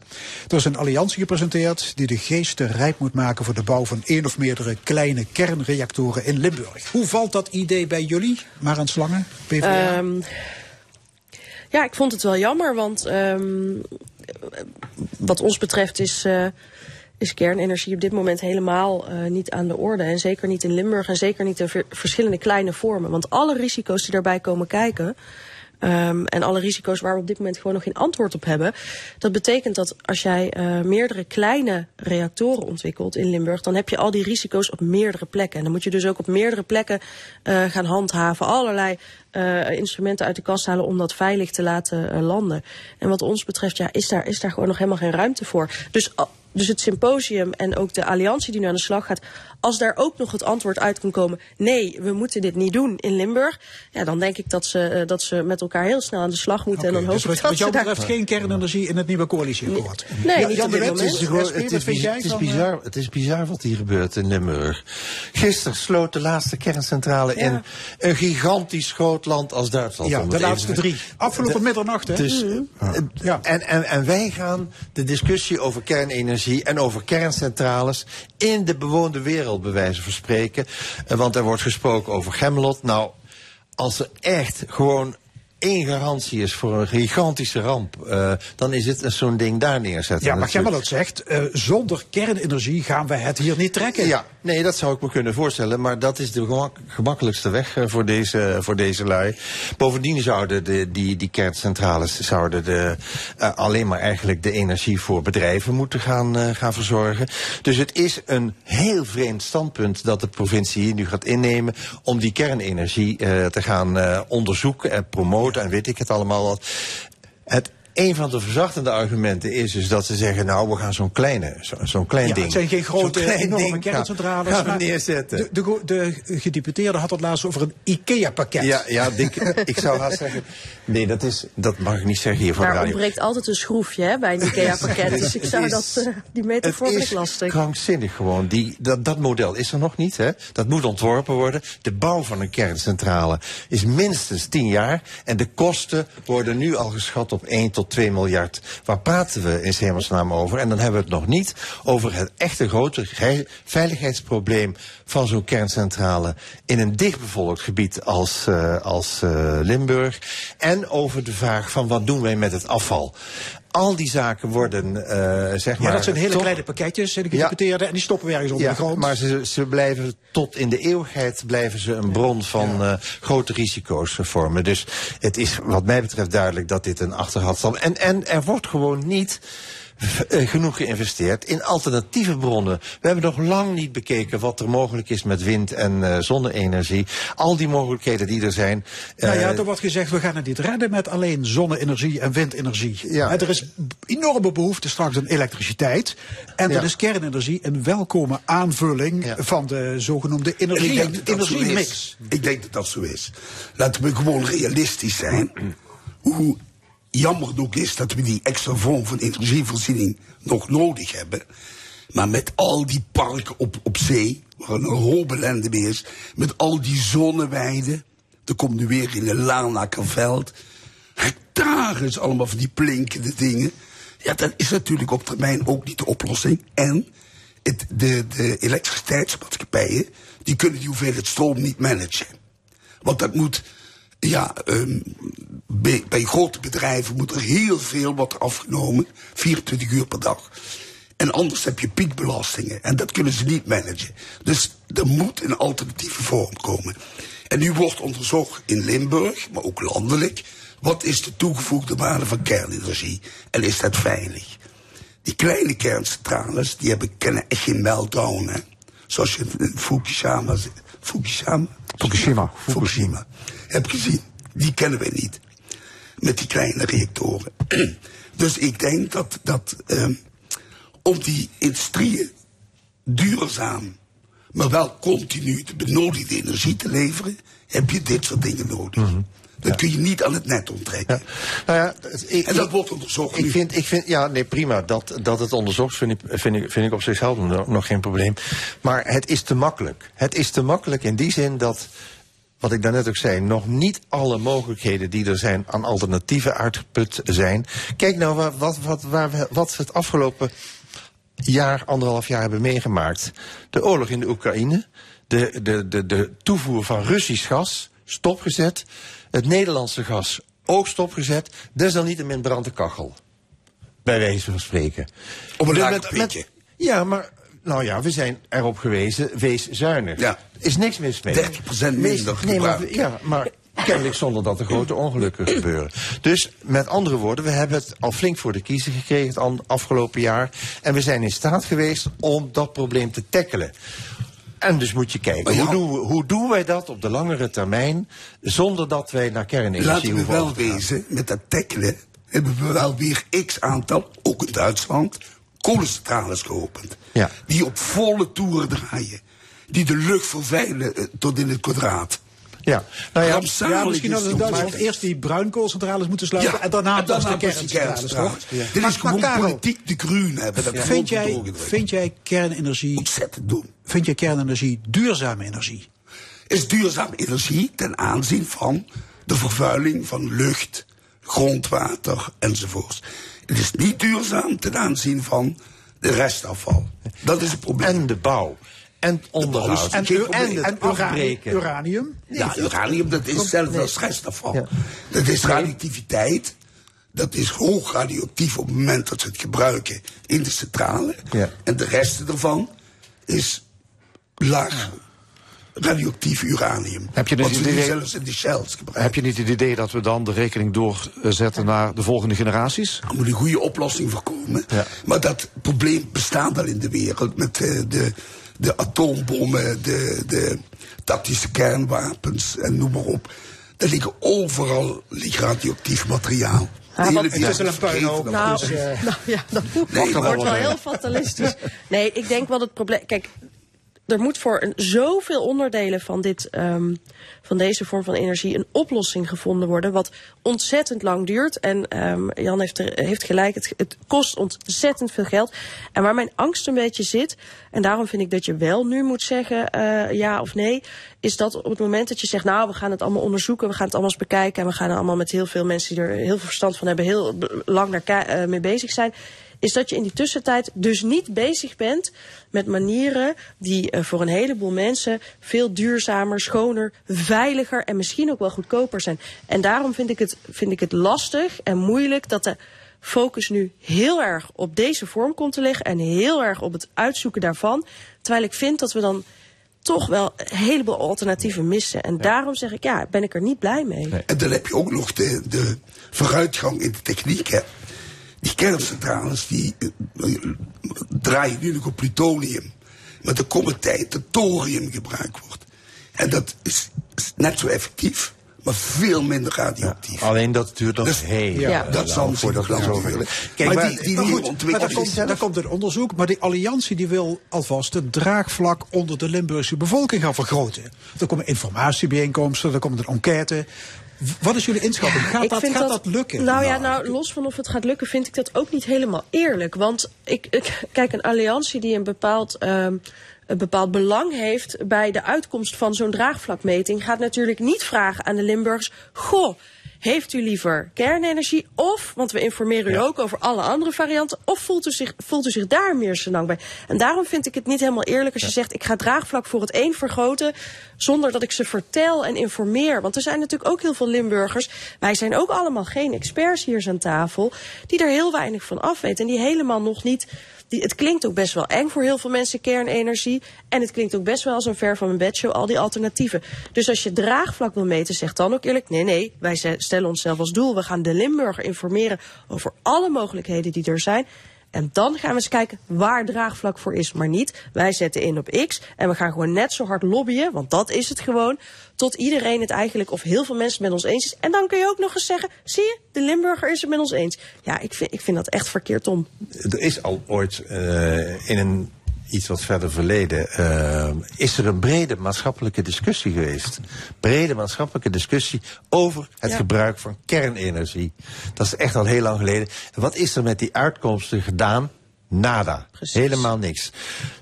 Er is een alliantie gepresenteerd die de geesten rijp moet maken voor de bouw van één of meerdere kleine kernreactoren in Limburg. Hoe valt dat idee bij jullie, Marijn Slangen, PvdA? Ehm, ja, ik vond het wel jammer, want ehm, wat ons betreft is, eh, is kernenergie op dit moment helemaal eh, niet aan de orde. En zeker niet in Limburg en zeker niet in ver- verschillende kleine vormen. Want alle risico's die daarbij komen kijken, Ehm, en alle risico's waar we op dit moment gewoon nog geen antwoord op hebben. Dat betekent dat als jij eh, meerdere kleine reactoren ontwikkelt in Limburg, dan heb je al die risico's op meerdere plekken. En dan moet je dus ook op meerdere plekken eh, gaan handhaven, allerlei instrumenten uit de kast halen om dat veilig te laten landen. En wat ons betreft, ja, is daar, is daar gewoon nog helemaal geen ruimte voor. Dus, dus het symposium en ook de alliantie die nu aan de slag gaat, als daar ook nog het antwoord uit kan komen, nee, we moeten dit niet doen in Limburg, ja, dan denk ik dat ze, eh, dat ze met elkaar heel snel aan de slag moeten. en dan hoop Dus ik wat, dat wat jou ze daar... betreft geen kernenergie in het nieuwe coalitieakkoord. Nee, Ja, Jan de Wet, is gewoon- het, is vind biz- jij het, is van, eh, bizar, het is bizar wat hier gebeurt in Limburg. Gisteren sloot de laatste kerncentrale Ja. in een gigantisch groot land als Duitsland. Ja, de even laatste te- drie. Afgelopen De- middernacht, hè? Dus, Mhm. eh, en, en, en wij gaan de discussie over kernenergie en over kerncentrales in de bewoonde wereld bij wijze. Eh, want er wordt gesproken over Gemmelot. Nou, als er echt gewoon één garantie is voor een gigantische ramp, eh, dan is het zo'n ding daar neerzetten. Ja, maar Natuurlijk. Gemmelot zegt, eh, zonder kernenergie gaan wij het hier niet trekken. Ja, nee, dat zou ik me kunnen voorstellen. Maar dat is de gemak- gemakkelijkste weg eh, voor deze, voor deze lui. Bovendien zouden de, die, die kerncentrales zouden de, alleen maar eigenlijk de energie voor bedrijven moeten gaan, gaan verzorgen. Dus het is een heel vreemd standpunt dat de provincie hier nu gaat innemen om die kernenergie te gaan onderzoeken en promoten en weet ik het allemaal wat. Het een van de verzachtende argumenten is dus dat ze zeggen, nou, we gaan zo'n kleine, zo- zo'n klein Ja, ding. het zijn geen zo'n grote, klein enorme ding kerncentrales. Gaan we maar neerzetten. De, de, de gedeputeerde had het laatst over een IKEA-pakket. Ja, ja [laughs] ik zou haast zeggen. Nee, dat, is, dat mag ik niet zeggen hier voor de Daar radio. ontbreekt altijd een schroefje hè, bij een [laughs] IKEA-pakket. dus ik zou is- dat, eh, die metafoor is lastig. krankzinnig gewoon. Die, dat, dat model is er nog niet. Hè? Dat moet ontworpen worden. De bouw van een kerncentrale is minstens 10 jaar. En de kosten worden nu al geschat op 1 tot 2 miljard. Waar praten we in hemelsnaam over? En dan hebben we het nog niet over het echte grote veiligheidsprobleem van zo'n kerncentrale in een dichtbevolkt gebied als, eh, als eh, Limburg. En over de vraag van wat doen wij met het afval. Al die zaken worden, eh, zeg maar... Ja, dat zijn hele kleine pakketjes, de gedeputeerde, en die stoppen we ergens onder ja, de grond. maar ze, ze blijven tot in de eeuwigheid blijven ze een bron van eh, grote risico's vormen. Dus het is wat mij betreft duidelijk dat dit een achterhand zal. En, en er wordt gewoon niet genoeg geïnvesteerd in alternatieve bronnen. We hebben nog lang niet bekeken wat er mogelijk is met wind- en eh, zonne-energie. Al die mogelijkheden die er zijn. nou ja, eh, er wordt gezegd, we gaan het niet redden met alleen zonne-energie en windenergie. Ja. Er is enorme behoefte straks aan elektriciteit. En Ja. dan is kernenergie een welkome aanvulling van de zogenoemde energie, energiemix. Ik denk dat dat zo is. Laten we gewoon realistisch zijn. Hoe jammer ook is dat we die extra vorm van energievoorziening nog nodig hebben. Maar met al die parken op, op zee, waar een hoop mee is. Met al die zonneweiden. Er komt nu weer in een Larnakerveld. Hectares allemaal van die blinkende dingen. Ja, dat is natuurlijk op termijn ook niet de oplossing. En het, de, de elektriciteitsmaatschappijen, die kunnen die hoeveelheid stroom niet managen. Want dat moet, ja, ehm, bij, bij grote bedrijven moet er heel veel worden afgenomen, 24 uur per dag. En anders heb je piekbelastingen en dat kunnen ze niet managen. Dus er moet een alternatieve vorm komen. En nu wordt onderzocht in Limburg, maar ook landelijk, wat is de toegevoegde waarde van kernenergie en is dat veilig? Die kleine kerncentrales, die hebben, kennen echt geen meltdown, hè. Zoals je in Fukushima, Fukushima? Fukushima. Fukushima. Heb gezien. Die kennen wij niet. Met die kleine reactoren. [clears throat] dus ik denk dat, dat ehm, om die industrieën duurzaam, maar wel continu de benodigde energie te leveren, heb je dit soort dingen nodig. Dat kun je niet aan het net onttrekken. Nou ja, ik- en dat ik- wordt onderzocht Ik nu. vind, ik vind, ja, nee, prima. Dat, dat het onderzocht vind ik, vind, ik, vind ik op zichzelf nog, nog geen probleem. Maar het is te makkelijk. Het is te makkelijk in die zin dat, wat ik daarnet ook zei, nog niet alle mogelijkheden die er zijn aan alternatieven uitgeput zijn. Kijk nou wat, wat, wat, waar we, wat we het afgelopen jaar, anderhalf jaar hebben meegemaakt. De oorlog in de Oekraïne, de, de, de, de toevoer van Russisch gas stopgezet, het Nederlandse gas ook stopgezet, desalniettemin brandt de kachel. Bij wijze van spreken. Op een Dus met- met- Ja, maar nou ja, we zijn erop gewezen, wees zuinig. Ja. Is niks mis mee. 30% minder nee, maar. Ja, maar [laughs] Kennelijk zonder dat er grote ongelukken gebeuren. Dus met andere woorden, we hebben het al flink voor de kiezer gekregen het afgelopen jaar. En we zijn in staat geweest om dat probleem te tackelen. En dus moet je kijken, hoe, doen we, hoe doen wij dat op de langere termijn... zonder dat wij naar kernenergie Laten we hoeven wel over te gaan? wezen, met dat tackelen hebben we wel weer x aantal, ook in Duitsland, kolencentrales geopend. Ja. Die op volle toeren draaien. Die de lucht vervuilen eh, tot in het kwadraat. Ja, nou ja, Ja, misschien is hadden Duitsland eerst die bruinkoolcentrales moeten sluiten Ja, en daarna en pas de daarna pas die kerncentrales, kerncentrales. toch? Ja. Dit is gewoon Karel, politiek de groen hebben. Dat Vind jij, vind jij kernenergie... Ontzettend doen. Vind jij kernenergie duurzame energie? is duurzame energie ten aanzien van de vervuiling van lucht, grondwater enzovoorts. Het is niet duurzaam ten aanzien van de restafval. Dat is het probleem. En de bouw. En het onderhoud. En, En, en, en, en afbreken. uranium? ja, uranium dat is hetzelfde als restafval. Ja. Dat is radioactiviteit. Dat is hoog radioactief op het moment dat ze het gebruiken in de centrale. Ja. En de rest ervan is laag radioactief uranium. Heb je Wat het idee- zelfs in de shells gebruiken. Heb je niet het idee dat we dan de rekening doorzetten naar de volgende generaties? Er moet een goede oplossing voor komen. Ja. Maar dat probleem bestaat al in de wereld met eh, de, de atoombommen, de, de tactische kernwapens en noem maar op. Er liggen overal ligt radioactief materiaal. Hele wat- wereld Het is wel een puinhoop. dat. Nou, Dus, eh, [laughs] nou ja, dat Nee, wordt wel heel fatalistisch. Nee, ik denk wel het probleem. Kijk, er moet voor zoveel onderdelen van, dit, ehm, van deze vorm van energie een oplossing gevonden worden. Wat ontzettend lang duurt. En ehm, Jan heeft, er, heeft gelijk, het, het kost ontzettend veel geld. En waar mijn angst een beetje zit, en daarom vind ik dat je wel nu moet zeggen eh, ja of nee, is dat op het moment dat je zegt, nou, we gaan het allemaal onderzoeken, we gaan het allemaal eens bekijken en we gaan er allemaal met heel veel mensen die er heel veel verstand van hebben, heel lang naar ki- eh, mee bezig zijn is dat je in die tussentijd dus niet bezig bent met manieren die eh, voor een heleboel mensen veel duurzamer, schoner, veiliger en misschien ook wel goedkoper zijn. En daarom vind ik het, vind ik het lastig en moeilijk dat de focus nu heel erg op deze vorm komt te liggen en heel erg op het uitzoeken daarvan. Terwijl ik vind dat we dan toch wel een heleboel alternatieven missen. En daarom zeg ik, ja, ben ik er niet blij mee. En dan heb je ook nog de, de vooruitgang in de techniek. Hè. Die kerncentrales die eh, eh, draaien nu nog op plutonium. Maar er komt een tijd dat thorium gebruikt wordt. En dat is, is net zo effectief, maar veel minder radioactief. Alleen dat duurt nog Dus- heel Ja, dat lang zal voordat nog we zover-. Kijk, Maar die- die Maar maar daar komt, daar komt het onderzoek. Maar die alliantie die wil alvast het draagvlak onder de Limburgse bevolking gaan vergroten. Er komen informatiebijeenkomsten, er komt een enquête. Wat is jullie inschatting? Gaat, Ik dat, gaat dat, lukken? Nou ja, nou, los van of het gaat lukken, vind ik dat ook niet helemaal eerlijk. Want ik, ik kijk, een alliantie die een bepaald, ehm, een bepaald belang heeft bij de uitkomst van zo'n draagvlakmeting, gaat natuurlijk niet vragen aan de Limburgers: Goh. Heeft u liever kernenergie of, want we informeren u ook over alle andere varianten, of voelt u zich, voelt u zich daar meer senang bij? En daarom vind ik het niet helemaal eerlijk als je zegt, ik ga draagvlak voor het een vergroten, zonder dat ik ze vertel en informeer. Want er zijn natuurlijk ook heel veel Limburgers, wij zijn ook allemaal geen experts hier aan tafel, die er heel weinig van af weten en die helemaal nog niet het klinkt ook best wel eng voor heel veel mensen, kernenergie. En het klinkt ook best wel als een ver van mijn bedshow, al die alternatieven. Dus als je draagvlak wil meten, zeg dan ook eerlijk... nee, nee, wij stellen onszelf als doel... we gaan de Limburger informeren over alle mogelijkheden die er zijn... En dan gaan we eens kijken waar draagvlak voor is, maar niet. Wij zetten in op X en we gaan gewoon net zo hard lobbyen, want dat is het gewoon. Tot iedereen het eigenlijk, of heel veel mensen het met ons eens is. En dan kun je ook nog eens zeggen, zie je, de Limburger is het met ons eens. Ja, ik vind, ik vind dat echt verkeerd om. Er is al ooit eh, in een iets wat verder verleden, eh, is er een brede maatschappelijke discussie geweest. Brede maatschappelijke discussie over het Ja. gebruik van kernenergie. Dat is echt al heel lang geleden. En wat is er met die uitkomsten gedaan? Nada. Helemaal niks.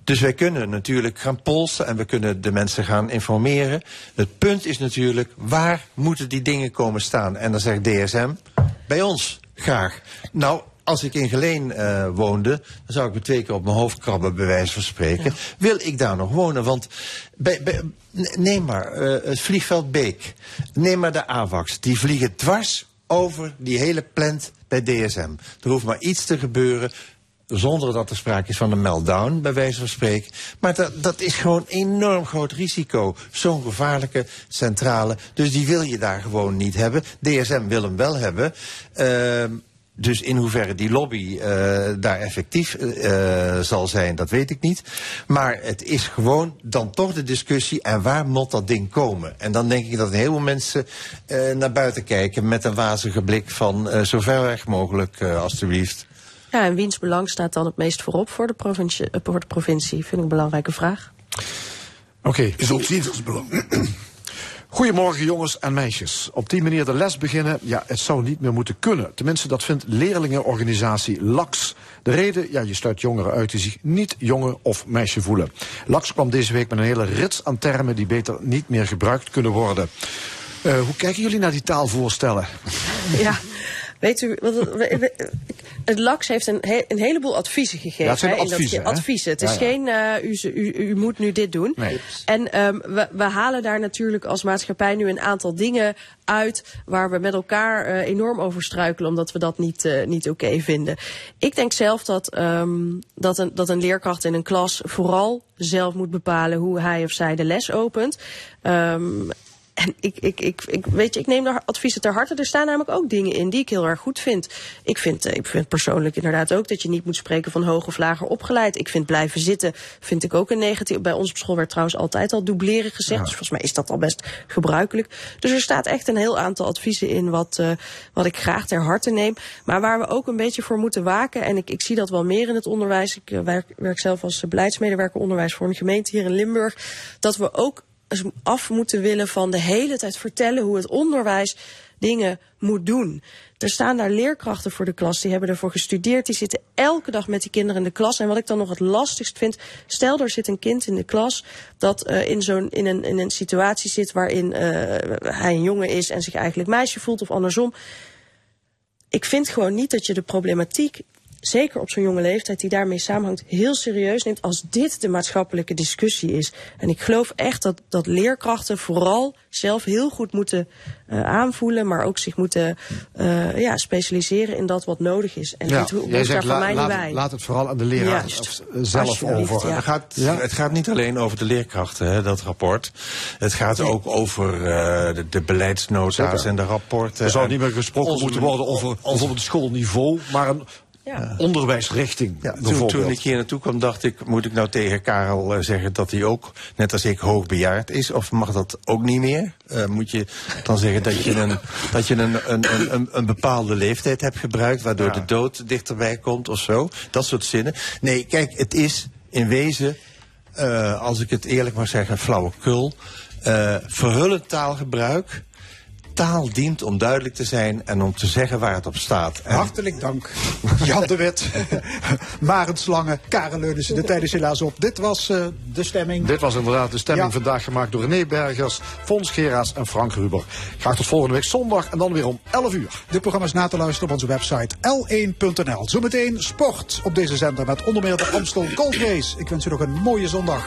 Dus wij kunnen natuurlijk gaan polsen en we kunnen de mensen gaan informeren. Het punt is natuurlijk, waar moeten die dingen komen staan? En dan zegt DSM, bij ons, graag. Nou, als ik in Geleen eh, woonde, dan zou ik me twee keer op mijn hoofd krabben, bij wijze van spreken. Wil ik daar nog wonen? Want bij, bij, neem maar eh, het vliegveld Beek. Neem maar de AVAX. Die vliegen dwars over die hele plant bij DSM. Er hoeft maar iets te gebeuren. Zonder dat er sprake is van een meltdown, bij wijze van spreken. Maar dat, dat is gewoon enorm groot risico. Zo'n gevaarlijke centrale. Dus die wil je daar gewoon niet hebben. DSM wil hem wel hebben. Ehm, dus in hoeverre die lobby eh, daar effectief eh, zal zijn, dat weet ik niet. Maar het is gewoon dan toch de discussie en waar moet dat ding komen? En dan denk ik dat een heleboel mensen eh, naar buiten kijken met een wazige blik van eh, zo ver weg mogelijk, eh, alstublieft. Ja, en wiens belang staat dan het meest voorop voor de provincie? eh, Voor de provincie? Vind ik een belangrijke vraag. Oké. Is ieders belang. Goedemorgen jongens en meisjes. Op die manier de les beginnen, ja, het zou niet meer moeten kunnen. Tenminste, dat vindt leerlingenorganisatie LAX. De reden, ja, je sluit jongeren uit die zich niet jongen of meisje voelen. LAX kwam deze week met een hele rits aan termen die beter niet meer gebruikt kunnen worden. Eh, hoe kijken jullie naar die taalvoorstellen? Ja, [laughs] weet u, wat het, LAX heeft een, he- een heleboel adviezen gegeven. Ja, het zijn hè, in dat- adviezen, adviezen. Het Ja, is ja. geen, eh, u, u, u moet nu dit doen. Nee. En ehm, we, we halen daar natuurlijk als maatschappij nu een aantal dingen uit waar we met elkaar eh, enorm over struikelen, omdat we dat niet, eh, niet oké vinden. Ik denk zelf dat, ehm, dat, een, dat een leerkracht in een klas vooral zelf moet bepalen hoe hij of zij de les opent. Ehm, en ik, ik, ik, ik, weet je, ik neem daar adviezen ter harte. Er staan namelijk ook dingen in die ik heel erg goed vind. Ik vind, eh, ik vind persoonlijk inderdaad ook dat je niet moet spreken van hoog of lager opgeleid. Ik vind blijven zitten, vind ik ook een negatief. Bij ons op school werd trouwens altijd al dubleren gezegd. Dus volgens mij is dat al best gebruikelijk. Dus er staat echt een heel aantal adviezen in wat, eh, wat ik graag ter harte neem. Maar waar we ook een beetje voor moeten waken. En ik, ik zie dat wel meer in het onderwijs. Ik eh, werk, werk zelf als beleidsmedewerker onderwijs voor een gemeente hier in Limburg. Dat we ook af moeten willen van de hele tijd vertellen hoe het onderwijs dingen moet doen. Er staan daar leerkrachten voor de klas, die hebben ervoor gestudeerd, die zitten elke dag met die kinderen in de klas. En wat ik dan nog het lastigst vind, stel er zit een kind in de klas dat eh, in, zo'n, in, een, in een situatie zit waarin eh, hij een jongen is en zich eigenlijk meisje voelt of andersom. Ik vind gewoon niet dat je de problematiek zeker op zo'n jonge leeftijd die daarmee samenhangt, heel serieus neemt als dit de maatschappelijke discussie is. En ik geloof echt dat, dat leerkrachten vooral zelf heel goed moeten eh, aanvoelen, maar ook zich moeten eh, ja, specialiseren in dat wat nodig is. En dit ho- jij hoeft daar zegt, voor la- mij laat, niet bij. laat het vooral aan de leraar Juist. zelf over. ja. Het, gaat, Ja? het gaat niet alleen over de leerkrachten, hè, dat rapport. Het gaat ook over eh, de, de beleidsnota's Zeker. en de rapporten. Er zou en niet meer gesproken moeten worden over bijvoorbeeld het schoolniveau, maar een onderwijsrichting. Ja, toen, bijvoorbeeld. toen ik hier naartoe kwam, dacht ik, moet ik nou tegen Karel eh, zeggen dat hij ook, net als ik, hoogbejaard is? Of mag dat ook niet meer? Eh, moet je dan zeggen dat je een, [laughs] dat je een, een, een, een, een bepaalde leeftijd hebt gebruikt, waardoor Ja. de dood dichterbij komt of zo? Dat soort zinnen. Nee, kijk, het is in wezen, eh, als ik het eerlijk mag zeggen, flauwekul. eh verhullend taalgebruik. Taal dient om duidelijk te zijn en om te zeggen waar het op staat. En Hartelijk dank. [laughs] Jan de Wit, [laughs] Marend Slangen, Karen Leunissen. De tijd is helaas op. Dit was eh, de stemming. Dit was inderdaad de stemming Ja. vandaag gemaakt door René Bergers, Fons Geraas en Frank Ruber. Graag tot volgende week zondag en dan weer om 11 uur. Dit programma is na te luisteren op onze website l1.nl. Zometeen sport op deze zender met onder meer de Amstel Gold Race. Ik wens u nog een mooie zondag.